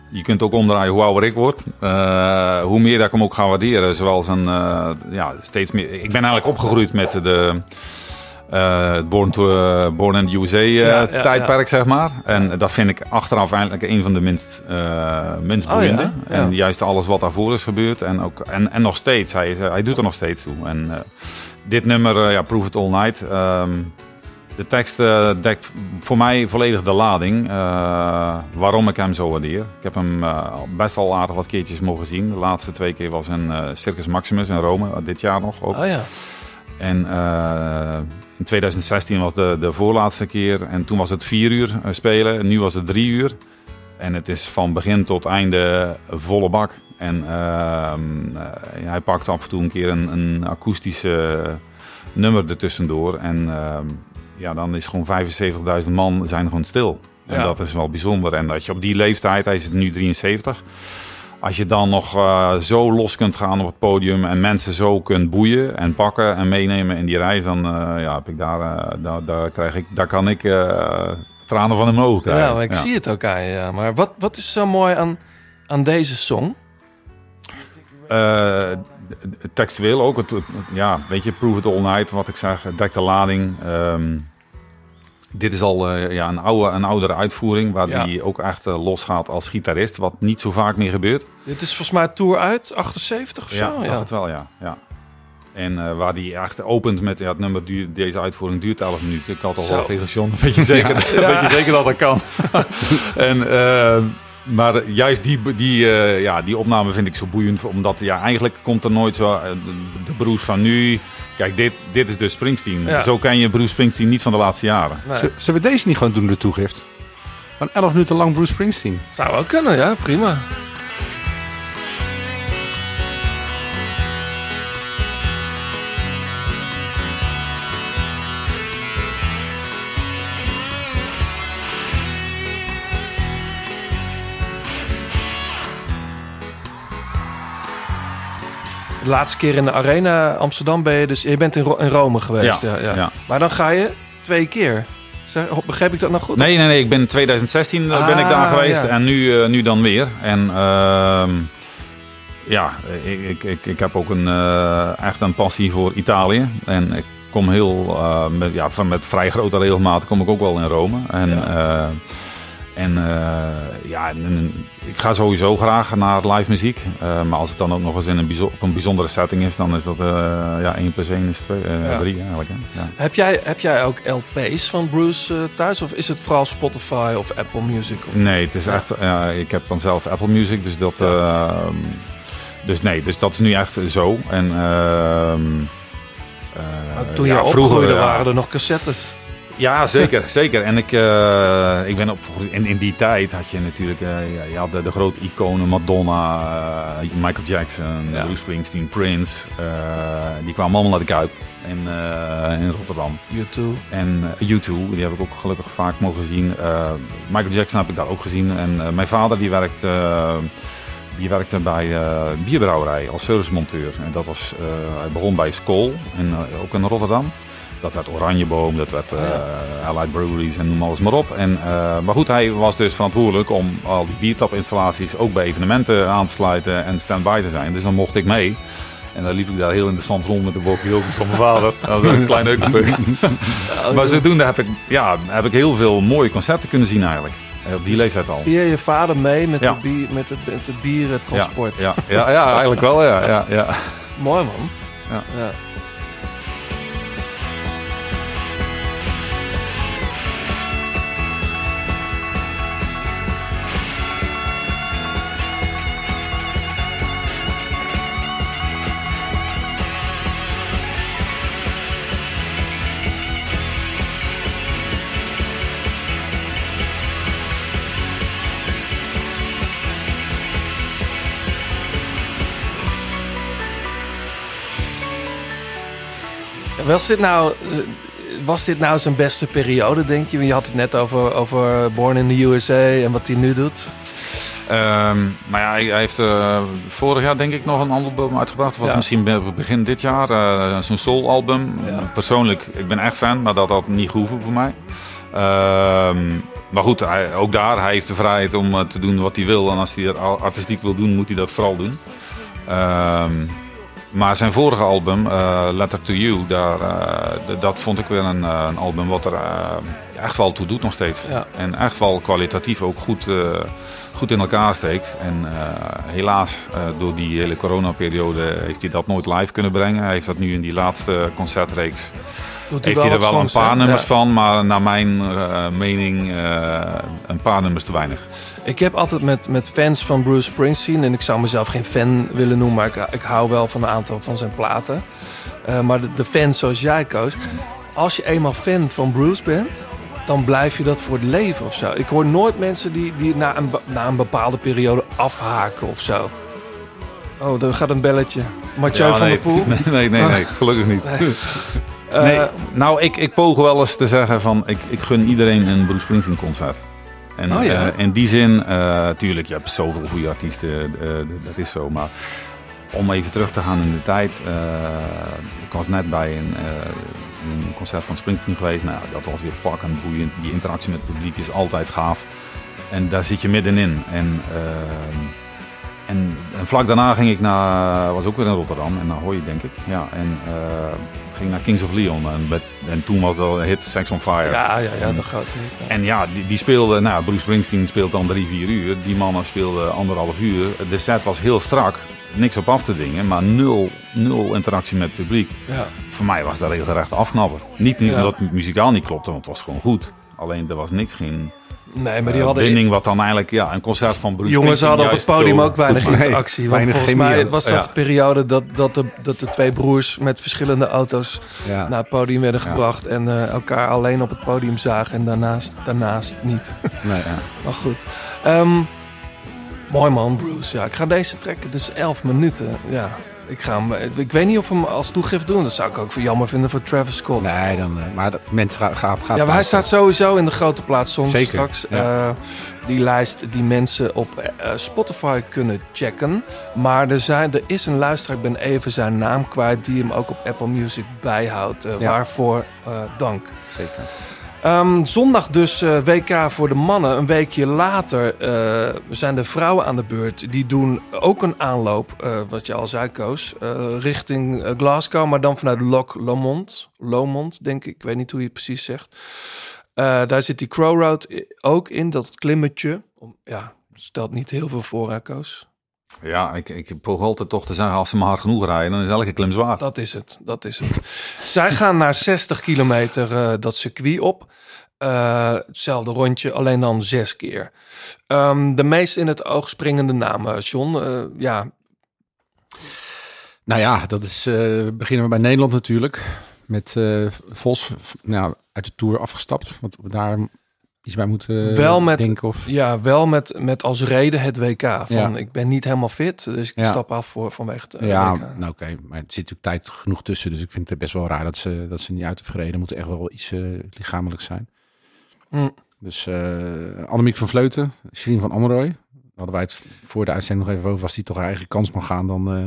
je kunt ook omdraaien hoe ouder ik word, eh, hoe meer dat ik hem ook ga waarderen. Zoals een, eh, ja, steeds meer. Ik ben eigenlijk opgegroeid met de, het Born, to, Born in the USA Ja, ja, tijdperk, zeg maar. En dat vind ik achteraf eigenlijk een van de minst, minst Oh, boeiende. En juist alles wat daarvoor is gebeurd. En, ook, en, en nog steeds, hij, is, hij doet er nog steeds toe. En dit nummer, eh, ja, Prove It All Night... ehm, de tekst eh, dekt voor mij volledig de lading. eh, waarom ik hem zo waardeer. Ik heb hem best al aardig wat keertjes mogen zien. De laatste twee keer was in Circus Maximus in Rome. dit jaar nog ook. Oh ja. En in 2016 was de, de voorlaatste keer. En toen was het vier uur spelen. En nu was het drie uur. En het is van begin tot einde volle bak. En ehm, eh, hij pakt af en toe een keer een, een akoestische nummer ertussendoor. En ehm, ja, dan is gewoon 75.000 man zijn gewoon stil. En Ja. dat is wel bijzonder. En dat je op die leeftijd, hij is nu 73... Als je dan nog eh, zo los kunt gaan op het podium en mensen zo kunt boeien en pakken en meenemen in die reis, dan eh, ja, heb ik daar, daar, daar, krijg ik, daar kan ik tranen van in mijn ogen krijgen. Ja, ik zie het ook aan je. Ja. Maar wat, wat is zo mooi aan, aan deze song? Eh, textueel ook, het, ja, weet je, Prove It All Night, wat ik zeg, het dekt de lading. Ehm, dit is al eh, ja, een, oude, een oudere uitvoering, waar Ja. die ook echt eh, losgaat als gitarist, wat niet zo vaak meer gebeurt. Dit is volgens mij Tour uit, 78 of Ja, zo? dacht het wel, ja. ja. En waar die echt opent met ja, het nummer, deze uitvoering duurt 11 minuten. Ik had al wel tegen John, weet je zeker, weet je zeker dat dat kan. en, eh, maar juist die, die, eh, ja, die opname vind ik zo boeiend, omdat ja, eigenlijk komt er nooit zo eh, de, de Bruce van nu. Kijk, dit, dit is dus Springsteen. Ja. Zo ken je Bruce Springsteen niet van de laatste jaren. Nee, Zullen we deze niet gewoon doen, de toegift? Van 11 minuten lang Bruce Springsteen. zou wel kunnen, ja, prima. De laatste keer in de Arena Amsterdam ben je dus... Je bent in, Ro- in Rome geweest, ja, ja, ja. Maar dan ga je twee keer. Begrijp ik dat nou goed? Nee, nee, nee. Ik ben in 2016 eh, ben ik Ah, daar geweest ja. en nu, eh, nu dan weer. En ehm, ja, ik, ik, ik, heb ook een, eh, echt een passie voor Italië. En ik kom heel, met, ja, van, met vrij grote regelmaat kom ik ook wel in Rome. En, Ja. eh, en ja, en ik ga sowieso graag naar live muziek. Eh, maar als het dan ook nog eens in een, op een bijzondere setting is, dan is dat eh, ja, 1 plus 1 is 2, Ja. 3 eigenlijk. Hè? Ja. Heb jij, heb jij ook LP's van Bruce eh, thuis? Of is het vooral Spotify of Apple Music? Of... Nee, het is echt. ik heb dan zelf Apple Music, dus dat. ehm, dus nee, dus dat is nu echt zo. En. ehm, eh, toen je ja, ja. waren er nog cassettes. Ja, zeker, zeker. En ik, eh, ik ben op, in, in die tijd had je natuurlijk eh, ja, je had de, de grote iconen Madonna, eh, Michael Jackson, Ja. Bruce Springsteen, Prince. die kwamen allemaal naar de Kuip in, in Rotterdam. U2. En eh, U2, die heb ik ook gelukkig vaak mogen zien. Michael Jackson heb ik daar ook gezien. En mijn vader die werkte, eh, die werkte bij eh bierbrouwerij als servicemonteur. En dat was, hij begon bij Skoll, en, ook in Rotterdam. Dat werd Oranjeboom, dat werd eh Allied Breweries en noem alles maar op. En, eh, maar goed, hij was dus verantwoordelijk om al die biertapinstallaties ook bij evenementen aan te sluiten en stand-by te zijn. Dus dan mocht ik mee. En dan liep ik daar heel interessant rond met de walkie van mijn vader. Dat was een klein heukelpuk. Maar zodoende heb ik, ja, heb ik heel veel mooie concerten kunnen zien eigenlijk. Eh, Op die leeftijd al. Via je vader mee met, Ja. de bier, met, het, met het bierentransport. Ja, ja, ja, eigenlijk wel, ja. ja, ja. Mooi man. Ja. Was dit nou, was dit nou zijn beste periode, denk je? Je had het net over, over Born in the USA en wat hij nu doet. Ehm, maar ja, hij, heeft eh, vorig jaar denk ik nog een album uitgebracht. Dat was Ja. misschien be- begin dit jaar. eh, Zo'n soul-album. Ja. Persoonlijk, ik ben echt fan, maar dat had niet gehoeven voor mij. Ehm, maar goed, hij, ook daar, hij heeft de vrijheid om eh, te doen wat hij wil. En als hij dat artistiek wil doen, moet hij dat vooral doen. Ehm, Maar zijn vorige album, eh, Letter to You, daar, eh, dat vond ik weer een, eh, een album wat er echt wel toe doet nog steeds. Ja. En echt wel kwalitatief ook goed, goed in elkaar steekt. En helaas, door die hele coronaperiode heeft hij dat nooit live kunnen brengen. Hij heeft dat nu in die laatste concertreeks Doet heeft hij er wel een paar nummers Ja. van, maar naar mijn mening een paar nummers te weinig. Ik heb altijd met, met fans van Bruce Springsteen, en ik zou mezelf geen fan willen noemen, maar ik, ik hou wel van een aantal van zijn platen. Eh, maar de, de fans zoals jij koos, als je eenmaal fan van Bruce bent, dan blijf je dat voor het leven of zo. Ik hoor nooit mensen die, die na, een, na een bepaalde periode afhaken of zo. Oh, er gaat een belletje. Mathieu Ja, van nee, der Poel. Nee, nee, nee, nee, gelukkig niet. Eh, Nee, nou, ik, ik poog wel eens te zeggen van, ik, ik gun iedereen een Bruce Springsteen concert. En Oh ja. eh, in die zin, eh tuurlijk, je hebt zoveel goede artiesten, eh, dat is zo. Maar om even terug te gaan in de tijd. ik was net bij een, een concert van Springsteen geweest. Nou, dat was weer pakkend, boeiend. Die interactie met het publiek is altijd gaaf. En daar zit je middenin. En, en, en vlak daarna ging ik naar, was ook weer in Rotterdam, en naar Hooi denk ik. Ja, en eh, ging naar Kings of Leon. En, met- en toen was wel een hit Sex on Fire. ja, ja, ja, de grote hit, ja. En ja, die, die speelde, nou, Bruce Springsteen speelt dan drie, vier uur. Die mannen speelden anderhalf uur. De set was heel strak, niks op af te dingen, maar nul, nul interactie met het publiek. Ja. Voor mij was dat regelrecht afknapper. Niet, niet Ja. omdat het muzikaal niet klopte, want het was gewoon goed. Alleen er was niks, geen Nee, maar die eh, hadden... binding wat dan eigenlijk, ja, een concert van Bruce jongens hadden op het podium zo ook weinig interactie. Want weinig volgens chemie mij was dat Ja. de periode dat, dat, de, dat de twee broers met verschillende auto's Ja. naar het podium werden gebracht. En eh, elkaar alleen op het podium zagen en daarnaast, daarnaast niet. Nee, ja. maar goed. Ehm, mooi man, Bruce. Ja, ik ga deze trekken. Dus 11 minuten. Ja, ik, ga hem, ik weet niet of we hem als toegift doen. Dat zou ik ook voor jammer vinden voor Travis Scott. nee dan, eh, maar dat, mensen gaan, gaan, gaan Ja, maar hij staat sowieso in de grote plaats soms Zeker, straks. ja. Eh, die lijst die mensen op eh, Spotify kunnen checken. Maar er, zijn, er is een luisteraar, ik ben even zijn naam kwijt... die hem ook op Apple Music bijhoudt. Ja. Waarvoor dank. Zeker. Ehm, zondag dus eh, WK voor de mannen. Een weekje later eh, zijn de vrouwen aan de beurt. Die doen ook een aanloop, eh, wat je al zei, Koos, richting Glasgow. Maar dan vanuit Loch Lomond. Lomond, denk ik. Ik weet niet hoe je het precies zegt. Daar zit die Crow Road ook in, dat klimmetje. Ja, stelt niet heel veel voor, hè, Koos. Ja, ik, ik poog altijd toch te zeggen, als ze maar hard genoeg rijden, dan is elke klim zwaar. Dat is het, dat is het. Zij gaan naar 60 kilometer eh, dat circuit op. Eh, hetzelfde rondje, alleen dan zes keer. Ehm, de meest in het oog springende namen, John. Eh, ja, Nou ja, dat is, eh, beginnen we bij Nederland natuurlijk. Met eh, Vos nou, uit de Tour afgestapt. Want daar iets bij moeten Wel met- denken. Of, ja wel met, met als reden het WK. Van Ja. ik ben niet helemaal fit, dus ik Ja. stap af voor, vanwege het eh, ja, WK. nou oké. Maar er zit natuurlijk tijd genoeg tussen. Dus ik vind het best wel raar dat ze, dat ze niet uit hebben gereden. moet echt wel iets eh lichamelijk zijn. Hm. Dus eh Annemiek van Vleuten, Sherine van. Daar hadden wij het voor de uitzending nog even over. Als die toch haar eigen kans mag gaan, dan eh,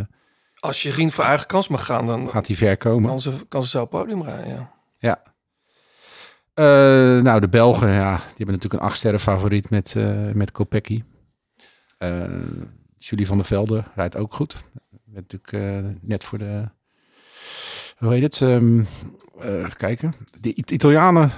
Als je Rien voor eigen kans mag gaan, dan gaat hij ver komen. kan ze, kan ze zo podium rijden. Ja. Ja. Eh, nou, de Belgen, ja, die hebben natuurlijk een achtsterren favoriet met, eh met Kopecky. Eh, Julie van der Velde rijdt ook goed. Met natuurlijk net voor de... Hoe heet het? Ehm, eh, kijken. De It- Italianen,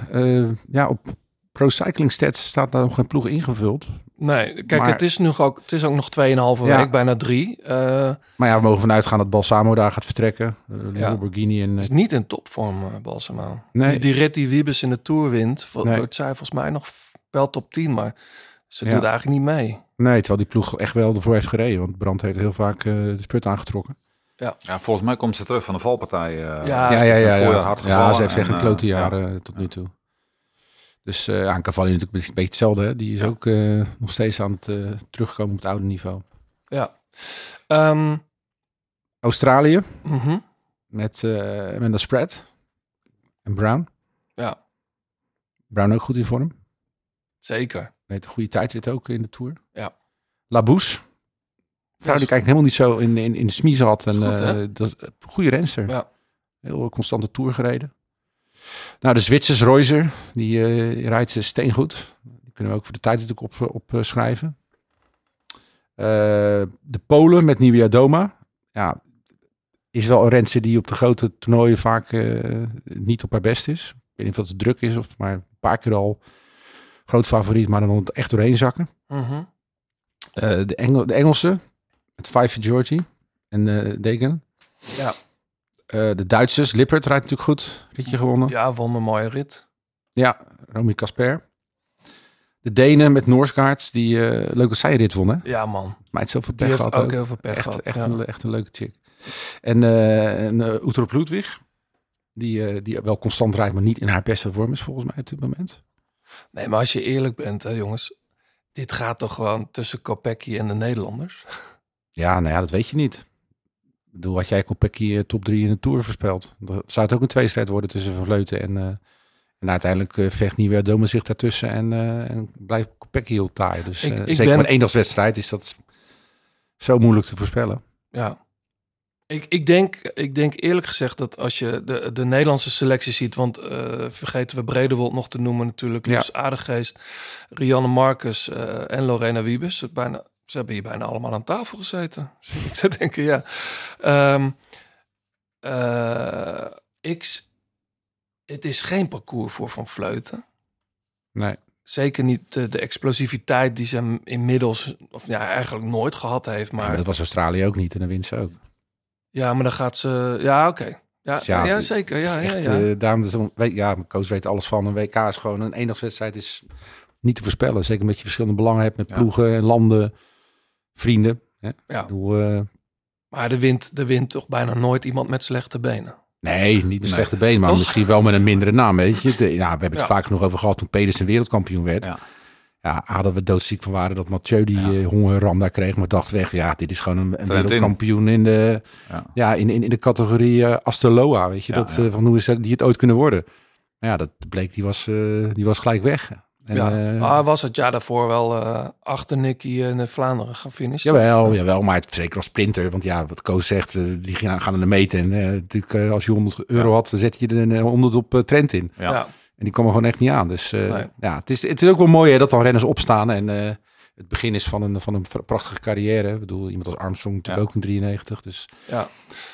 ja, op Pro Cycling Stats staat daar nog geen ploeg ingevuld. Nee, kijk, Maar- het, is nu ook, het is ook nog 2,5 Ja. week, bijna drie. Eh Maar ja, we mogen vanuit gaan dat Balsamo daar gaat vertrekken. Uh, Ja. Lamborghini en... eh, is niet in topvorm, uh, Balsamo. Nee. Die, die rit die Wiebes in de Tour wint, Nee. wordt zij volgens mij nog wel top 10, maar ze Ja. doet eigenlijk niet mee. nee, terwijl die ploeg echt wel ervoor heeft gereden. Want Brand heeft heel vaak eh, de spurt aangetrokken. Ja, volgens mij komt ze terug van de valpartij. eh, Ja, ze ja, ja, ja, ja. ja, ze heeft echt en, een eh, klote ja. jaar eh, tot nu toe. Dus eh aan Cavalli natuurlijk een beetje hetzelfde. Hè? Die is ook eh, nog steeds aan het eh, terugkomen op het oude niveau. Ja. Ehm, Australië mhm. met Amanda Spread en Brown. Ja, Brown ook goed in vorm. zeker. Weet een goede tijdrit ook in de Tour. Ja. Labouche. Vrouw die ik eigenlijk helemaal niet zo in, in, in de smiezen had. En, Goed, dat, goede renster. Ja. Heel constante Tour gereden. Nou, de Zwitsers Reuser, die eh, rijdt ze steengoed. Die kunnen we ook voor de tijd natuurlijk op, op eh, schrijven. Eh, de Polen met Nieuwia Doma. Ja, is wel een renster die op de grote toernooien vaak eh, niet op haar best is. Ik weet niet of het druk is, of maar een paar keer al groot favoriet, maar dan echt doorheen zakken. Mhm. Eh, de, Engel, de Engelse, met Five Georgie en eh Degen. Ja. Eh, de Duitsers, Lippert rijdt natuurlijk goed. Ritje gewonnen. Ja, won een mooie rit. Ja, Romy Casper. De Denen met Noorskaart, die eh leuke zijrit won, hè? Ja, man. Maar het zoveel Die pech heeft gehad ook heel veel pech echt, gehad. Echt, ja. een, echt een leuke chick. En, eh en uh, Utrop Ludwig, die, die wel constant rijdt, maar niet in haar beste vorm is volgens mij op dit moment. Nee, maar als je eerlijk bent, hè, jongens. Dit gaat toch gewoon tussen Kopecky en de Nederlanders? Ja, nou ja, dat weet je niet. Bedoel, had jij Kopecky eh, top 3 in de Tour voorspeld, dan zou het ook een tweestrijd worden tussen Van Vleuten en... eh, en uiteindelijk eh, vecht Nieuwe Dome zich daartussen en, en blijft Kopecky heel taai. Dus Ik- ik zeker ben- voor een eendagswedstrijd is dat zo moeilijk te voorspellen. Ja. Ik, ik, denk, ik denk eerlijk gezegd dat als je de, de Nederlandse selectie ziet, want eh, vergeten we Bredewold nog te noemen natuurlijk, Ja. Loes Aardegeest, Rianne Marcus en Lorena Wiebes. Het Bijna, ze hebben hier bijna allemaal aan tafel gezeten, zit ik te denken, ja. Ehm, eh, ik, s- het is geen parcours voor Van Vleuten. Nee. Zeker niet de, de explosiviteit die ze inmiddels, of ja, eigenlijk nooit gehad heeft. Maar, Maar, dat was Australië ook niet en dan wint ze ook. ja, maar dan gaat ze. Ja, oké. Ja, Dus ja, ja, zeker. Ja, ja, ja. eh, daarom ja, Koos weet alles van. Een WK is gewoon een eendagswedstrijd is niet te voorspellen. Zeker omdat je verschillende belangen hebt met ploegen en landen, vrienden. Hè? Ja. Bedoel, eh, Maar er wint, er wint toch bijna nooit iemand met slechte benen. nee, niet met Nee. slechte been, maar Toch? misschien wel met een mindere naam. Weet je? De, ja, we hebben het Ja. vaak genoeg over gehad toen Pedersen wereldkampioen werd. Ja. Ja. hadden we doodziek van waren dat Mathieu die Ja. eh, hongerram daar kreeg. Maar dacht weg, ja, dit is gewoon een, een wereldkampioen in de, Ja. ja, in, in, in de categorie eh Asterloa. Weet je, Ja, dat, ja. eh, van hoe is dat, die het ooit kunnen worden. Maar ja, dat bleek, die was, eh, die was gelijk weg. En, ja. eh, maar hij was het jaar daarvoor wel eh, achter Nicky in Vlaanderen gaan finishen. Jawel, jawel, maar het, zeker als sprinter. Want ja, wat Koos zegt, eh, die gaan, gaan er meten. En eh, natuurlijk, eh, als je 100 euro Ja. had, dan zet je er een eh, 100 op eh, Trent in. Ja. Ja. En die kwam er gewoon echt niet aan. Dus eh, Nee. ja, het is, het is ook wel mooi hè, dat dan renners opstaan. En eh, het begin is van een, van een prachtige carrière. Ik bedoel, iemand als Armstrong natuurlijk ook in 93. Dus Ja.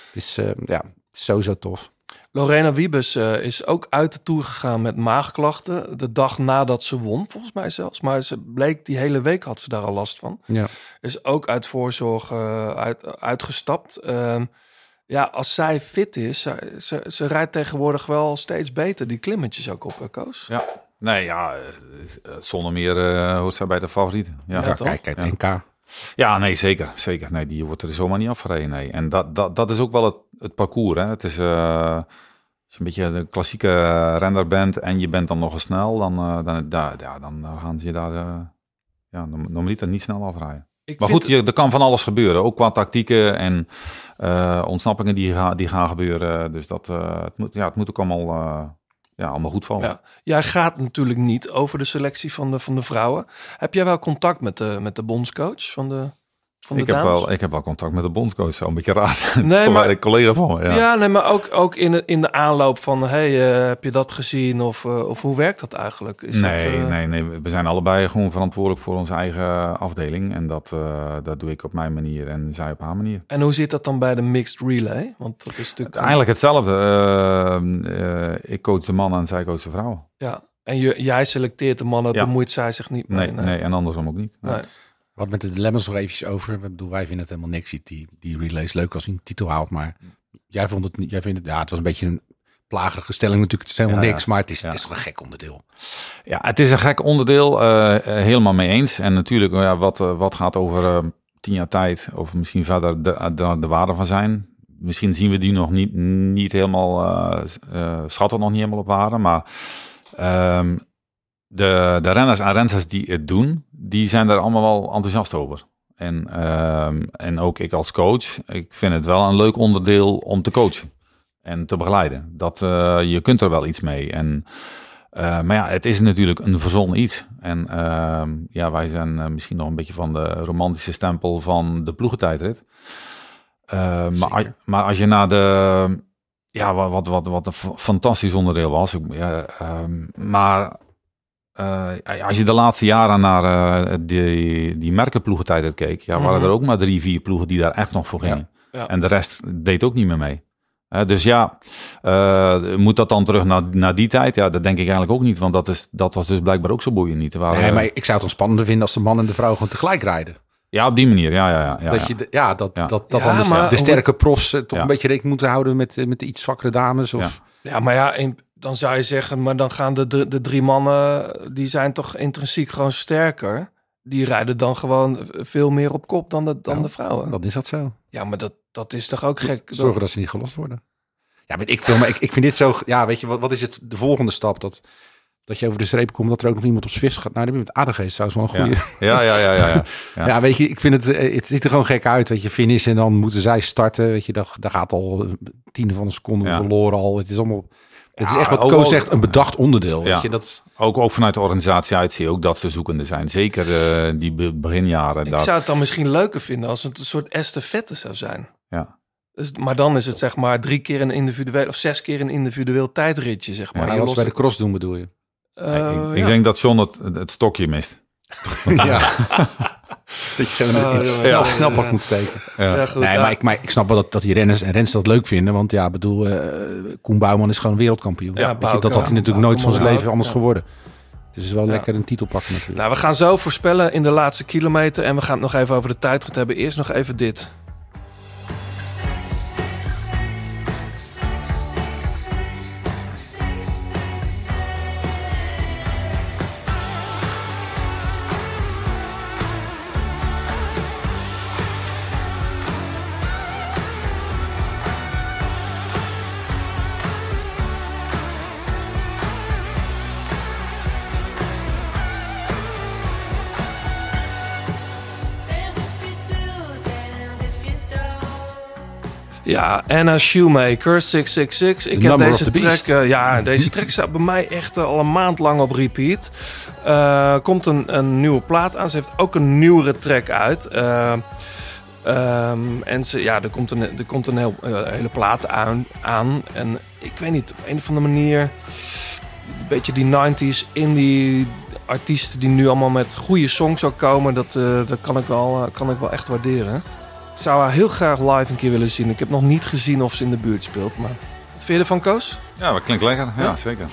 het is, eh, ja, het is sowieso tof. Lorena Wiebes eh, is ook uit de Tour gegaan met maagklachten. De dag nadat ze won, volgens mij zelfs. Maar ze bleek, die hele week had ze daar al last van. Ja. Is ook uit voorzorg eh, uit, uitgestapt. Ehm, ja, als zij fit is, ze, ze, ze rijdt tegenwoordig wel steeds beter die klimmetjes ook op, Koos? Ja. Nee, ja, eh, zonder meer eh, hoort zij bij de favorieten. Ja, Ja, Ja, kijk, kijk, Ja. NK. Ja, nee, zeker. zeker. Nee, die wordt er zomaar niet afgereden. Nee. En dat, dat, dat is ook wel het, het parcours. Hè. Het is, eh, als je een beetje de klassieke renner bent en je bent dan nog eens snel, dan, eh, dan, daar ja, dan eh, gaan ze je daar eh ja, norm- normaliter niet snel afrijden. Ik Maar goed, je, er kan van alles gebeuren. Ook qua tactieken en eh, ontsnappingen die, gaan die gaan gebeuren. Dus dat, eh, het, moet, ja, het moet ook allemaal, eh, ja, allemaal goed vallen. Ja. Jij gaat natuurlijk niet over de selectie van de, van de vrouwen. Heb jij wel contact met de, met de bondscoach van de, van de Ik heb, wel, ik heb wel contact met de bondscoach. Zo een beetje raar. Nee, maar- een collega van me. Ja, Ja. nee, maar ook, ook in, de, in de aanloop van... hey, eh, heb je dat gezien? Of, eh, of hoe werkt dat eigenlijk? Is nee, dat, eh, nee, nee. We zijn allebei gewoon verantwoordelijk voor onze eigen afdeling. En dat, dat doe ik op mijn manier en zij op haar manier. En hoe zit dat dan bij de mixed relay? Want dat is natuurlijk... Eigenlijk hetzelfde. Ik coach de mannen en zij coach de vrouwen. Ja, en je, jij selecteert de mannen, Ja. bemoeit zij zich niet mee. Nee, nee, en andersom ook niet. Nee. Nee. Wat met de dilemma's nog eventjes over. Ik bedoel, wij vinden het helemaal niks. Die, die, relays leuk als hij een titel haalt. Maar jij vond het niet. Jij vindt het. Ja, het was een beetje een plagerige stelling natuurlijk. Het is helemaal Ja, niks. Maar het is, Ja. het is een gek onderdeel. Ja, het is een gek onderdeel. eh, helemaal mee eens. En natuurlijk, ja, wat, eh, wat gaat over tien jaar tijd of misschien verder de, de, de waarde van zijn. Misschien zien we die nog niet, niet helemaal, eh, schatten nog niet helemaal op waarde. Maar ehm, de, de renners en rensters die het doen, die zijn er allemaal wel enthousiast over. En, ehm, en ook ik als coach, ik vind het wel een leuk onderdeel om te coachen en te begeleiden. Dat, eh, je kunt er wel iets mee. En, eh, maar ja, het is natuurlijk een verzonnen iets. En ehm, ja, wij zijn eh, misschien nog een beetje van de romantische stempel van de ploegentijdrit. Eh, maar, als- maar als je naar de... Ja, wat, wat, wat, wat een fa- fantastisch onderdeel was. Ik- ja, ehm, maar eh, als je de laatste jaren naar eh, die, die merkenploegentijdrit keek... Ja, waren Mhm. er ook maar drie, vier ploegen die daar echt nog voor gingen. Ja. En de rest deed ook niet meer mee. Hè, dus ja, eh, moet dat dan terug naar, naar die tijd? Ja, dat denk ik eigenlijk ook niet. Want dat, is, dat was dus blijkbaar ook zo boeiend niet. Waren, Nee, maar ik zou het dan spannender vinden als de man en de vrouw gewoon tegelijk rijden. Ja, op die manier. Ja, ja, ja. ja, dat je, de- ja, dat, Ja. dat, dat Ja, dan de, maar de hoe- sterke profs eh, toch Ja. een beetje rekening moeten houden met, eh, met de iets zwakkere dames. Of, Ja, maar ja, in- dan zou je zeggen, maar dan gaan de, de, de drie mannen, die zijn toch intrinsiek gewoon sterker. Die rijden dan gewoon veel meer op kop dan de, dan Ja, de vrouwen. Dan is dat zo. Ja, maar dat, dat is toch ook gek? Zorgen dat ze niet gelost worden. Ja, weet ik veel, maar ik, ik vind dit zo... Ja, weet je, wat, wat is het de volgende stap? Dat, dat je over de streep komt, dat er ook nog iemand op Zwift gaat. Nou, met aardigheid zou wel een goede... Ja, ja, ja, ja, ja. Ja. Ja. weet je, ik vind het... eh, Het ziet er gewoon gek uit. Weet je, finish en dan moeten zij starten. Weet je, daar, daar gaat al een tiende van een seconde Ja. verloren al. Het is allemaal... Het is Ja, echt wat Koos zegt, een bedacht onderdeel. Ja. Weet je, dat... Ook, ook vanuit de organisatie uit zie je ook dat ze zoekende zijn. Zeker eh, die be- beginjaren. Ik zou het dan misschien leuker vinden als het een soort estafette zou zijn. Ja. Dus, maar dan is het zeg maar drie keer een individueel of zes keer een individueel tijdritje, zeg maar. Je als bij de cross doen, bedoel je? Eh, ik, ik ja. denk dat John het, het stokje mist. Ja. dat je zo het ja, snel, ja. moet steken. Ja, goed, Nee, ja. maar ik, maar ik snap wel dat, dat die renners en renners dat leuk vinden. Want ja, bedoel, eh Koen Bouwman is gewoon wereldkampioen. Ja, je, dat had hij natuurlijk nooit van zijn leven anders ja. geworden. Dus het is wel Ja. lekker een titel pakken natuurlijk. Nou, we gaan zo voorspellen in de laatste kilometer. En we gaan het nog even over de tijdrit hebben. Eerst nog even dit. Ja, Anna Shoemaker, 666. Ik The heb deze track... eh, ja, deze track staat bij mij echt eh, al een maand lang op repeat. Eh komt een, een nieuwe plaat aan. Ze heeft ook een nieuwere track uit. Eh, ehm, en ze, ja, er komt een, er komt een heel, hele plaat aan, aan. En ik weet niet, op een of andere manier... Een beetje die 90s indie artiesten die nu allemaal met goede songs ook komen. Dat, dat kan, ik wel, kan ik wel echt waarderen. Ik zou haar heel graag live een keer willen zien. Ik heb nog niet gezien of ze in de buurt speelt. Maar wat vind je ervan, Koos? Ja, dat klinkt lekker. Ja, Ja. zeker.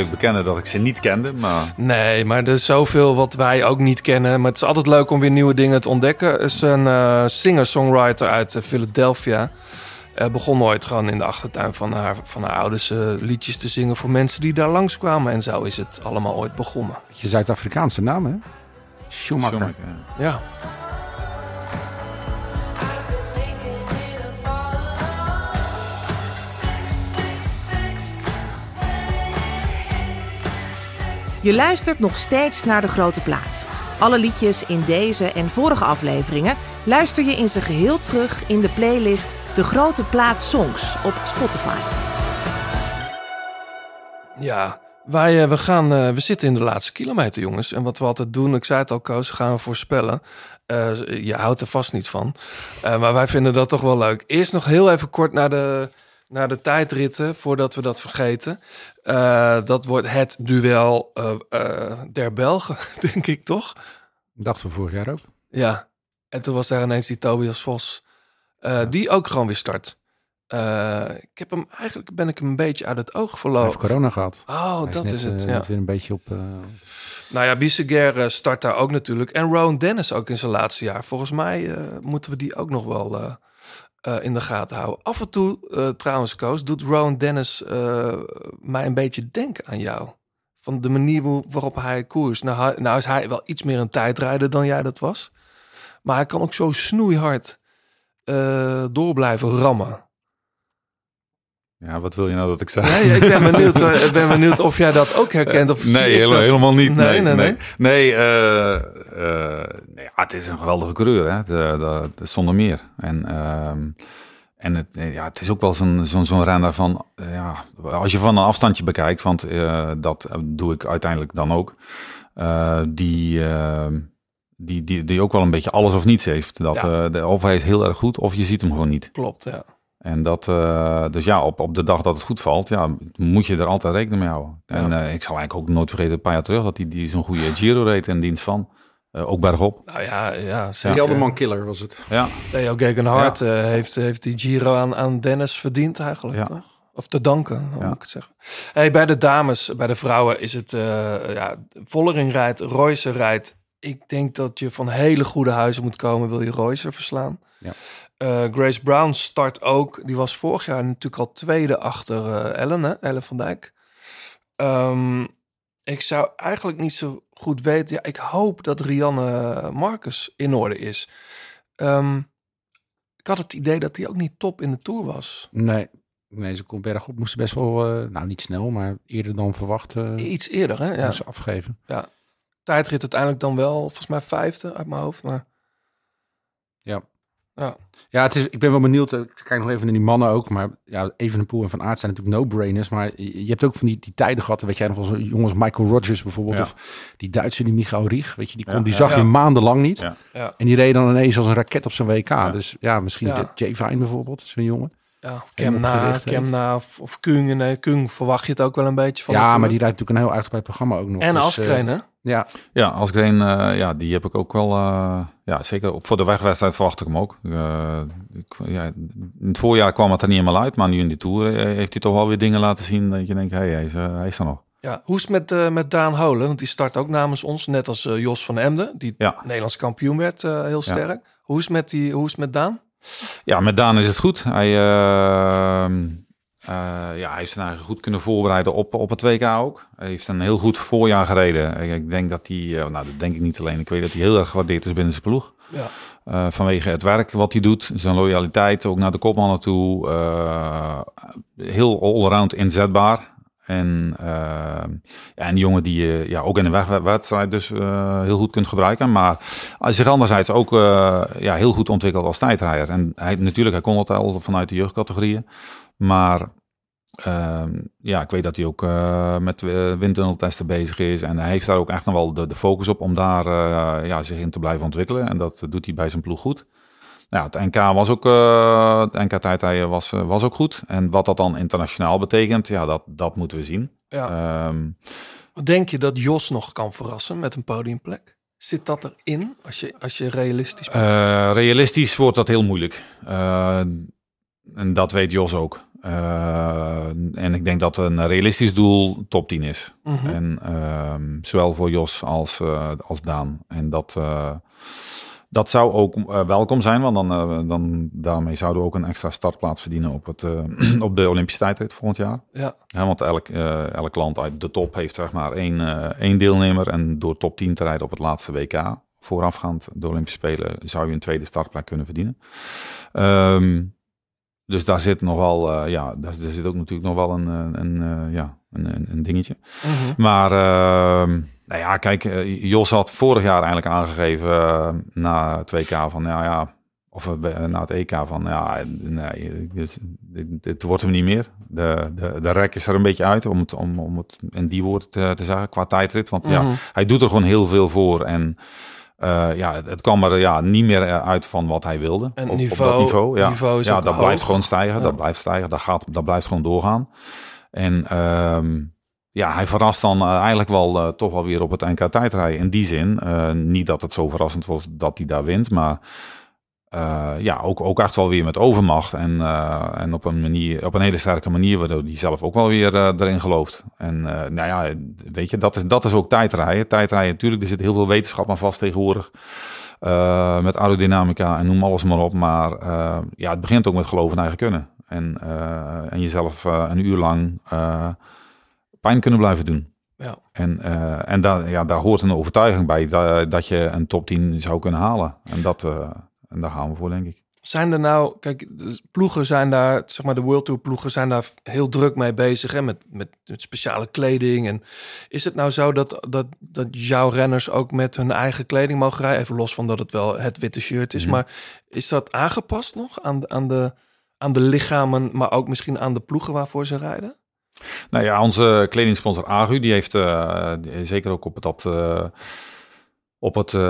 Eerlijk bekennen dat ik ze niet kende, maar Nee, maar er is zoveel wat wij ook niet kennen. Maar het is altijd leuk om weer nieuwe dingen te ontdekken. Er is een eh, singer-songwriter uit eh, Philadelphia. Eh, begon ooit gewoon in de achtertuin van haar, van haar ouders eh, liedjes te zingen voor mensen die daar langskwamen. En zo is het allemaal ooit begonnen. Je Zuid-Afrikaanse naam, hè? Schumacher. Schumacher, ja. Je luistert nog steeds naar De Grote Plaats. Alle liedjes in deze en vorige afleveringen luister je in zijn geheel terug in de playlist De Grote Plaats Songs op Spotify. Ja, wij, eh, we, gaan, eh, we zitten in de laatste kilometer, jongens. En wat we altijd doen, ik zei het al, Koos, gaan we voorspellen. Eh, je houdt er vast niet van. Maar wij vinden dat toch wel leuk. Eerst nog heel even kort naar de, naar de tijdritten, voordat we dat vergeten. Eh, dat wordt het duel eh, eh, der Belgen, denk ik, toch? Dachten we vorig jaar ook. Ja. En toen was daar ineens die Tobias Vos, die ook gewoon weer start. Ik heb hem, eigenlijk ben ik hem een beetje uit het oog Hij verloren. heeft corona gehad. Oh, Hij dat net, is het, ja. weer een beetje op... Nou ja, Bisseguer eh, start daar ook natuurlijk. En Rowan Dennis ook in zijn laatste jaar. Volgens mij moeten we die ook nog wel eh, in de gaten houden. Af en toe, eh, trouwens, Koos, doet Rowan Dennis eh, mij een beetje denken aan jou. Van de manier waarop hij koers. Nou, nou is hij wel iets meer een tijdrijder dan jij dat was. Maar hij kan ook zo snoeihard door blijven rammen. Ja, wat wil je nou dat ik zeg? Nee, ik ben benieuwd, eh, ik ben benieuwd of jij dat ook herkent. Of Nee, hele- helemaal niet. Nee, Nee, nee, nee, nee. nee. eh, eh, nee, ja, het is een geweldige coureur, hè? De, de, de- zonder meer. En, ehm, en het, ja, het is ook wel zo'n zo'n zo'n renner van, ja, als je van een afstandje bekijkt, want dat doe ik uiteindelijk dan ook. die, eh, die, die, die ook wel een beetje alles of niets heeft. Dat, Ja. de, of hij is heel erg goed, of je ziet hem gewoon niet. Klopt, ja. En dat, eh, dus ja, op, op de dag dat het goed valt, ja, moet je er altijd rekening mee houden. En Ja. eh, ik zal eigenlijk ook nooit vergeten, een paar jaar terug, dat hij die zo'n goede Giro reed in dienst van. Eh, ook bergop. Nou ja, ja. Gelderman Killer was het. Ja, Theo Gegenhardt eh, heeft, heeft die Giro aan, aan Dennis verdiend eigenlijk, Ja. toch? Of te danken, Ja. moet ik het zeggen. Hey, bij de dames, bij de vrouwen is het... eh ja, Vollering rijdt, Royce rijdt. Ik denk dat je van hele goede huizen moet komen... wil je Royce verslaan. Ja. Eh, Grace Brown start ook. Die was vorig jaar natuurlijk al tweede achter eh, Ellen, hè? Ellen van Dijk. Ehm, ik zou eigenlijk niet zo goed weten. Ja, ik hoop dat Rianne Marcus in orde is. Ehm, ik had het idee dat hij ook niet top in de Tour was. Nee, nee ze kon bergop. Moesten best wel, eh, nou niet snel, maar eerder dan verwacht Iets eerder, hè? Ja. ze afgeven. Tijdrit uiteindelijk dan wel, volgens mij vijfde uit mijn hoofd. Maar Ja, het is, ik ben wel benieuwd. eh, Ik kijk nog even naar die mannen ook. Maar ja, Evenepoel en Van Aert zijn natuurlijk no-brainers. Maar je hebt ook van die, die tijden gehad. Weet jij nog van zo'n jongens Michael Rogers bijvoorbeeld. Ja. Of die Duitse, die Michael Riech. Weet je, die, kon, Ja, die ja, zag ja. je maandenlang niet. Ja. ja, En die reed dan ineens als een raket op zijn WK. Ja. Dus ja, misschien Ja. Jay Vine bijvoorbeeld. Zo'n jongen. ja Kemna. Kemna of, of Kung. Nee, Kung verwacht je het ook wel een beetje van. ja, maar Tour. die rijdt natuurlijk een heel uitgebreid programma ook nog. En Dus, Askren, eh, hè? Ja, Ja, als Green, eh ja, die heb ik ook wel, eh, ja, zeker voor de wegwedstrijd verwacht ik hem ook. Eh, ik, ja, in het voorjaar kwam het er niet helemaal uit, maar nu in die Tour heeft hij toch wel weer dingen laten zien dat je denkt, hey, hij, is, hij is er nog. Ja, hoe is het met, eh, met Daan Holen? Want die start ook namens ons, net als Jos van Emden, die Ja. Nederlands kampioen werd, eh, heel sterk. Hoe, is het met die, hoe is het met Daan? Ja, met Daan is het goed. Hij, eh, eh, ja, hij heeft zijn eigen goed kunnen voorbereiden op, op het WK ook. Hij heeft een heel goed voorjaar gereden. Ik, ik denk dat hij, eh, nou dat denk ik niet alleen, ik weet dat hij heel erg gewaardeerd is binnen zijn ploeg. Ja. Eh, vanwege het werk wat hij doet, zijn loyaliteit ook naar de kopmannen toe. eh, heel allround inzetbaar. En, eh, ja, een jongen die je ja, ook in een wegwedstrijd dus eh, heel goed kunt gebruiken. Maar hij zich anderzijds ook eh, ja, heel goed ontwikkeld als tijdrijder. En hij, natuurlijk, hij kon het al vanuit de jeugdcategorieën. Maar ehm, ja, ik weet dat hij ook eh, met uh, windtunneltesten bezig is. En hij heeft daar ook echt nog wel de, de focus op om daar eh, ja, zich in te blijven ontwikkelen. En dat doet hij bij zijn ploeg goed. Nou, ja, het NK was ook, uh, het NK tijdrijden was, uh, was ook goed. En wat dat dan internationaal betekent, ja, dat, dat moeten we zien. Ja. Um, Denk je dat Jos nog kan verrassen met een podiumplek? Zit dat erin als je, als je realistisch bent? Uh, realistisch wordt dat heel moeilijk. Uh, en dat weet Jos ook. Uh, en ik denk dat een realistisch doel top 10 is. Mhm. Mm -hmm. En uh, zowel voor Jos als, uh, als Daan. En dat, uh, dat zou ook welkom zijn, want dan, dan daarmee zouden we ook een extra startplaats verdienen op, het, op de Olympische tijdrit volgend jaar. Ja. ja want elk, elk land uit de top heeft zeg maar één, één deelnemer. En door top 10 te rijden op het laatste WK, voorafgaand de Olympische Spelen, zou je een tweede startplek kunnen verdienen. Um, dus daar zit nog wel, uh, ja, daar, daar, zit ook natuurlijk nog wel een, een, een ja, een, een, dingetje. Mhm. Mm -hmm. Maar, uh, nou ja, kijk, Jos had vorig jaar eigenlijk aangegeven uh, na het WK van, nou ja, of na het EK van, ja, nee, dit, dit, dit, wordt hem niet meer. De, de, de rek is er een beetje uit, om het, om, om het in die woorden te, te zeggen, qua tijdrit. Want mm -hmm. ja, hij doet er gewoon heel veel voor en... Uh, ja, het, het kwam er ja, niet meer uit van wat hij wilde. En op, niveau, op dat niveau. Ja, niveau ja dat hoog. blijft gewoon stijgen. Ja. Dat blijft stijgen. Dat, gaat, dat blijft gewoon doorgaan. En um, ja, hij verrast dan uh, eigenlijk wel uh, toch wel weer op het NK tijdrijden. In die zin, uh, niet dat het zo verrassend was dat hij daar wint, maar uh, ja, ook, ook echt wel weer met overmacht. En, uh, en op, een manier, op een hele sterke manier, waardoor hij zelf ook wel weer uh, erin gelooft. En nou ja, weet je, dat is, dat is ook tijdrijden. Tijdrijden, natuurlijk, er zit heel veel wetenschap aan vast tegenwoordig. Met aerodynamica en noem alles maar op. Maar ja, het begint ook met geloven in eigen kunnen. En, en jezelf een uur lang pijn kunnen blijven doen. Ja. En, en daar, ja, daar hoort een overtuiging bij dat, dat je een top 10 zou kunnen halen. En, dat, en daar gaan we voor, denk ik. Zijn er nou, kijk, de ploegen zijn daar, zeg maar de World Tour ploegen zijn daar heel druk mee bezig, hè, met, met, met speciale kleding. En is het nou zo dat, dat, dat jouw renners ook met hun eigen kleding mogen rijden? Even los van dat het wel het witte shirt is, Mhm. maar is dat aangepast nog aan, de- aan, de, aan de lichamen, maar ook misschien aan de ploegen waarvoor ze rijden? Nou ja, onze kledingsponsor Agu, die heeft eh, zeker ook op het, dat, op het eh,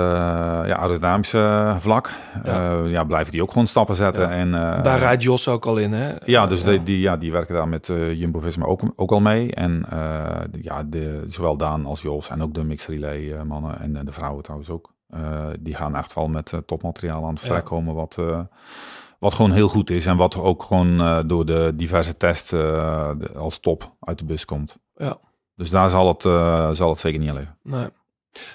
ja, aerodynamische vlak, Ja. ja. ja, blijven die ook gewoon stappen zetten. Ja. En, eh, Daar rijdt Jos ook al in, hè? Ja, dus Eh, Die, die, ja, die werken daar met eh, Jumbo-Visma ook, ook al mee. En eh, ja, de, zowel Daan als Jos en ook de mixed relay eh, mannen en eh, de vrouwen trouwens ook. eh, die gaan echt wel met eh, topmateriaal aan het vertrek komen wat, eh, wat gewoon heel goed is. En wat ook gewoon eh, door de diverse tests eh, als top uit de bus komt. Ja. Dus daar zal het, eh, zal het zeker niet aan liggen. Nee.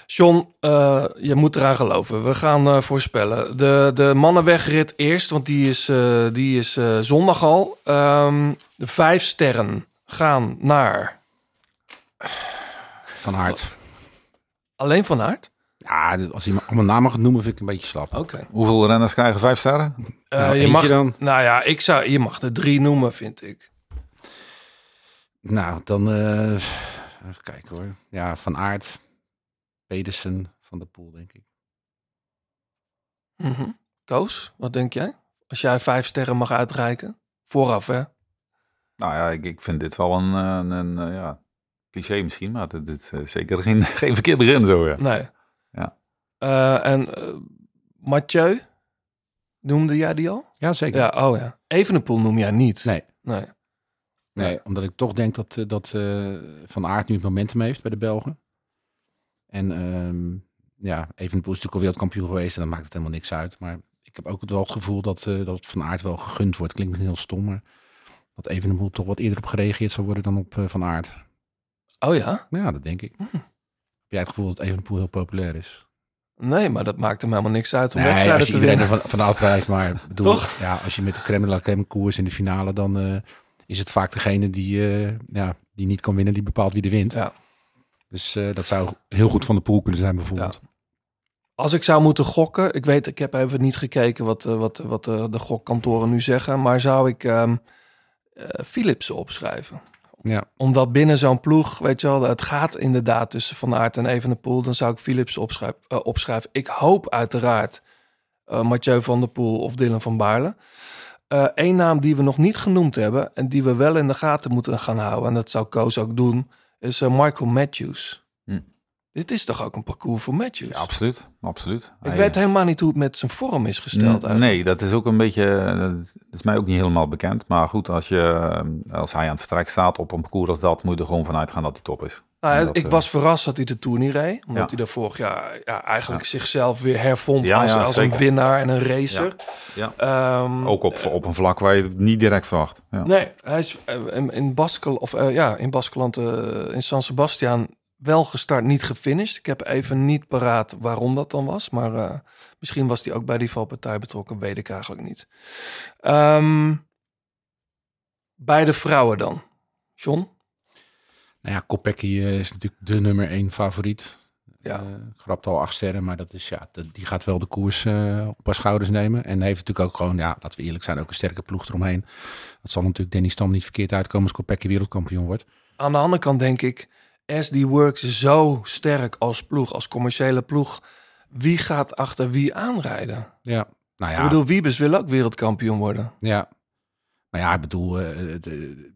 John, eh, je moet eraan geloven. We gaan eh, voorspellen. De, de mannenwegrit eerst, want die is, eh, die is eh, zondag al. Ehm, de vijf sterren gaan naar Van Aert. alleen Van Aert. Ja, als hij me allemaal namen gaat noemen, vind ik een beetje slap. Oké. Hoeveel renners krijgen vijf sterren? Eh, Nou, je mag, dan. nou ja, ik zou, je mag er drie noemen, vind ik. Nou, dan eh, even kijken hoor. Ja, Van Aert, Pedersen, Van der Poel, denk ik. Mhm. Koos, wat denk jij? Als jij vijf sterren mag uitreiken. Vooraf, hè? Nou ja, ik, ik vind dit wel een, een, een, eh, ja, cliché misschien, maar dit, dit is zeker geen, geen verkeerd begin zo. Ja. Nee. Ja. Eh, en eh Mathieu, noemde jij die al? Ja, zeker. Ja, oh ja. Evenepoel noem jij niet. Nee. Nee. Nee, omdat ik toch denk dat, eh, dat eh, Van Aert nu het momentum heeft bij de Belgen. En ehm ja, Evenepoel is natuurlijk al wereldkampioen geweest en dan maakt het helemaal niks uit. Maar ik heb ook het wel het gevoel dat, eh, dat het Van Aert wel gegund wordt. Klinkt misschien heel stom, maar dat Evenepoel toch wat eerder op gereageerd zou worden dan op eh, Van Aert. Oh ja? Ja, dat denk ik. Hm. Heb jij het gevoel dat Evenepoel heel populair is? Nee, maar dat maakt hem helemaal niks uit om Nee, wedstrijden als je te iedereen winnen. van, van afrijdt, maar bedoel, Toch? Ja, als je met de la crème koers in de finale, dan eh, is het vaak degene die, ja, die niet kan winnen, die bepaalt wie er wint. Ja. Dus eh, dat zou heel goed van de pool kunnen zijn bijvoorbeeld. Als ik zou moeten gokken, ik weet, ik heb even niet gekeken wat, eh, wat, wat eh, de gokkantoren nu zeggen, maar zou ik eh, Philips opschrijven? Ja. Omdat binnen zo'n ploeg, weet je wel, het gaat inderdaad tussen Van Aert en Evenepoel, dan zou ik Philips opschrijf, opschrijven. Ik hoop uiteraard Mathieu van der Poel of Dylan van Baarle. Eén naam die we nog niet genoemd hebben en die we wel in de gaten moeten gaan houden, en dat zou Koos ook doen, is eh, Michael Matthews. Dit is toch ook een parcours voor Matthews? Ja, absoluut. absoluut. Ik Hij, weet helemaal niet hoe het met zijn vorm is gesteld eigenlijk. Nee, dat is ook een beetje, eh, dat is mij ook niet helemaal bekend. Maar goed, als, je, eh, als hij aan het vertrek staat op een parcours als dat, moet je er gewoon vanuit gaan dat hij top is. Nou, dat, ik eh, was verrast dat hij de Tour niet reed. Omdat Ja. hij daar vorig jaar ja, eigenlijk zichzelf weer hervond Ja, als, als een winnaar en een racer. Ja. Ehm, Ook op, op een vlak waar je het niet direct verwacht. Ja. Nee, hij is in, in Baskel, of ja, in Baskeland, in San Sebastian wel gestart, niet gefinished. Ik heb even niet paraat waarom dat dan was, maar eh, misschien was hij ook bij die valpartij betrokken, weet ik eigenlijk niet. Ehm, bij de vrouwen dan, John? Nou ja, Kopecky eh, is natuurlijk de nummer één favoriet. Ja. Eh, grapt al acht sterren, maar dat is, ja, die gaat wel de koers op haar schouders nemen. En heeft natuurlijk ook gewoon, ja, laten we eerlijk zijn, ook een sterke ploeg eromheen. Dat zal natuurlijk Danny Stam niet verkeerd uitkomen als Kopecky wereldkampioen wordt. Aan de andere kant denk ik, SD Works zo sterk als ploeg, als commerciële ploeg. Wie gaat achter wie aanrijden? Ja, nou ja. Ik bedoel, Wiebes wil ook wereldkampioen worden. Ja. Maar ja, ik bedoel, eh, het, eh,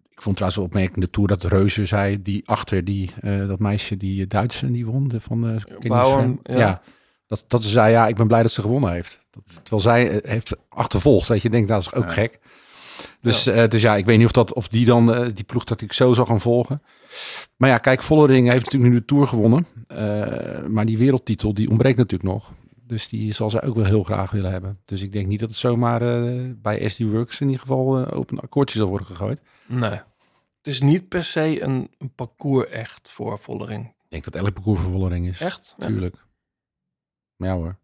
ik vond trouwens wel opmerkelijk in de Tour dat Reuze zei, die achter die, eh, dat meisje, die Duitse, die won, de van Bauern, Schwem. ja. dat, dat ze zei, ja, ik ben blij dat ze gewonnen heeft. Dat, terwijl zij heeft achtervolgd, dat je denkt, dat is ook Ja. gek. Dus ja. dus ja, ik weet niet of, dat, of die dan, eh, die ploeg dat ik zo zal gaan volgen. Maar ja, kijk, Vollering heeft natuurlijk nu de Tour gewonnen. Eh, maar die wereldtitel, die ontbreekt natuurlijk nog. Dus die zal zij ook wel heel graag willen hebben. Dus ik denk niet dat het zomaar eh, bij SD Works in ieder geval eh, op een akkoordje zal worden gegooid. Nee. Het is niet per se een, een parcours echt voor Vollering. Ik denk dat elk parcours voor Vollering is. Echt? Ja. Tuurlijk. Maar ja hoor.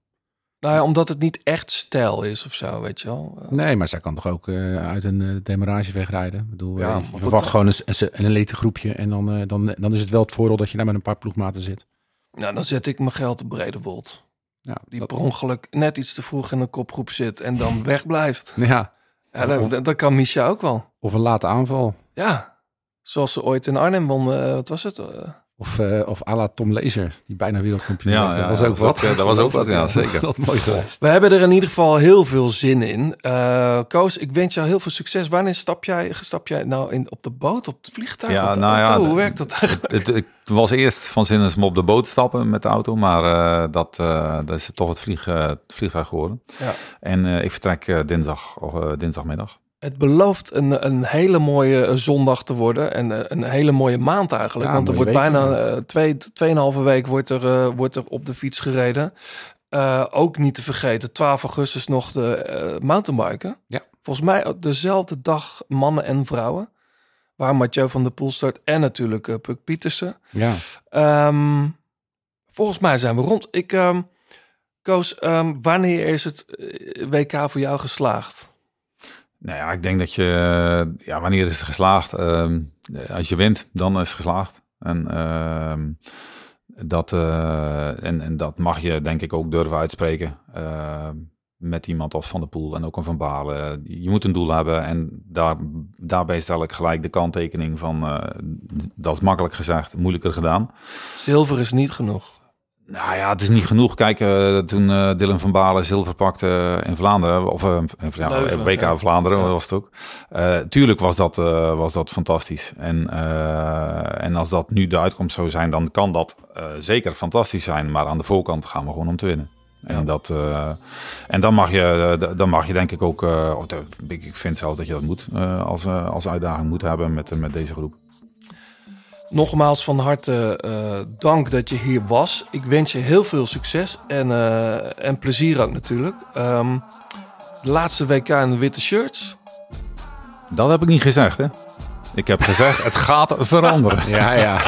Nou ja, omdat het niet echt stijl is of zo, weet je wel. Eh, Nee, maar zij kan toch ook eh, uit een uh, demarage wegrijden. Ik bedoel, Ja, maar je verwacht gewoon een, een, elite groepje. En dan, eh, dan, dan is het wel het voordeel dat je daar met een paar ploegmaten zit. Nou, dan zet ik mijn geld op Bredewold. Ja, Die dat- per ongeluk net iets te vroeg in een kopgroep zit en dan wegblijft. ja, Ja, dat, kan Misha ook wel. of een late aanval. Ja, zoals ze ooit in Arnhem won. eh, wat was het? Of, eh of à la Tom Lezer, die bijna wereldkampioen Ja, dat was ja, ook dat wat. dat was ook wat, ja, zeker. Dat mooi geweest. We hebben er in ieder geval heel veel zin in. Eh Koos, ik wens jou heel veel succes. Wanneer stap jij, stap jij nou in, op de boot, op het vliegtuig, Ja, op de nou ja? Hoe de- werkt dat eigenlijk? Het, ik was eerst van zin om op de boot te stappen met de auto, maar eh, dat, eh, dat is toch het, vlieg, het vliegtuig geworden. Ja. En eh, ik vertrek eh, dinsdag, of, eh, dinsdagmiddag. Het belooft een, een hele mooie eh, zondag te worden. En eh, een hele mooie maand eigenlijk. Ja, want er wordt week, bijna eh, twee, tweeënhalve week wordt er, wordt er op de fiets gereden. Ook niet te vergeten, 12 augustus nog de mountainbiken. Ja. Volgens mij ook dezelfde dag mannen en vrouwen. Waar Mathieu van der Poel start en natuurlijk Puk Pietersen. Ja. Ehm, volgens mij zijn we rond. Ik, ehm, Koos, ehm, wanneer is het WK voor jou geslaagd? Nou ja, ik denk dat je, eh, ja, wanneer is het geslaagd? Ehm, als je wint, dan is het geslaagd. En, ehm, dat, eh, en, en dat mag je denk ik ook durven uitspreken. Ehm, met iemand als Van der Poel en ook een Van Balen. Je moet een doel hebben en daar, daarbij stel ik gelijk de kanttekening van, eh, dat is makkelijk gezegd, moeilijker gedaan. Zilver is niet genoeg. Nou ja, het is niet genoeg. Kijk, eh, toen eh, Dylan van Balen zilver pakte in Vlaanderen, of eh, in ja, Leuven, WK ja. Vlaanderen Ja. was het ook. Tuurlijk was dat, was dat fantastisch. En, en als dat nu de uitkomst zou zijn, dan kan dat zeker fantastisch zijn. Maar aan de voorkant gaan we gewoon om te winnen. En, dat, en dan, mag je, dan mag je denk ik ook, ik vind zelf dat je dat moet, als, als uitdaging moet hebben met, met deze groep. Nogmaals van harte eh, dank dat je hier was. Ik wens je heel veel succes en, eh, en plezier ook natuurlijk. Ehm, de laatste WK in de witte shirts. Dat heb ik niet gezegd, hè? Ik heb gezegd, het gaat veranderen. Ja, ja.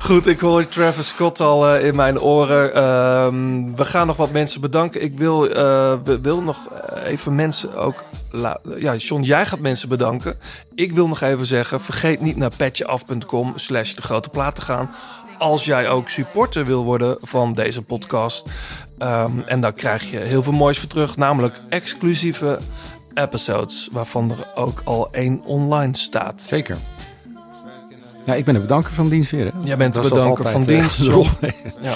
Goed, ik hoor Travis Scott al eh, in mijn oren. Ehm, we gaan nog wat mensen bedanken. Ik wil, we- wil nog even mensen ook... ja, John, jij gaat mensen bedanken. Ik wil nog even zeggen, vergeet niet naar petjeaf.com slash de grote plaat te gaan. Als jij ook supporter wil worden van deze podcast. Ehm, en dan krijg je heel veel moois voor terug. Namelijk exclusieve episodes. Waarvan er ook al één online staat. Zeker. Ja, ik ben de bedanker van dienst weer. Hè? Jij bent de bedanker van eh, dienst, rol. Ja.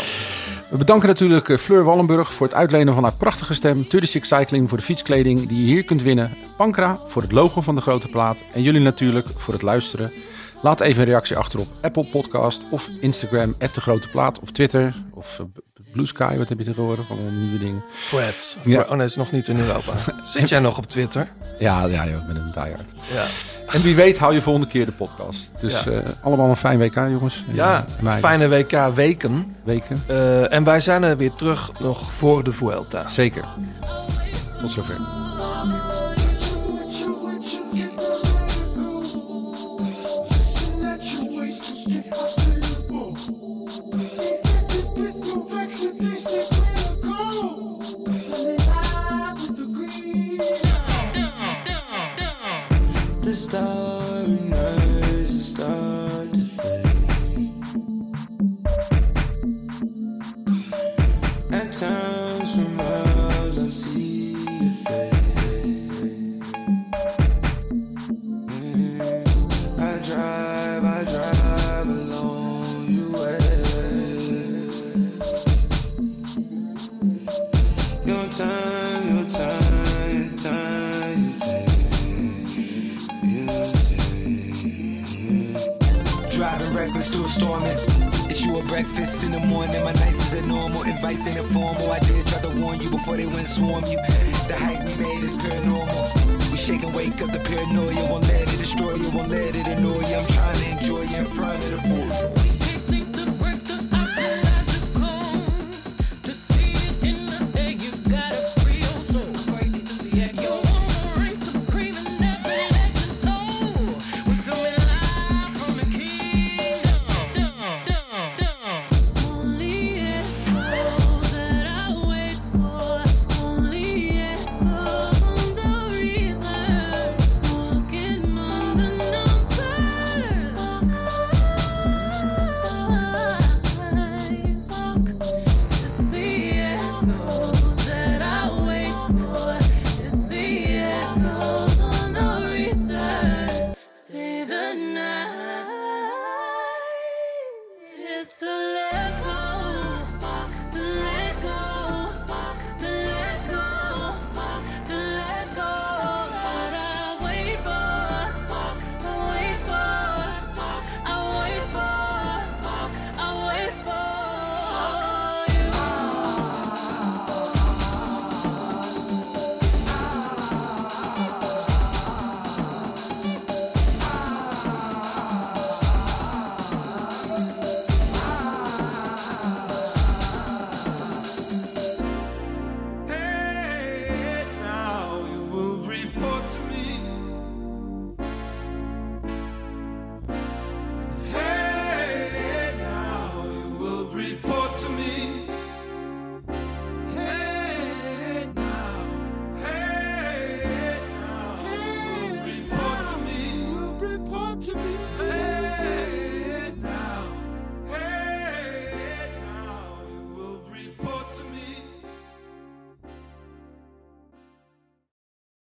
We bedanken natuurlijk eh, Fleur Wallenburg voor het uitlenen van haar prachtige stem. 36 Cycling voor de fietskleding die je hier kunt winnen. Pankra voor het logo van de grote plaat. En jullie natuurlijk voor het luisteren. Laat even een reactie achter op Apple Podcast of Instagram, de grote plaat of Twitter of eh, Blue Sky. Wat heb je tegenwoordig? Allemaal nieuwe dingen. Threads. Ja. Oh nee, is nog niet in Europa. Zit jij nog op Twitter? Ja, ja, joh, ik ben een diehard. Ja. En wie weet hou je volgende keer de podcast. Dus Ja. eh, allemaal een fijn WK, jongens. En, Ja, eh, fijne WK-weken. weken. Eh, en wij zijn er weer terug nog voor de Vuelta. Zeker. Tot zover. Breakfast in the morning. My nights is a normal. Advice ain't informal. I did try to warn you before they went swarm you. The hype we made is paranormal. We shake and wake up the paranoia. Won't let it destroy you. Won't let it annoy you. I'm trying to enjoy you in front of the fool.